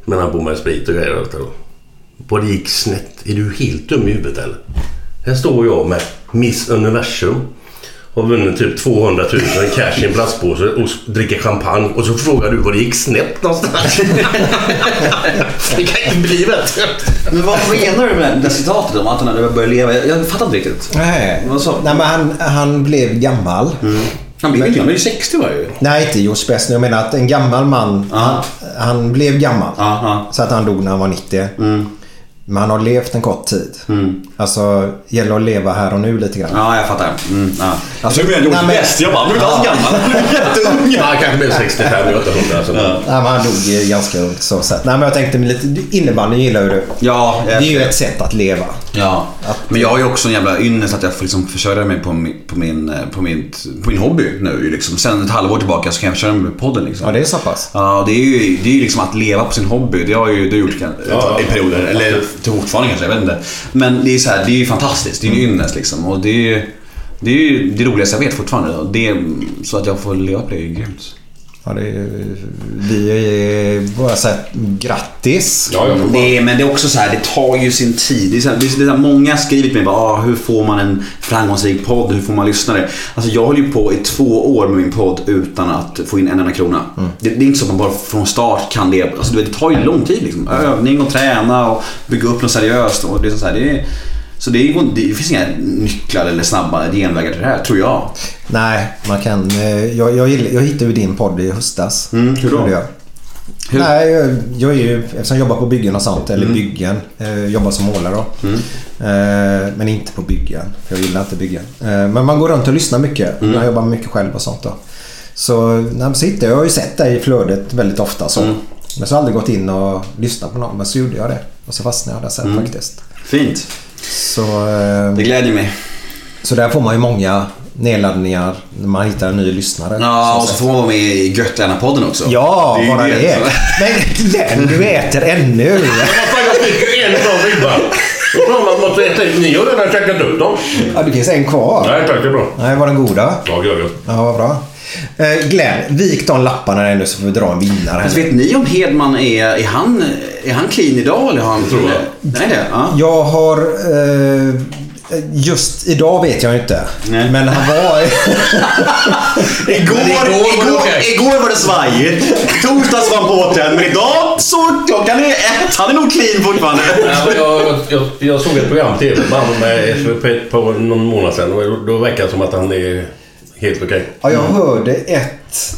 S4: men han bor med sprit och grejer och allt det där. Vad det gick snett? Är du helt dum i huvudet eller? Här står jag med Miss Universum. Har vunnit typ 200 000 cash i en plastpåse och dricker champagne. Och så frågar du vad det gick snett någonstans. det kan inte bli bättre.
S5: Men vad menar du med det citatet om att han hade börjat leva? Jag, jag fattar inte riktigt.
S3: Nej,
S5: Vad sa
S3: Nej men han, han blev gammal.
S5: Han blev inte han blev ju 60 var ju.
S3: Nej, inte George Best. Jag menar att en gammal man, han, han blev gammal.
S5: Ja.
S3: Så att han dog när han var 90. Men han har levt en kort tid. Alltså, gäller att leva här och nu lite grann.
S5: Ja, jag fattar. Mm, ja.
S3: Alltså,
S5: jag tror
S3: nej,
S5: jag
S3: men-
S5: bäst. Jag bara, han blev inte alls gammal. Han blev jätteung.
S4: Ja, han kanske blev 65 eller 800. Alltså.
S3: Nej, men han dog ganska ungt så sett. Nej, men jag tänkte lite innebandy gillar ju du.
S5: Ja,
S3: Det är ju ett sätt att leva.
S5: Ja, men jag har ju också en jävla ynnest att jag får liksom försörja mig på min, på min, eh, på min, på min hobby nu. Liksom. Sen ett halvår tillbaka så kan jag försörja mig med podden. Liksom.
S3: Ja, det är så pass.
S5: Ja, det är ju det är ju liksom att leva på sin hobby. Det har ju det har gjort kan-
S4: Ja,
S5: i perioder. Eller till fortfarande kanske, jag vet inte. Men det är, så här, det är ju fantastiskt. Det är ju en ynnest liksom. Och det är ju det, är ju det roligaste jag vet fortfarande. Och det, så att jag får leva på det är ju grymt.
S3: Ja, det är, vi är bara så här, grattis.
S5: det, men det är också så här, det tar ju sin tid. Det är så här, det är så här, många har skrivit med mig ah, hur får man en framgångsrik podd? Hur får man lyssnare? Alltså jag höll ju på i två år med min podd utan att få in en enda krona. Det, det är inte så att man bara från start kan det. Alltså, du vet, det tar ju lång tid. Liksom. Övning och träna och bygga upp något seriöst. Och det är så här, det är, så det, är, det finns inga nycklar eller snabba genvägar till det här, tror jag.
S3: Nej, man kan... eh, Jag, jag, jag hittade ju din podd i höstas.
S5: Mm, hur då?
S3: Jag.
S5: Hur?
S3: Nej, jag, jag är ju... Eftersom jag jobbar på byggen och sånt, eller
S5: Mm.
S3: byggen. Eh, jobbar som målare då. Eh, men inte på byggen. För jag gillar inte byggen. Eh, men man går runt och lyssnar mycket.
S5: Mm.
S3: Jag jobbar mycket själv och sånt då. Så, nej, så hittade jag, jag har ju sett dig i flödet väldigt ofta så.
S5: Mm.
S3: Men så har jag aldrig gått in och lyssnat på någon. Men så gjorde jag det. Och så fastnade jag där sen
S5: Mm.
S3: faktiskt.
S5: Fint.
S3: Så, eh,
S5: Det glädjer mig.
S3: så där får man ju många nedladdningar när man hittar en ny lyssnare.
S5: Ja,
S3: Så
S5: och så får man vara med i Götterna-podden också.
S3: Ja,
S5: ju
S3: bara det. Men Glenn, du äter ännu.
S4: Jag fick en sån ribba. Då tror man måste äta upp. Ni har redan käkat upp dem.
S3: Ja, det finns en kvar.
S4: Nej tack, det är bra.
S3: Nej, var den goda?
S4: Ja, gör det.
S3: Ja, vad bra. Eh, Glenn, vik de lapparna nu så får vi dra en vinnare.
S5: Fast
S3: här.
S5: vet ni om Hedman är, är han, är han clean idag eller har han...
S4: tror jag.
S5: Nej det? Ja.
S3: Jag har... Eh, just idag vet jag inte.
S5: Nej.
S3: Men han var...
S5: Igår,
S4: igår var det
S5: igår, var det svajigt. Torsdags var han på hotell. Men idag så klockan är ett. Han är nog clean fortfarande.
S4: Ja, jag, jag, jag såg ett program på TV med på någon månad sedan och då, då verkar det som att han är helt okej.
S3: ja, jag hörde ett...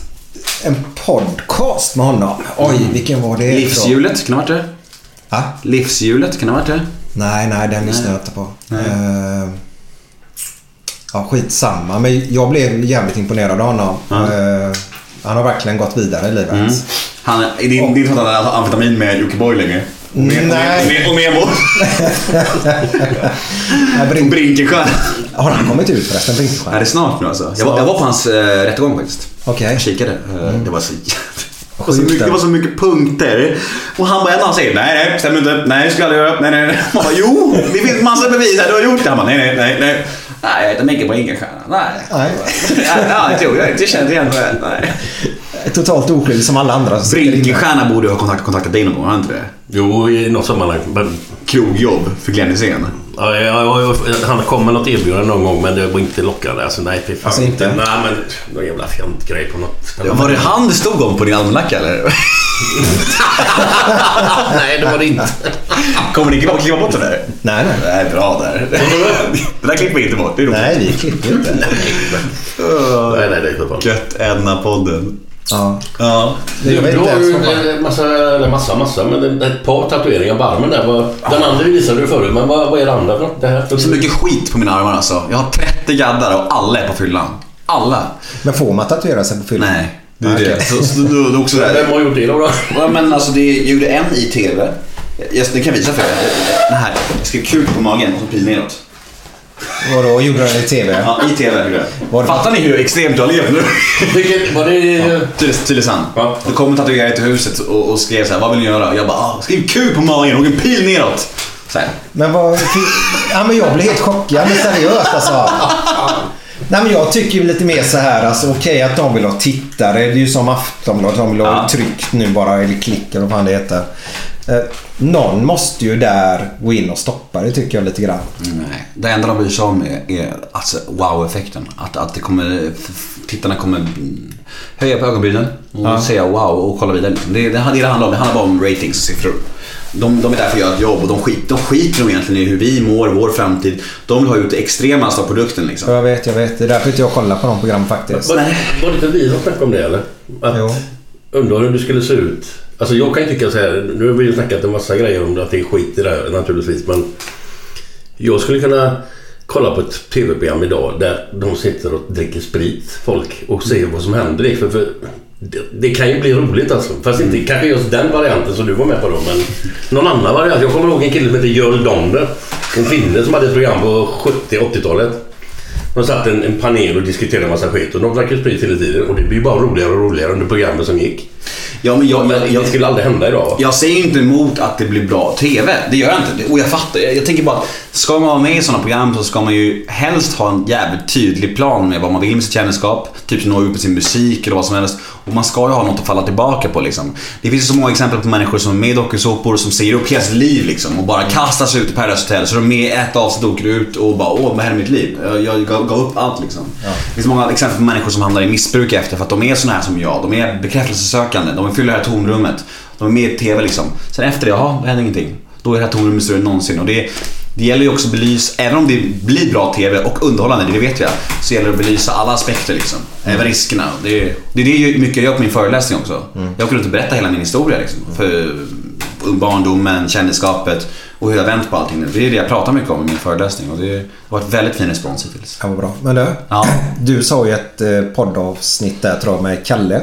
S3: En podcast med honom. Oj, vilken var det?
S5: Livshjulet, kan det ha varit det?
S3: Ja?
S5: Livshjulet, kan det ha varit det?
S3: Nej, nej, den lyssnade jag inte på. Eh, ja, skitsamma. Men jag blev jävligt imponerad av honom. Eh, han har verkligen gått vidare i livet.
S5: Mm. Han, det är inte så att han har amfetamin med Jockiboi längre? Och med,
S3: Nej.
S5: Och med, och med, och
S3: Brink-
S5: Brinkenstjärna.
S3: har han kommit ut förresten,
S5: Ja, det är snart nu alltså. Jag var, jag var på hans äh, rättegång faktiskt.
S3: Okej.
S5: Jag kikade. Eh, Det var så det var så, mycket, det var så mycket punkter. Och han bara, en han säger nej, nej, stämmer inte. Nej, det skulle jag aldrig göra. Nej, nej, nej. Man bara, jo, det finns massa bevis här. Du har gjort det. Han bara, nej, nej, nej, nej. Nej, jag heter Micke Brinkenstierna. Nej.
S3: Nej.
S5: Ja, jag tror jag inte känner igen det. Nej.
S3: Totalt oskyldig som alla andra.
S5: Brinkenstierna borde ha kontakt, kontaktat dig någon gång, har han inte det?
S4: Jo, i något sammanhang. Men,
S5: Krogjobb för Glenn Hysén.
S4: ja, ja, ja, han kom med något erbjudande någon gång men det var inte lockande. Alltså, nej, fy fan.
S3: Alltså, inte?
S4: Nej, men någon jävla fjantgrej på något ställe.
S5: Var det han det stod om på din almanacka eller?
S4: nej, det var det inte.
S5: Kommer ni klippa bort det där?
S3: Nej, nej.
S5: Det är bra där. Det där klipper vi inte bort. Det är roligt.
S3: Nej, vi klipper inte.
S4: nej, nej, det är.
S5: Gött Edna-podden.
S3: Ja.
S5: Ja.
S3: Det jag vet
S4: Du
S3: inte
S4: har
S3: ens
S4: ju
S3: vad fan-
S4: en massa, eller massa, massa, men ett par tatueringar på armen där. Den andra visade du förut, men vad, vad är det andra för något? Det här?
S5: Det är så mycket skit på mina armar alltså. Jag har 30 gaddar och alla är på fyllan. Alla.
S3: Men får man tatuera sig på fyllan?
S5: Nej. Det är
S3: Ah,
S5: det.
S3: okej.
S5: Så, så, då, då också där.
S4: Vem har gjort det då? då?
S5: Ja, men alltså det, jag gjorde en i TV. Jag, det kan jag visa för er. Den här. Jag skrev kuk på magen och så pil neråt.
S3: Vadå, gjorde den i TV?
S5: Ja, i TV gjorde jag.
S3: Var det-
S5: Fattar ni hur extremt jag lever nu?
S4: Vilket, var det...
S5: Tylösand. Tylösand.
S4: Ja.
S5: Då kom en tatuerare till huset och, och skrev så här, vad vill ni göra? Och jag bara, ah, skriv kuk på magen och en pil neråt. Så här.
S3: Men vad... Ja, men jag blev helt chockad. Men seriöst alltså. Nej, men jag tycker ju lite mer så här. Alltså, Okej att de vill ha tittare. Det är ju som Aftonbladet. De vill ha
S5: Ja.
S3: tryckt nu bara. Eller klick eller vad fan det heter. Eh, någon måste ju där gå in och stoppa det tycker jag lite grann.
S5: Nej, det enda de bryr sig om är, är alltså, wow-effekten. Att, att det kommer, tittarna kommer mm, höja på ögonbrynen och
S3: Ja.
S5: säga wow och kolla vidare. Det, det, det, det handlar om. Det handlar bara om ratings och siffror. De, de är där för att göra ett jobb och de, skit, de skiter nog egentligen i hur vi mår, vår framtid. De vill ha ut det extremaste av produkten liksom.
S3: Jag vet, jag vet. Det är därför inte jag kollar på de programmen faktiskt.
S4: Var, var det inte vi som snackade om det eller? Att
S3: Jo.
S4: undra hur det skulle se ut. Alltså jag kan ju tycka så här. Nu har vi ju snackat en massa grejer om att det är skit i det här naturligtvis. Men jag skulle kunna kolla på ett tv-program idag där de sitter och dricker sprit, folk, och ser vad som händer. För, för det, det kan ju bli roligt alltså. Fast inte kanske just den varianten som du var med på då. Men någon annan variant. Jag kommer ihåg en kille som hette Görel Donder. En finne som hade ett program på 70-80-talet. De satt en, en panel och diskuterade en massa skit och de drack ju sprit hela tiden och det blir bara roligare och roligare under programmet som gick.
S5: Ja, men jag, jag, jag,
S4: det skulle aldrig hända idag.
S5: Jag säger ju inte emot att det blir bra TV. Det gör jag inte. Och jag fattar. Jag, jag tänker bara att ska man vara med i sådana program så ska man ju helst ha en jävligt tydlig plan med vad man vill med sitt kändisskap. Typ nå ut med sin musik eller vad som helst. Och man ska ju ha något att falla tillbaka på liksom. Det finns ju så många exempel på människor som är med i dokusåpor som säger upp hela sitt liv liksom. Och bara kastar sig ut i Paradise Hotel. Så de är med i ett avsnitt och åker ut och bara åh, vad hände mitt liv? Jag, jag gav, gav upp allt liksom. Det finns många exempel på människor som hamnar i missbruk efter för att de är såna här som jag. De är bekräftelsesökande. De fylla det här tomrummet. De är med i TV liksom. Sen efter det, jaha, det händer ingenting. Då är det här tomrummet större än någonsin. Och det, det gäller ju också att belysa, även om det blir bra TV och underhållande, det vet jag, så gäller det att belysa alla aspekter liksom. Även riskerna. Det är det är det jag- mycket jag gör på min föreläsning också. Jag åker runt och berättar hela min historia liksom. För barndomen, kändisskapet och hur jag vänt på allting nu. Det är det jag pratar mycket om i min föreläsning och det har varit väldigt fin respons hittills.
S3: Ja, vad bra. Men du,
S5: Ja.
S3: du sa i ett eh, poddavsnitt där tror jag med Kalle.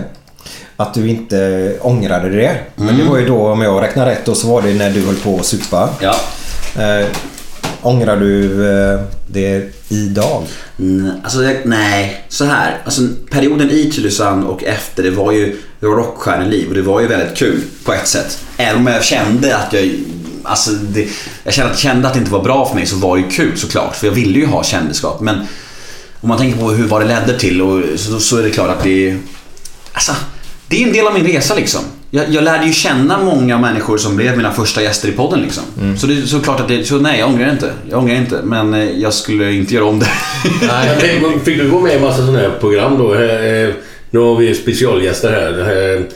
S3: Att du inte ångrade det. Men
S5: Mm.
S3: det var ju då, om jag räknar rätt, då så var det när du höll på att supa.
S5: Ja.
S3: Eh, ångrar du eh, det idag?
S5: Mm, alltså, jag, nej, så här. Alltså, perioden i Tylösand och efter det var ju det var rockstjärneliv och det var ju väldigt kul på ett sätt. Även om jag kände att jag Alltså det, jag kände att, kände att det inte var bra för mig så var det ju kul såklart. För jag ville ju ha kändisskap. Men om man tänker på hur vad det ledde till och, så, så är det klart att det är... Alltså, det är en del av min resa liksom. Jag, jag lärde ju känna många människor som blev mina första gäster i podden liksom. Så det är såklart att det, så nej jag ångrar inte. Jag ångrar inte. Men eh, jag skulle inte göra om det.
S4: Nej, fick, du gå med i massa sådana här program då? Eh, Nu har vi specialgäster här.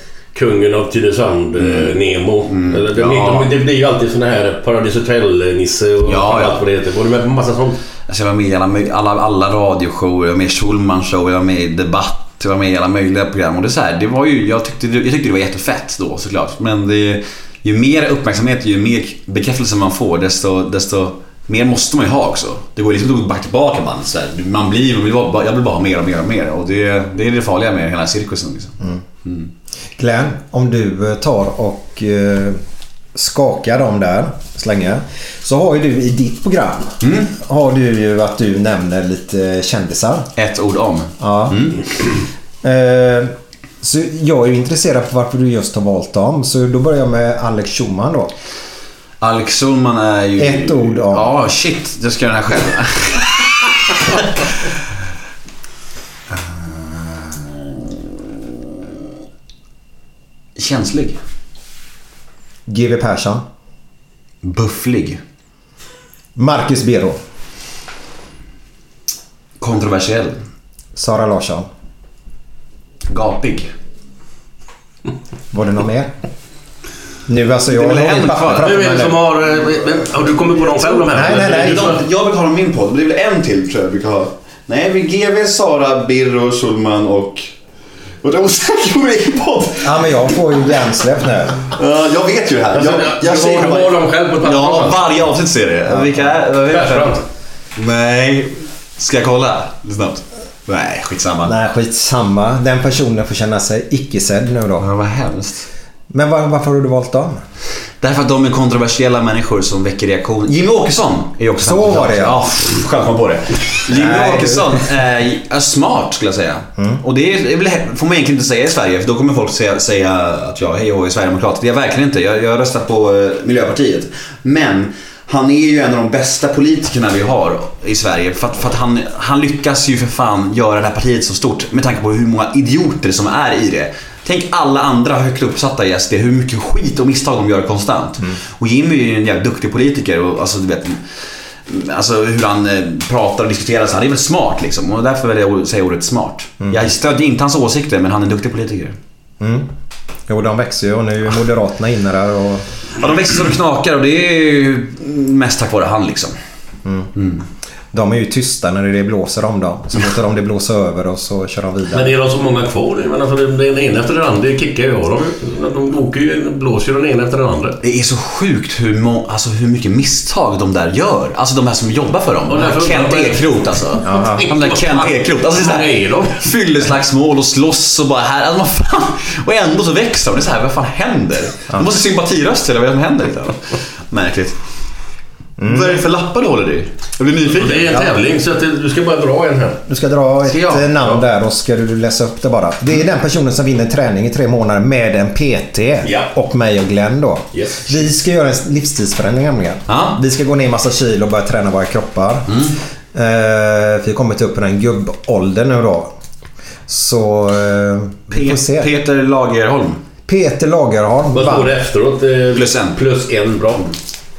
S4: Kungen av Tylösand, eh, Nemo. Eller Det,
S5: Mm. Ja.
S4: det, det blir ju alltid såna här Paradis Hotel-Nisse och
S5: Ja, ja.
S4: allt vad det heter. Var du med på massa sånt?
S5: Alltså jag var med i alla, alla, alla radioshower, jag var med i Schulman show, jag var med i Debatt, jag var med i alla möjliga program. Och det, så här, det var ju, jag, tyckte, jag tyckte det var jättefett då såklart. Men det, ju mer uppmärksamhet, ju mer bekräftelse man får, desto, desto mer måste man ju ha också. Det går liksom inte att gå back tillbaka man. Så man blir, man vill bara, jag vill bara ha mer och mer och mer. Och det, det är det farliga med hela cirkusen. Liksom.
S3: Glenn, om du eh, tar och eh, skakar dem där, slänger. Så har ju du i ditt program, har du ju att du nämner lite kändisar.
S5: Ett ord om.
S3: Ja. Eh, så jag är ju intresserad på varför du just har valt dem. Så då börjar jag med Alex Schumann då.
S5: Alex Schulman är ju...
S3: Ett ord om.
S5: Ja, shit. Jag ska göra den här själv. Känslig.
S3: GW Persson.
S5: Bufflig.
S3: Marcus Bero.
S5: Kontroversiell.
S3: Sara Larsson.
S5: Gapig.
S3: Var det något mer? Nu alltså
S5: Det
S3: jag
S5: är väl
S3: har
S5: en kvar.
S4: Vem är det som
S3: nu.
S4: har... eh, Har du kommit på dem själv de här?
S3: Nej, nej, nej.
S5: Jag vill ha dem i min podd. Det är väl en till tror jag vi brukar ha. Nej, vi GV, Sara, Birro, Schulman och... Och jag är osäker på min podd.
S3: Ja men jag får ju hjärnsläpp nu.
S5: Ja, jag vet ju det här.
S4: Alltså,
S5: Jag,
S4: du
S5: jag
S4: har-
S5: bara-
S4: du har dem själv på ett papper
S5: Ja, varje avsnitt ser det. Vilka är jag?
S4: Persbrandt.
S5: Nej. Ska jag kolla? Lite snabbt. Nej, skitsamma.
S3: Nej skitsamma. Den personen får känna sig icke-sedd nu då.
S5: Ja, vad hemskt.
S3: Men var, varför har du valt dem?
S5: Därför att de är kontroversiella människor som väcker reaktion. Jimmy Åkesson är också
S3: Så var det, ja.
S5: ja. Själv kom på det. Jimmy Åkesson är, är smart skulle jag säga. Och det är, väl, får man egentligen inte säga i Sverige för då kommer folk säga, säga att jag hej och är sverigedemokrat. Det är jag verkligen inte. Jag, jag har röstat på eh, Miljöpartiet. Men han är ju en av de bästa politikerna vi har i Sverige. För att, för att han, han lyckas ju för fan göra det här partiet så stort med tanke på hur många idioter som är i det. Tänk alla andra högt uppsatta i SD, hur mycket skit och misstag de gör konstant. Och Jimmy är ju en jävligt duktig politiker och alltså du vet Alltså hur han eh, pratar och diskuterar, så han är väl smart liksom. Och därför vill jag säga ordet smart. Jag stödjer inte hans åsikter men han är en duktig politiker.
S3: Mm. Jo, de växer ju och nu är Moderaterna inne där och...
S5: Ja, de växer så det knakar och det är ju mest tack vare han liksom.
S3: De är ju tysta när det blåser om dem. Så låter de det blåsa över och så kör de vidare.
S4: Men är de så många kvar? Men alltså, den ena efter den andra det kickar ju av dem. De åker ju, blåser ju den ena efter den andra.
S5: Det är så sjukt hur, må, alltså, hur mycket misstag de där gör. Alltså de här som jobbar för dem.
S4: Och därför-
S5: Kent Ekeroth alltså. De där Kent Ekeroth. Alltså, det är så här,
S4: de?
S5: fylleslagsmål och slåss och bara här. Alltså, vad fan. Och ändå så växer de. Det är så här, vad fan händer? De måste sympatiröster eller vad är det som händer? Liksom. Märkligt. Vad är det för lappar du håller i? Jag blir nyfiken.
S4: Det är en tävling så att det, du ska bara dra en här.
S3: Du ska dra ett
S5: Ska
S3: eh, namn där och ska du läsa upp det bara. Det är den personen som vinner träning i tre månader med en PT.
S4: Ja.
S3: Och mig och Glenn då.
S4: Yes.
S3: Vi ska göra en livsstilsförändring nämligen.
S5: Ja.
S3: Vi ska gå ner massa kilo och börja träna våra kroppar. Eh, vi har kommit upp i den gubbåldern nu då. Så eh, vi får se.
S5: Peter Lagerholm.
S3: Peter Lagerholm
S4: Vad står det efteråt? Eh,
S5: Plus en.
S4: Plus en bra.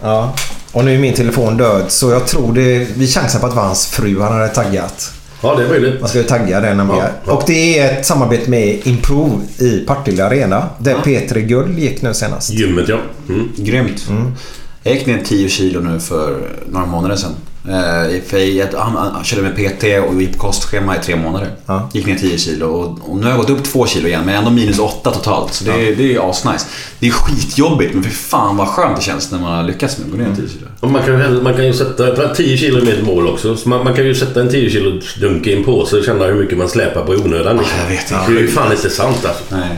S3: Ja. Och nu är min telefon död så jag tror det... Vi chansar på att det var hans fru han hade taggat.
S4: Ja, det är möjligt.
S3: Man ska ju tagga den nämligen.
S4: Ja, ja.
S3: Och det är ett samarbete med Improve i Partille Arena. Där Peter Gull gick nu senast.
S4: Gymmet ja. Mm.
S5: Grymt. Jag gick ner 10 kilo nu för några månader sedan. Eh, han, han körde med PT och gick på kostschema i tre månader.
S3: Ja.
S5: Gick ner 10 kilo och, och nu har jag gått upp 2 kilo igen men ändå minus 8 totalt. Så det, är- det är ju asnice. Det är skitjobbigt men för fan vad skönt det känns när man har lyckats med att gå ner 10 kilo.
S4: Och man, kan man kan ju sätta 10 kilo med ett mål också. Så man, man kan ju sätta en 10 kilo dunk i en påse och känna hur mycket man släpar på i onödan. Liksom.
S5: jag vet, är
S4: det är ju fan inte sant alltså.
S5: Nej,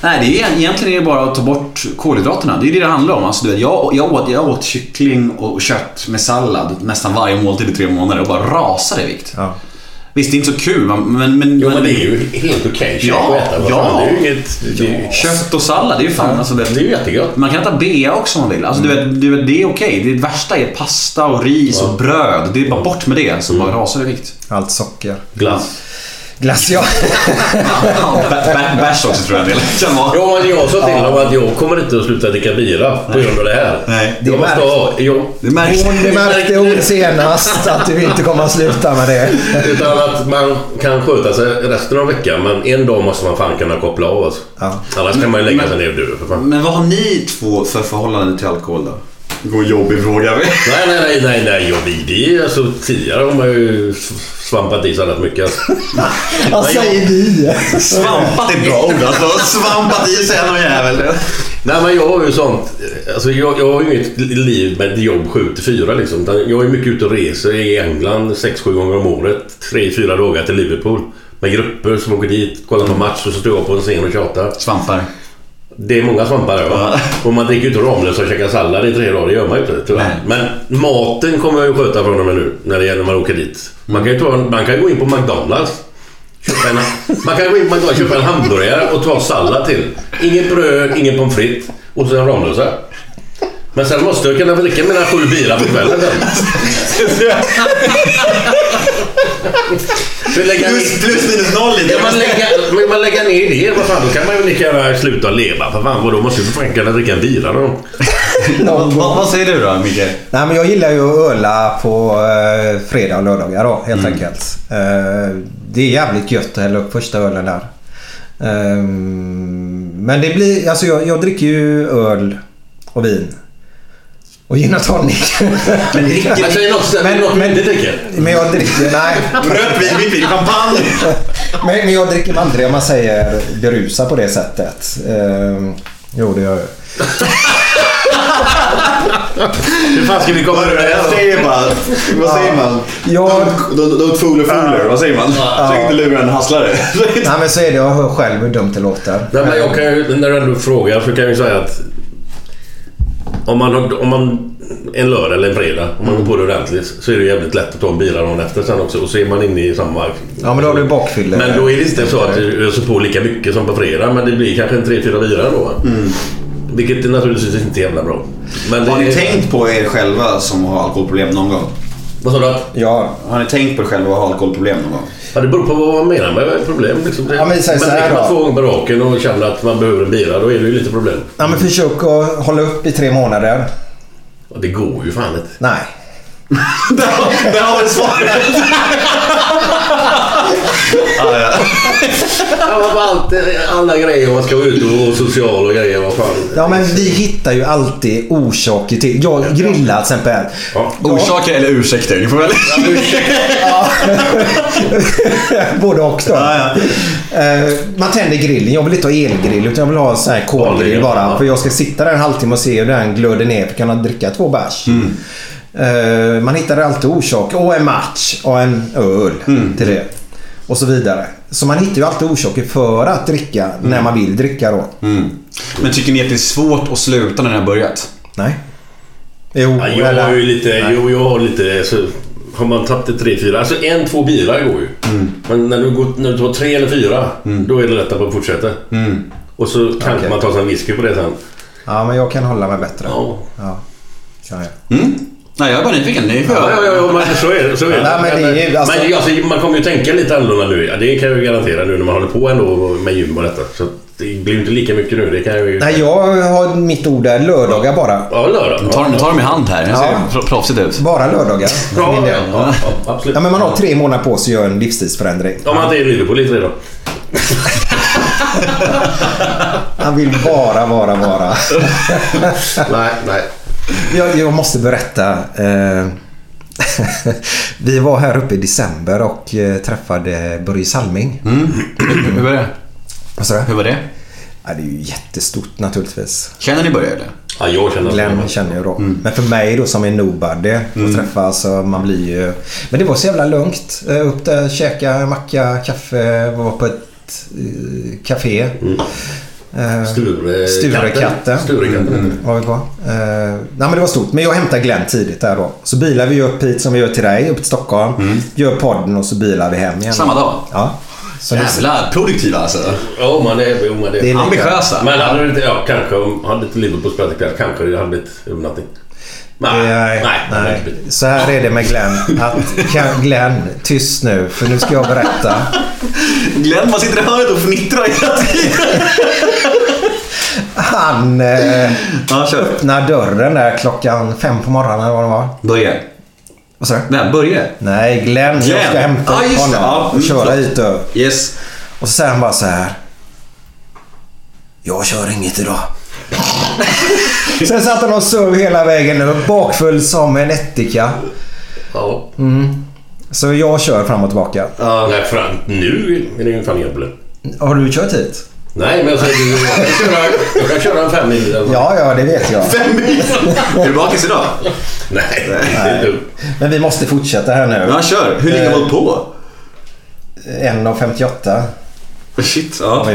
S5: Nej det är, egentligen är det bara att ta bort kolhydraterna. Det är det det handlar om. Alltså, du vet, jag, jag, åt, jag åt kyckling och kött med sallad nästan varje måltid i tre månader och bara rasade i vikt.
S3: Ja.
S5: Visst, det är inte så kul men... men,
S4: Jo men det är ju helt okej käk
S5: Ja,
S4: äta.
S5: Ja.
S4: fan, Det är ju inget... Det är, ju-
S5: Kött och sallad, det är ju fan... Alltså, det,
S4: det är ju jättegott.
S5: man kan äta bea också om man vill. Alltså, du vet, du vet, det är okej. Det värsta är pasta och ris och bröd. Det är bara bort med det så bara rasar det i vikt.
S3: Allt socker.
S4: Glass.
S3: Glass ja.
S5: Bärs också tror jag en del kan vara.
S4: Ja, men jag sa till dem att jag kommer inte att sluta dricka bira på grund av det här.
S5: Nej,
S4: jag måste ha... Jag,
S5: Det märks.
S3: Hon märkte hon senast att du inte kommer att sluta med det.
S4: utan att man kan sköta sig resten av veckan men en dag måste man fan kunna koppla av alltså.
S3: Ja.
S4: Annars kan man ju lägga sig ner och dö för fan.
S5: Men vad har ni två för förhållande till alkohol då? God jobbig fråga.
S4: Nej, nej, nej, nej, nej. Vi, det är alltså, tidigare har man ju svampat i sig rätt mycket. Alltså.
S3: Vad säger vi?
S5: Svampat är bra ord alltså. Svampat i sig någon jävel.
S4: Nej men jag har ju sånt, alltså jag, jag har ju inget liv med jobb 7 till 4 liksom. Jag är mycket ute och reser i England 6-7 gånger om året. 3-4 dagar till Liverpool. Med grupper som åker dit, kollar på match och så står jag på en scen och tjatar.
S5: Svampar.
S4: Det är många svampar där va? Och man dricker ju inte Ramlösa och käkar sallad i tre dagar, det gör man ju inte tyvärr. Men maten kommer jag ju sköta från och med nu när det gäller när man åker dit. Man kan ju ta, man kan gå in på McDonalds. Köpa en, man kan gå in på McDonalds, köpa en hamburgare och ta sallad till. Inget bröd, ingen pommes frites och sen Ramlösa. Men sen måste jag kunna dricka mina sju bira på kvällen lägga
S5: Plus, plus minus noll lite.
S4: Ja, man, lägger, men man lägger ner det, vad fan, då kan man ju lika gärna sluta leva. För fan, då måste du för fan kunna dricka en bira då.
S5: Vad, vad, säger du då Micke?
S3: Nej, men jag gillar ju att öla på eh, fredag och lördagar då, helt enkelt. Eh, det är jävligt gött att hälla upp första ölen där. Eh, men det blir... Alltså jag, jag dricker ju öl och vin. Och gin och tonic.
S5: Men dricker
S4: är det något, men, något men, inte dricker?
S3: Men jag dricker... Nej.
S5: Rött vin, vitt vin, champagne.
S3: Men, men jag dricker aldrig om man säger berusa på det sättet. Eh, jo, det gör jag.
S4: Hur fan ska vi komma ur det här
S5: säger bara, vad säger man?
S3: Ja.
S5: Don't, fool a fooler, vad säger man? Försök inte lura en hasslare.
S3: Nej, men så är det. Jag hör själv hur dumt det låter.
S4: Nej, men jag kan ju, när du ändå frågar så kan jag ju säga att om man, har- om man en lördag eller en fredag, om man går på det ordentligt så är det jävligt lätt att ta en bira dagen efter sen också och så är man inne i samma...
S3: Ja, men då har du bakfylle.
S4: Men då är det inte så att du öser på lika mycket som på fredag men det blir kanske en tre fyra bira då. Vilket är naturligtvis inte jävla bra. Men
S5: Har ni tänkt på er själva som har alkoholproblem någon gång?
S4: Vad sa du?
S3: Ja.
S5: Har ni tänkt på er själva att ha alkoholproblem någon gång?
S4: Ja, det beror på vad man menar med problem. Liksom.
S3: Ja, men säg så här
S4: dricker man två gånger på raken och känner att man behöver en bira, då är det ju lite problem.
S3: Ja, men försök att hålla upp i tre månader.
S4: Och det går ju fan inte.
S3: Nej.
S5: Där har vi svaret! ah, ja.
S4: Ja, allt, alla grejer man ska vara ute och och social och grejer. Vad fan.
S3: Ja, men vi hittar ju alltid orsaker till... Jag grillar till exempel.
S4: Ja.
S5: Orsaker eller ursäkter? Ni får.
S3: Ja. Både och då.
S5: Ja, ja.
S3: Eh, Man tänder grillen. Jag vill inte ha elgrill utan jag vill ha en sån här kolgrill bara.
S4: ja.
S3: För jag ska sitta där en halvtimme och se hur den glöder ner för kunna dricka två bärs.
S5: Mm.
S3: Eh, Man hittar alltid orsaker. Och en match och en öl
S5: Mm.
S3: till det. Och så vidare. Så man hittar ju alltid orsaker för att dricka när man vill dricka då.
S5: Mm. Men tycker ni att det är svårt att sluta när ni har börjat?
S3: Nej. Jo,
S4: Ja, jag har ju lite... Jo, jag har lite... Så, har man tagit det tre, fyra... Alltså en, två bilar går ju. Men när du, går, när du tar tre eller fyra, då är det lättare att fortsätta. Och så kanske
S3: Okej.
S4: man tar sig en whisky på det sen.
S3: Ja, men jag kan hålla mig bättre.
S4: Ja.
S3: Ja, kan jag.
S5: Nej, jag är bara nyfiken. Ni får
S4: Ja, ja, ja, men så är det. Så är det.
S3: Nej, men det är alltså-
S4: men alltså, man kommer ju tänka lite annorlunda nu. Ja, det kan jag ju garantera nu när man håller på ändå med gym och detta. Så det blir ju inte lika mycket nu. Det kan jag ju...
S3: Nej, jag har mitt ord där. Lördagar bara.
S4: Ja, lördag.
S5: Nu tar, nu tar de i hand här. Det ser
S3: Ja.
S5: proffsigt ut.
S3: Bara lördagar. för
S4: Ja, ja, ja, ja, absolut.
S3: Ja, men man har tre månader på sig att göra en livsstilsförändring.
S4: Om man inte är i Liverpool lite redan.
S3: Han vill bara vara vara.
S4: nej, nej.
S3: Jag, jag måste berätta. Eh, vi var här uppe i december och eh, träffade Börje Salming.
S5: Mm. Hur var det?
S3: Vad sa du?
S5: Hur var det?
S3: Ja, det är ju jättestort naturligtvis.
S5: Känner ni Börje eller?
S4: Ja, jag känner
S3: Glenn känner jag då. Men för mig då som är nobody
S5: Mm.
S3: att träffa så man blir ju... Men det var så jävla lugnt. Eh, Upp där, käka macka, kaffe, var på ett eh, café. Eh,
S4: Sture-
S3: Sturekatten.
S4: Sturekatten.
S3: Mm, var vi på. Eh, nej men det var stort. Men jag hämtade Glenn tidigt där då. Så bilar vi upp hit som vi gör till dig, upp till Stockholm. Gör podden och så bilar vi hem igen.
S5: Samma dag?
S3: Ja. Så det-
S5: Jävlar, produktiva alltså.
S4: Ja, man är... Jo, man är,
S3: Det är
S5: Ambitiösa.
S4: Men hade det inte... Ja, kanske om... Hade inte Liverpool spelat ikväll kanske det hade blivit övernattning. Nej,
S3: Nej,
S4: nej.
S3: Så här är det med Glenn. Att, kan- Glenn, tyst nu för nu ska jag berätta.
S5: Glenn bara sitter i hörnet och fnittrar hela tiden.
S3: Han eh,
S5: Ja,
S3: öppnar dörren där klockan fem på morgonen eller vad det var.
S5: Börje.
S3: Vad sa du?
S5: Nej, Börje.
S3: Nej, Glenn. Jag ska
S5: Glenn.
S3: hämta
S5: det.
S3: honom
S5: Ja,
S3: och
S5: mm,
S3: köra
S5: förlåt.
S3: hit upp.
S5: Yes.
S3: Och så säger han bara så här. Jag kör inget idag. Sen satt han och sov hela vägen upp bakfull som en ättika.
S4: Ja.
S3: Så jag kör fram och tillbaka.
S4: Nej, fram, nu är det ju fan problem.
S3: Har du kört hit?
S4: Nej, men jag säger jag kan köra, jag kan köra en fem mil.
S3: Ja, ja, det vet jag.
S5: Fem mil. Är du bakis idag?
S4: Nej, det är dumt.
S3: Men vi måste fortsätta här nu.
S5: Ja, kör. Hur länge har du hållit på?
S3: 1.58
S5: Shit, ja.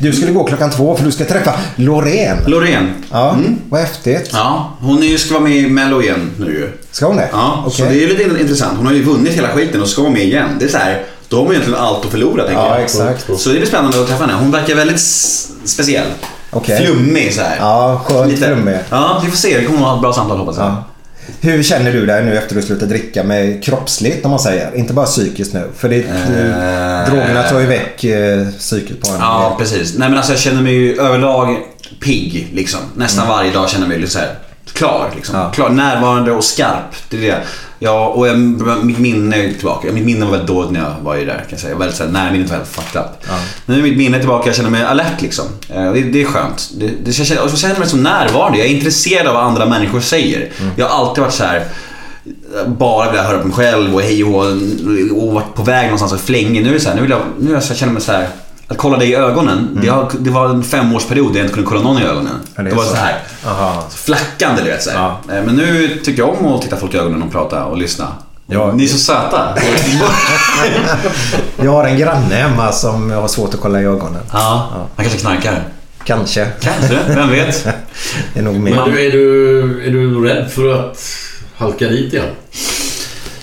S3: Du skulle gå klockan två för du ska träffa Loreen.
S5: Loreen.
S3: Ja, vad häftigt.
S5: Ja, hon är ju, ska vara med i Mello igen nu ju.
S3: Ska hon det?
S5: Ja,
S3: Okej.
S5: så det är lite intressant. Hon har ju vunnit hela skiten och ska vara med igen. Det är så här, då har man egentligen allt att förlora tänker
S3: Ja,
S5: jag.
S3: exakt.
S5: Så det blir spännande att träffa henne. Hon verkar väldigt speciell.
S3: Okej.
S5: Flummig så här.
S3: Ja, skönt flummig.
S5: Ja, vi får se. Det kommer att vara ett bra samtal hoppas jag.
S3: Ja. Hur känner du dig nu efter att du slutat dricka med kroppsligt om man säger? Inte bara psykiskt nu. För det,
S5: Eh.
S3: drogerna tar ju väck eh, psyket på en.
S5: Ja, precis. Nej men alltså jag känner mig ju överlag pigg liksom. Nästan varje dag känner jag mig lite så här klar liksom.
S3: Ja.
S5: Klar, närvarande och skarp. Det är det. Ja, och jag, mitt minne är tillbaka. Mitt minne var väldigt dåligt när jag var ju där kan jag säga. Jag var väldigt så här, närminnet var helt fucked up. Nu är mitt minne tillbaka. Jag känner mig alert liksom. Eh, Det, det är skönt. Det, det, jag känner, och så känner jag mig som närvarande. Jag är intresserad av vad andra människor säger. Jag har alltid varit så här bara velat höra på mig själv och hej och, och varit på väg någonstans och flänge. Nu är det så här, nu vill jag, nu jag så jag känner mig så här att kolla dig i ögonen. Det, har, det var en femårsperiod där jag inte kunde kolla någon i ögonen.
S3: Mm. Ja, det
S5: det var
S3: så.
S5: så här
S3: Aha.
S5: flackande du vet. Så här.
S3: Ja.
S5: Eh, Men nu tycker jag om att titta folk i ögonen och prata och lyssna.
S3: Ja.
S5: Ni är så söta.
S3: Jag har en granne hemma som har svårt att kolla i ögonen.
S5: ja, han kanske knarkar.
S3: Kanske.
S5: Kanske, vem vet?
S3: Det är nog min.
S4: Men du, är, du, är du rädd för att halka dit igen?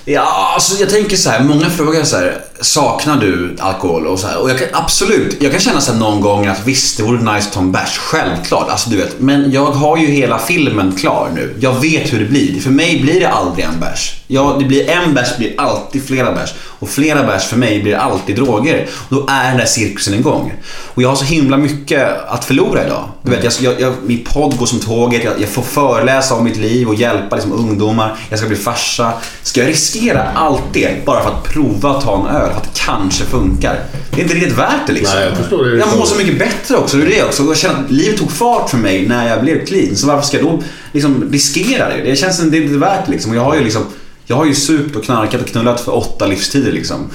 S5: Ja, alltså jag tänker så här. Många frågar så här. Saknar du alkohol? Och, så här, och jag kan, absolut. Jag kan känna så någon gång att visst, det vore nice att ta en bärs. Självklart. Alltså du vet. Men jag har ju hela filmen klar nu. Jag vet hur det blir. För mig blir det aldrig en bärs. Ja, det blir en bärs blir alltid flera bärs. Och flera bärs för mig blir alltid droger. Och då är den där cirkusen igång. Och jag har så himla mycket att förlora idag. Du vet, jag, jag, jag, min podd går som tåget. Jag, jag får föreläsa om mitt liv och hjälpa liksom, ungdomar. Jag ska bli farsa. Ska jag riskera allt det bara för att prova att ta en öl? För att det kanske funkar. Det är inte riktigt värt det liksom.
S4: Nej, jag förstår det.
S5: Jag mår så mycket bättre också. Det är det också. Jag känner att livet tog fart för mig när jag blev clean. Så varför ska jag då liksom riskera det? Det känns inte inte värt det liksom. Och jag har ju liksom jag har ju supt och knarkat och knullat för åtta livstider liksom.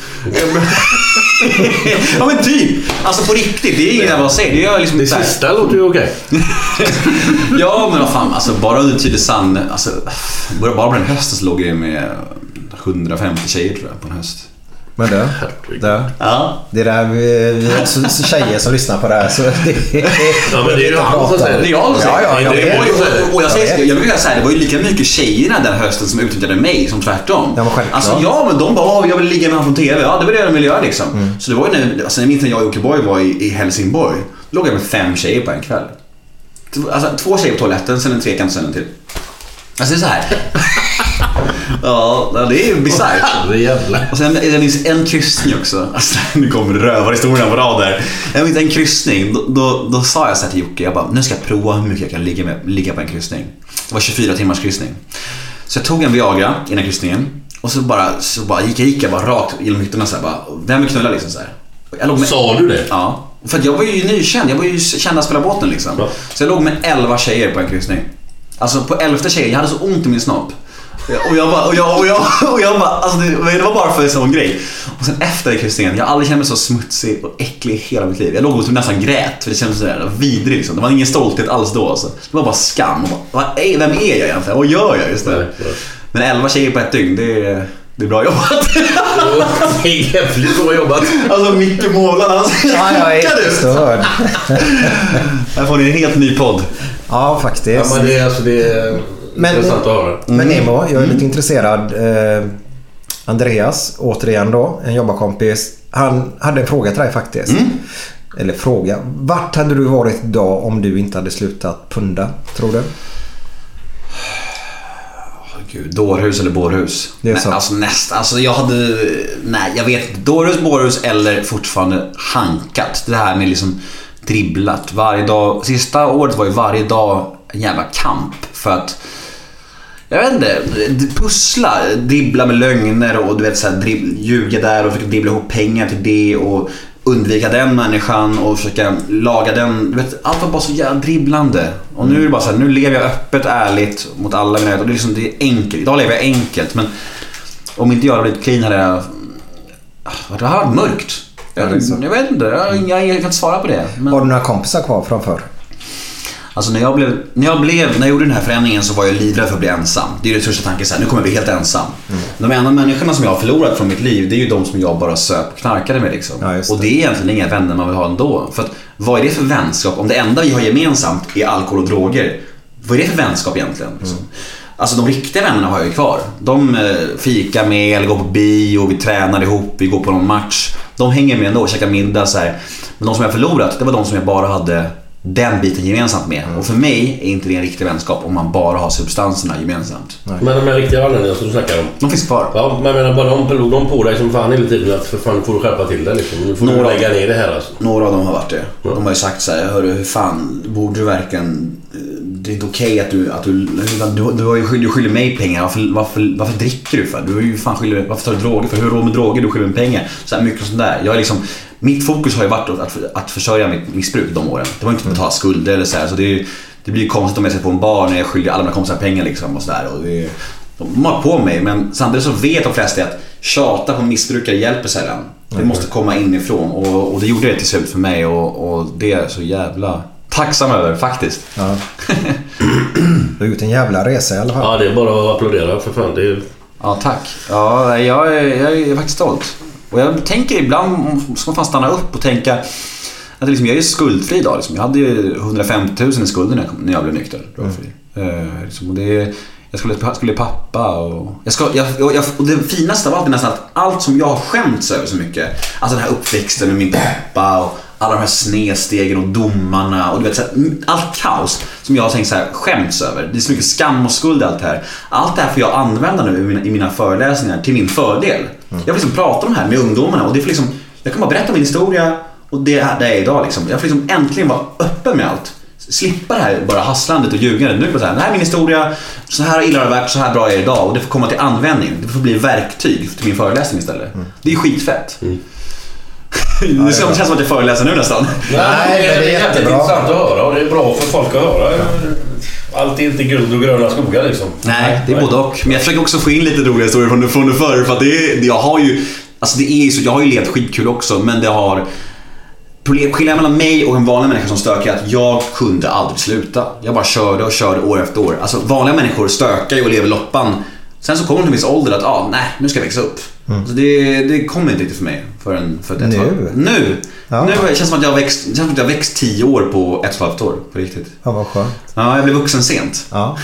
S5: ja men typ! Alltså på riktigt, det är inget jag bara säger. Det gör liksom
S4: Det sista låter ju okej.
S5: Ja men vad fan, alltså bara under Tylösand, alltså bara bara på den hösten så låg jag med 150 tjejer tror jag på en höst.
S3: Men du, du.
S5: Ja.
S3: Det där, vi, vi har så, så tjejer som lyssnar på det här så det
S4: Ja, men det är ju han som säger
S5: Det är jag som
S3: Ja, ja,
S5: säger
S3: jag
S5: det. Och- och- jag säger, jag säga så här, det var ju lika mycket tjejerna den hösten som utnyttjade mig som tvärtom.
S3: Ja, men självklart.
S5: Alltså ja, men de bara, "Åh, jag vill ligga med honom från TV. Ja, det var det de ville göra liksom.
S3: Mm.
S5: Så det var ju när, alltså jag minns när jag och Jockiboi var i, i Helsingborg. Då låg jag med fem tjejer på en kväll. Alltså två tjejer på toaletten, sen en trekant, sen en till. Alltså det är så här. ja, det är ju bisarrt. Och sen jag minns en kryssning också. Alltså, nu kommer rövarhistorierna på rad där. Jag minns en kryssning. Då, då, då sa jag så här till Jocke, jag bara, nu ska jag prova hur mycket jag kan ligga, med, ligga på en kryssning. Det var 24 timmars kryssning. Så jag tog en Viagra innan kryssningen. Och så bara, så bara gick, jag, gick jag bara rakt genom hytterna så här, bara, vem vill knulla liksom så här. Jag låg med,
S4: Sa du det?
S5: Ja. För att jag var ju nykänd, jag var ju känd att spela båten liksom. Så jag låg med 11 tjejer på en kryssning. Alltså på elfte tjejen, jag hade så ont i min snopp. Och jag bara, och jag, och jag, och jag bara alltså det, det var bara för en sån grej. Och sen efter kryssningen, jag har aldrig känt mig så smutsig och äcklig i hela mitt liv. Jag låg och typ nästan grät för det kändes sådär vidrigt liksom. Det var ingen stolthet alls då alltså. Det var bara skam. Och bara, vem är jag egentligen? Vad gör jag just nu? Men 11 tjejer på ett dygn, det är, det är bra jobbat.
S4: Det är jävligt bra jobbat.
S5: Alltså Micke Måland, han
S3: är
S5: du?
S3: störd.
S5: Här får ni en helt ny podd.
S3: Ja, faktiskt.
S4: Ja, men det, är- alltså, det är
S3: Men-
S4: intressant att höra.
S3: Men Nemo, jag är lite intresserad. Eh, Andreas, återigen då, en jobbarkompis. Han hade en fråga till dig faktiskt. Eller fråga. Vart hade du varit idag om du inte hade slutat punda, tror du?
S5: Gud, dårhus eller bårhus?
S3: Det är
S5: nej,
S3: så.
S5: Alltså nästan. Alltså jag hade... Nej, jag vet inte. Dårhus, bårhus eller fortfarande hankat. Det här med liksom dribblat. Varje dag. Sista året var ju varje dag en jävla kamp. För att... Jag vet inte. Pussla. Dribbla med lögner och du vet så här, dribb, ljuga där och försöka dribbla ihop pengar till det. Och undvika den människan och försöka laga den. Du vet, allt var bara så jävla dribblande. Och nu är det bara så här, nu lever jag öppet, ärligt mot alla mina och det är liksom, det är enkelt. Idag lever jag enkelt men om inte jag hade blivit clean hade jag... Det hade varit mörkt. Jag, jag vet inte, jag, jag, jag kan inte svara på det. Men...
S3: Har du några kompisar kvar framför?
S5: Alltså när jag, blev, när, jag blev, när jag gjorde den här förändringen så var jag livrädd för att bli ensam. Det är ju den största tanken, så här, nu kommer jag bli helt ensam. De enda människorna som jag har förlorat från mitt liv, det är ju de som jag bara söp och knarkade med. Liksom. och det är egentligen inga vänner man vill ha ändå. För att, vad är det för vänskap? Om det enda vi har gemensamt är alkohol och droger, vad är det för vänskap egentligen? Liksom? Alltså de riktiga vännerna har jag ju kvar. De eh, fikar med, eller går på bio, vi tränar ihop, vi går på någon match. De hänger med ändå, käkar middag så här. Men de som jag förlorat, det var de som jag bara hade den biten gemensamt med. Och för mig är inte det en riktig vänskap om man bara har substanserna gemensamt.
S4: Men de här riktiga vännerna som du snackar om.
S5: De finns kvar.
S4: Ja, men jag menar bara de låg de på dig som fan hela tiden att för fan får du skärpa till dig liksom. Nu får du
S5: Några-
S4: lägga ner det här alltså.
S5: Några av dem har varit det. De har ju sagt så här, hörru hur fan, borde du verkligen... Det är inte okej att du... Att du, du, du, har ju skyll, du skyller mig pengar. Varför, varför, varför dricker du för? Du är ju fan skyldig, varför tar du droger för? Hur har du råd med droger? Du skyller mig pengar. Så här mycket sånt där. Jag är liksom, mitt fokus har ju varit att, att, försörja mitt missbruk de åren. Det var inte att betala skulder eller så här. Så det, är det blir ju konstigt om jag sitter på en bar när jag skyller alla mina kompisar pengar liksom och sådär. De har på mig men samtidigt så vet de flesta att tjata på missbrukare hjälper sällan. Det måste komma inifrån och, och det gjorde det till slut för mig och, och det är jag så jävla tacksam över faktiskt.
S3: Ja. Du har gjort en jävla resa i alla fall.
S4: Ja, det är bara att applådera för fan. Det är...
S5: Ja, tack. Ja, jag är, jag är faktiskt stolt. Och jag tänker ibland, ska man fan stanna upp och tänka att liksom, jag är skuldfri idag. Liksom. Jag hade ju 150 000 i skulder när jag, kom- när jag blev nykter. drogfri. Eh, liksom, och det, jag skulle, jag skulle bli pappa och... Jag ska, jag, jag, och det finaste av allt är nästan att allt som jag har skämts över så mycket. Alltså den här uppväxten med min pappa och alla de här snedstegen och domarna och du vet, så här, mm, allt kaos som jag har tänkt så här, skämts över. Det är så mycket skam och skuld i allt det här. Allt det här får jag använda nu i mina, i mina föreläsningar till min fördel. Jag får liksom prata om det här med ungdomarna och det får liksom, jag kan bara berätta min historia och det är det jag är idag liksom. Jag får liksom äntligen vara öppen med allt. Slippa det här bara hasslandet och ljugandet. Nu är det så här, det här är min historia, så här illa har det varit, så här bra är det idag. Och det får komma till användning. Det får bli verktyg till min föreläsning istället. Det är skitfett. det känns som att jag föreläser nu nästan.
S4: Nej, det är,
S3: det är
S4: jättebra.
S3: jättebra.
S4: intressant att höra och det är bra för folk att höra. Allt är inte guld och gröna skogar liksom.
S5: Nej, det är både och. Men jag försöker också få in lite roliga historier från, från förr. För att det är, jag har ju... Alltså det är så, jag har ju levt skitkul också, men det har... Skillnaden mellan mig och en vanlig människa som stökar är att jag kunde aldrig sluta. Jag bara körde och körde år efter år. Alltså vanliga människor stökar ju och lever loppan. Sen så kommer de till en viss ålder att, ah, nej, nu ska jag växa upp. Så det, det kommer inte riktigt för mig förrän för ett
S3: Nu?
S5: halvt- Nu!
S3: Ja.
S5: Nu det känns som att jag har växt, det känns som att jag har växt tio år på ett och ett halvt år. På riktigt.
S3: Ja, vad skönt.
S5: Ja, jag blev vuxen sent.
S3: Ja.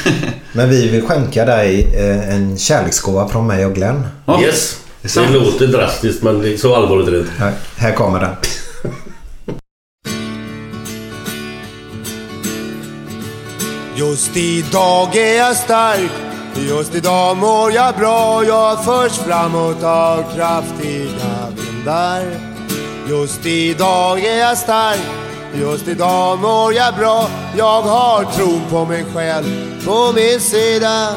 S3: Men vi vill skänka dig eh, en kärleksgåva från mig och Glenn.
S4: Yes.
S5: Det är
S4: Det låter drastiskt men det är så allvarligt är det inte.
S3: Här, här kommer den.
S9: Just idag är jag stark, just idag mår jag bra. Jag förs framåt av kraftiga vindar. Just idag är jag stark, just idag mår jag bra. Jag har tron på mig själv på min sida.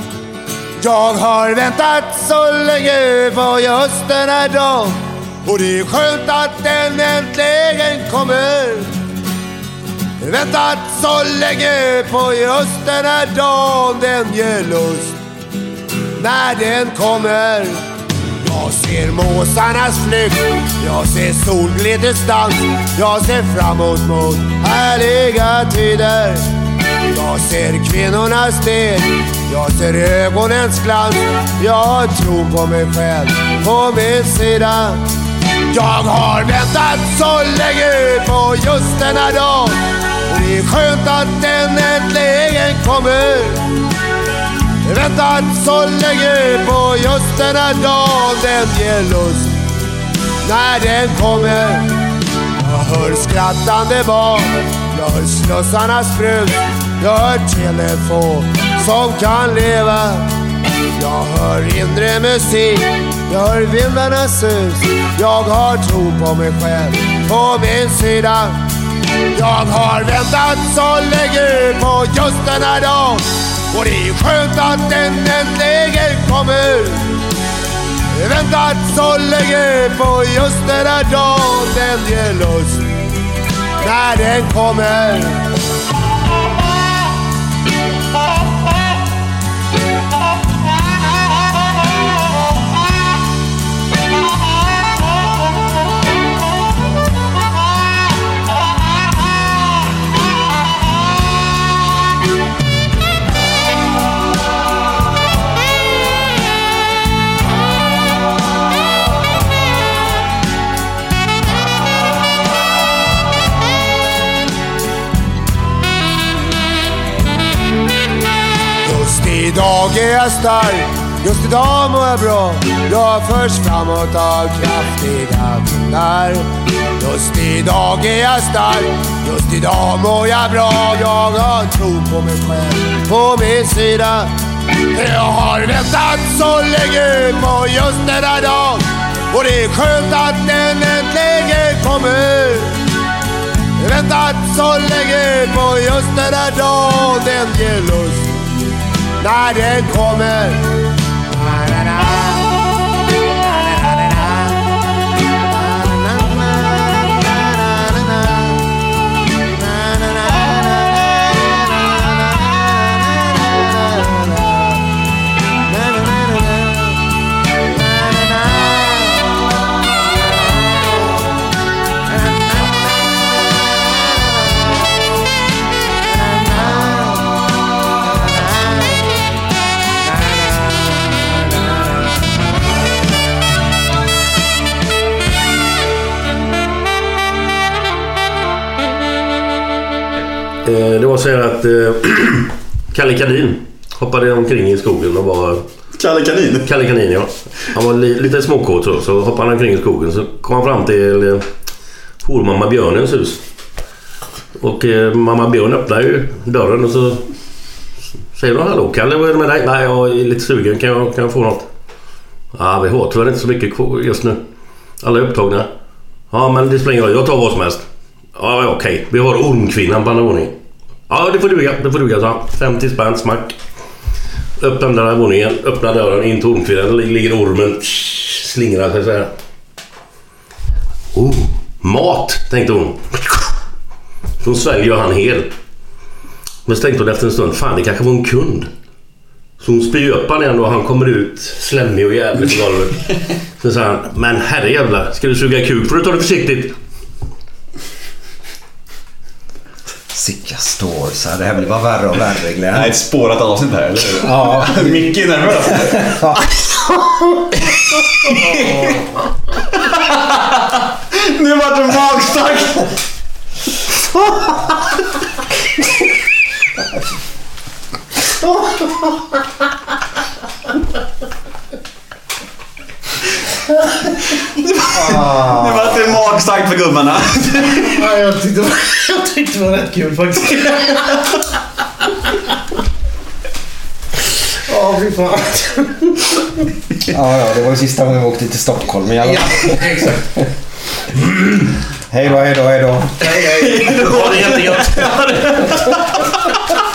S9: Jag har väntat så länge på just den här dagen. Och det är skönt att den äntligen kommer. Väntat så länge på just den här dagen Den ger lust när den kommer Jag ser måsarnas flykt Jag ser solglittrets dans Jag ser framåt mot härliga tider Jag ser kvinnornas steg Jag ser ögonens glans Jag har tro på mig själv på min sida jag har väntat så länge på just denna dag. och det är skönt att den äntligen kommer. Väntat så länge på just den här dagen den ger lust när den kommer. Jag hör skrattande barn, jag hör slussarnas brus, jag hör telefon som kan leva. Jag hör inre musik, jag hör vindarnas sus. Jag har tro på mig själv på min sida. Jag har väntat så länge på just den här dagen. Och det är skönt att den äntligen kommer. Väntat så länge på just den här dagen. Den ger lust när den kommer. Idag är jag stark, just idag mår jag bra. Jag förs framåt av kraftiga vindar. Just idag är jag stark, just idag mår jag bra. Jag har tro på mig själv på min sida. Jag har väntat så länge på just denna dag. Och det är skönt att den äntligen kommer. Väntat så länge på just denna dag. Den ger lust när den kommer.
S4: Här att eh, Kalle Kanin hoppade omkring i skogen och var...
S5: Kalle Kanin?
S4: Kalle Kanin ja. Han var li, lite småkåt så, så hoppade han omkring i skogen. Så kom han fram till eh, hormamma Björnens hus. Och eh, mamma Björn öppnar ju dörren och så säger hon Hallå Kalle, vad är det med dig? Nej, jag är lite sugen. Kan jag, kan jag få något? Ja, vi har tyvärr inte så mycket kvar just nu. Alla är upptagna. Ja, men det spelar ingen roll. Jag tar vad som helst. Ja, ja, okej. Vi har ormkvinnan på andra våningen. Ja, det får duga. Det får duga, sa han. 50 spänn, smack. Upp den där våningen, öppna dörren in till ormkvinnan. Där ligger ormen, slingrar sig så här. Oh, mat, tänkte hon. Så sväljer han hel. Men så tänkte hon efter en stund, fan det kanske var en kund. Så hon spyr upp han igen och han kommer ut slemmig och jävlig på golvet. Så sa han, men herrejävlar, ska du suga kuk får du ta det försiktigt.
S3: Jessica Stores. Det här blir bara värre och värre Glenn.
S5: Här är ett spårat avsnitt här, eller hur?
S3: Ja.
S5: Micke är nervös. Nu vart det magstarkt! Nu vart det magstarkt för gubbarna.
S9: Ja, jag, tyckte, jag tyckte det var rätt kul faktiskt. Ja, fy fan.
S3: Ja, ja, det var ju sista gången vi åkte till Stockholm. Men jag...
S9: Ja, exakt.
S3: Hej då, hej då, hej då.
S9: Hej, hej. Ha det jättegött.